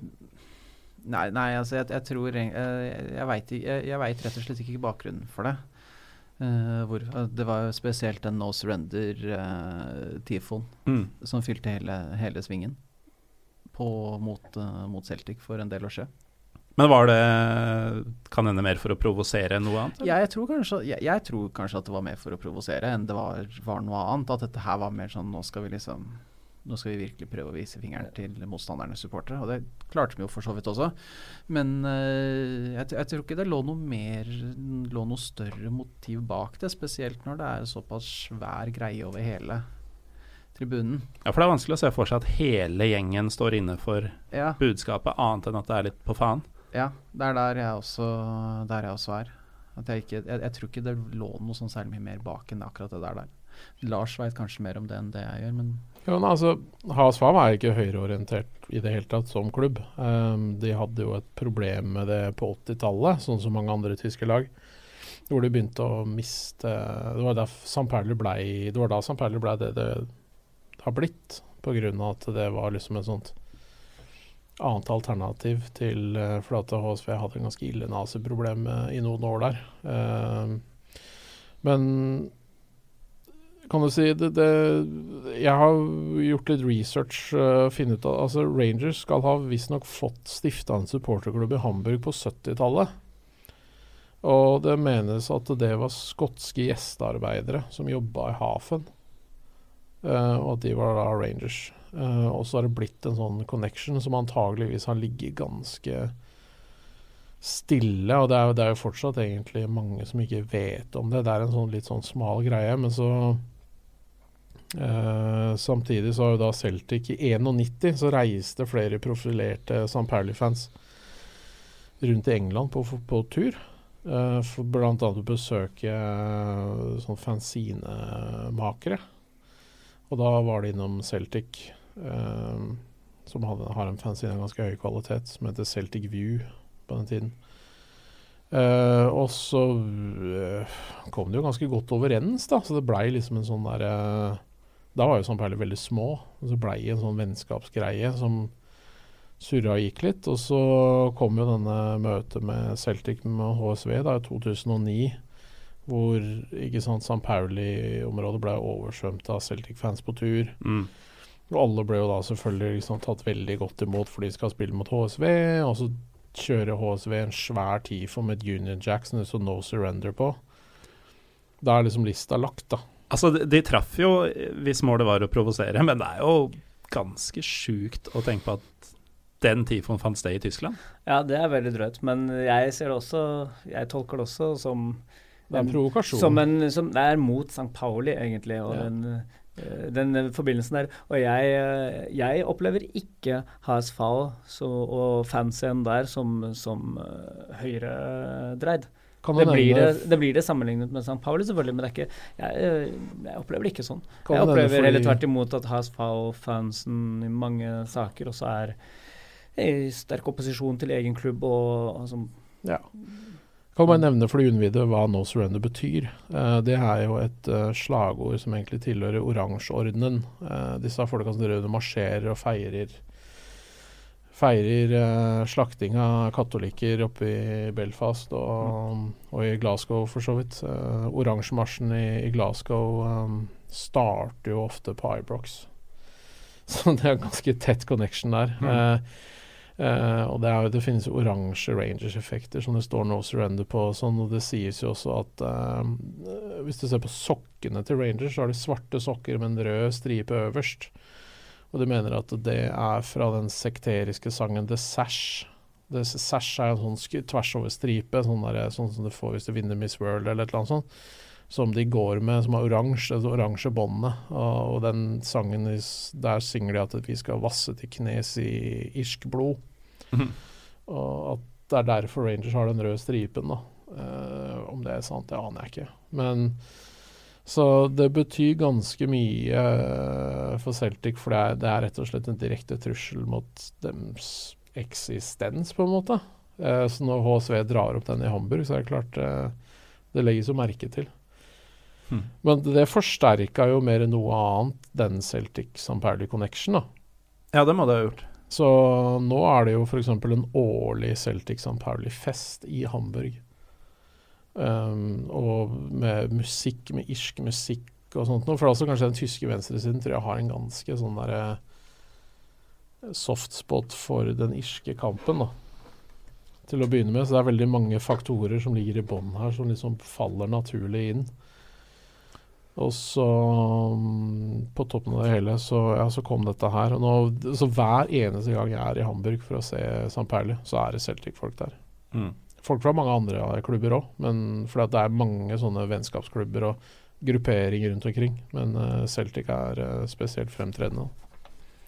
nei, nei, altså jeg, jeg tror eh, Jeg veit jeg, vet rett og slett ikke bakgrunnen for det. Uh, hvor, det var jo spesielt den no surrender-tifoen Mm. som fylte hele, hele svingen på, mot, mot Celtic for en del år siden. Men var det Kan hende mer for å provosere enn noe annet? Ja, jeg, tror kanskje, jeg, jeg tror kanskje at det var mer for å provosere enn det var, var noe annet. At dette her var mer sånn nå skal vi liksom Nå skal vi virkelig prøve å vise fingeren til motstandernes supportere. Og det klarte vi jo for så vidt også. Men uh, jeg, jeg tror ikke det lå noe mer Lå noe større motiv bak det. Spesielt når det er såpass svær greie over hele tribunen. Ja, for det er vanskelig å se for seg at hele gjengen står inne for Ja, budskapet, annet enn at det er litt på faen. ja det er der jeg også, der jeg også er. Jeg, ikke, jeg, jeg tror ikke det lå noe sånn særlig mye mer bak enn akkurat det der. der. Lars veit kanskje mer om det enn det jeg gjør, men Jo, men altså, Hasvam er ikke høyreorientert i det hele tatt som klubb. Um, de hadde jo et problem med det på 80-tallet, sånn som mange andre tyske lag. Hvor de begynte å miste Det var da San blei Det var da. Pauli blei det det har blitt, av at det var liksom et sånt annet alternativ til eh, For at HSV hadde en ganske ille naziproblem eh, i noen år der. Um, men kan du si det, det, Jeg har gjort litt research. Uh, finne ut av, altså Rangers skal ha visstnok fått stifta en supporterklubb i Hamburg på 70-tallet. Og det menes at det var skotske gjestearbeidere som jobba i Hafen. Uh, og at de var da Rangers. Uh, og så har det blitt en sånn connection som antageligvis har ligget ganske stille. Og det er, jo, det er jo fortsatt egentlig mange som ikke vet om det. Det er en sånn litt sånn smal greie. Men så Eh, samtidig så har jo da Celtic I 91 så reiste flere profilerte St. Pauli-fans rundt i England på, på tur. Uh, for bl.a. å besøke uh, sånn fanzinemakere. Og da var det innom Celtic, uh, som hadde, har en fanzine av ganske høy kvalitet, som heter Celtic View på den tiden. Uh, og så uh, kom det jo ganske godt overens, da, så det blei liksom en sånn derre Da var jo. Pauli veldig små, og så blei det en sånn vennskapsgreie som, surra og gikk litt. Og så kom jo denne møtet med Celtic med HSV da, i 2009, hvor ikke sant, St. Pauli-området ble oversvømt av Celtic-fans på tur. Mm. Og alle ble jo da selvfølgelig liksom tatt veldig godt imot fordi de skal spille mot HSV. Og så kjører HSV en svær TIFO med et Union Jack som det står No Surrender på. Da er liksom lista lagt, da. Altså, de, de traff jo hvis målet var å provosere, men det er jo ganske sjukt å tenke på at den tifoen fant sted i Tyskland. Ja, det er veldig drøyt, men jeg ser det også Jeg tolker det også som Det er en provokasjon. Som en, som, det er mot St. Pauli, egentlig, og Ja. den, eh, den eh, forbindelsen der. Og jeg, eh, jeg opplever ikke HSV og fansen der som, som eh, høyredreid. Kan Det blir det, det blir det sammenlignet med St. Pauli, selvfølgelig, men det ikke, jeg, eh, jeg opplever det ikke sånn. Kan jeg opplever fordi- heller tvert imot at HSV-fansen i mange saker også er i sterk opposisjon til egen klubb og, og som Ja. Kan bare nevne for de unnvide hva No Surrender betyr. Uh, det er jo et uh, slagord som egentlig tilhører oransjeordenen. Uh, disse folka som driver marsjerer og feirer Feirer eh, slakting av katolikker oppe i Belfast og, og i Glasgow, for så vidt. Uh, Oransjemarsjen i, i Glasgow um, starter jo ofte på Ibrox. Så det er ganske tett connection der. Mm. Eh, Eh, og det, er jo, det finnes jo oransje Rangers-effekter som det står No Surrender på. og Sånn, og det sies jo også at hvis du ser på sokkene til Rangers, så har de svarte sokker med en rød stripe øverst. Og de mener at det er fra den sekteriske sangen The Sash. The sash er en sånn tvers over stripe, sånn, der, sånn som du får hvis du vinner Miss World eller et eller annet sånt. Som de går med, som har oransje, det oransje båndet. Og, og den sangen, der synger de at vi skal vasse til knes i irsk blod. Mhm. Og at det er derfor Rangers har den røde stripen, da. Uh, om det er sant, det aner jeg ikke. Men så det betyr ganske mye eh, for Celtic, for det er, det er rett og slett en direkte trussel mot deres eksistens, på en måte. Eh, så når HSV drar opp den i Hamburg, så er det klart eh, Det legges jo merke til. Hmm. Men det forsterka jo mer enn noe annet den Celtic-St. Pauli Connection, da. Ja, det må det ha gjort. Så nå er det jo f.eks. en årlig Celtic St. Pauli-fest i Hamburg. Um, og med musikk, med irsk musikk og sånt noe. For altså kanskje den tyske venstresiden tror jeg har en ganske sånn derre softspot for den irske kampen, da. Til å begynne med. Så det er veldig mange faktorer som ligger i bånn her, som liksom faller naturlig inn. Og så mm, på toppen av det hele så, ja, så kom dette her. Og nå, så hver eneste gang jeg er i Hamburg for å se St. Perli, så er det Celtic-folk der. Mm. Folk fra mange andre klubber òg, men fordi at det er mange sånne vennskapsklubber og grupperinger rundt omkring. Men eh, Celtic er eh, spesielt fremtredende.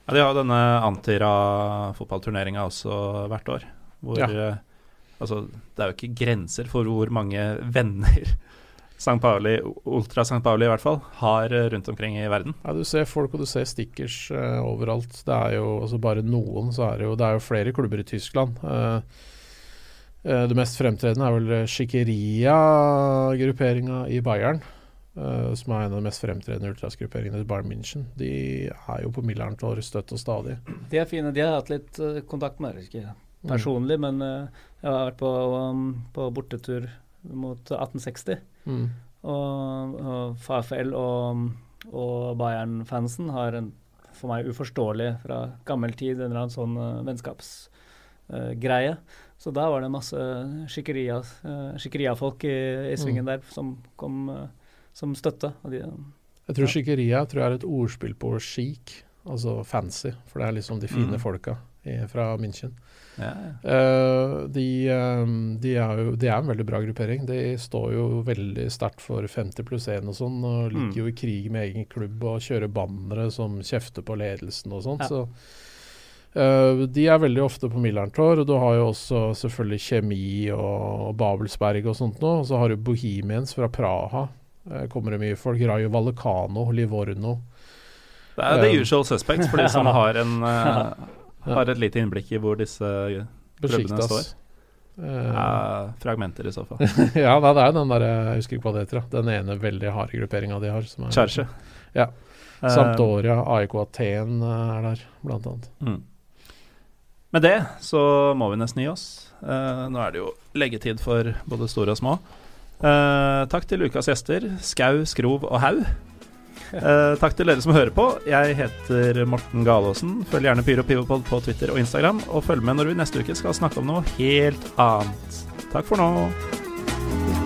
Ja, De har jo denne Antira-fotballturneringa også hvert år. Hvor Ja. eh, Altså, det er jo ikke grenser for hvor mange venner St. Pauli, Ultra St. Pauli i hvert fall, har rundt omkring i verden. Ja, Du ser folk og du ser stickers uh, overalt. Det er jo altså bare noen, så er det jo Det er jo flere klubber i Tyskland. Eh, det mest fremtredende er vel Schickeria-grupperinga i Bayern. eh, som er en av de mest fremtredende ultrasgrupperingene til Bayern München. De er jo på Millern Tor støtt og stadig. De er fine. De har hatt litt eh, kontakt med dere, ikke personlig, men eh, jeg har vært på, um, på bortetur mot 1860. Mm. Og, og FAFL og, og Bayern-fansen har en for meg uforståelig fra gammel tid en eller annen sånn uh, vennskapsgreie. så da var det masse uh, skikkeriafolk i, i svingen der som kom eh, som støtte. De, Jeg tror skikkeria tror jeg er et ordspill på chic, altså fancy. For det er liksom de fine Mm. folka i, fra München. Ja, Eh, de, eh, de, er jo, de er en veldig bra gruppering. De står jo veldig sterkt for 50 pluss 1 og sånn, og Mm. liker jo i krig med egen klubb og kjører bannere som kjefter på ledelsen og sånt. Ja. Så eh, de er veldig ofte på Millerntor, og du har jo også selvfølgelig Kjemi og, Babelsberg og sånt nå. Og så har du Bohemians fra Praha. Eh, kommer det mye folk. Rayo Vallecano, Livorno. Det er the Um, usual suspects for de som har, en, eh, har et lite innblikk i hvor disse klubbene står. Uh, fragmenter i så fall. ja, nei, det er den der, jeg husker ikke hva det heter, den ene veldig harde grupperinga de har. Som er, Kjærse. Ja. Eh, Sampdoria, AIK Aten eh, er der, blant annet. Mm. Med det så må vi nesten gi oss. Uh, nå er det jo leggetid for både store og små. Uh, takk til ukas gjester, Skau, Skrov og Haug. Uh, takk til dere som hører på. Jeg heter Morten Galaasen. Følg gjerne Pyro Pivopod på Twitter og Instagram, og følg med når vi neste uke skal snakke om noe helt annet. Takk for nå.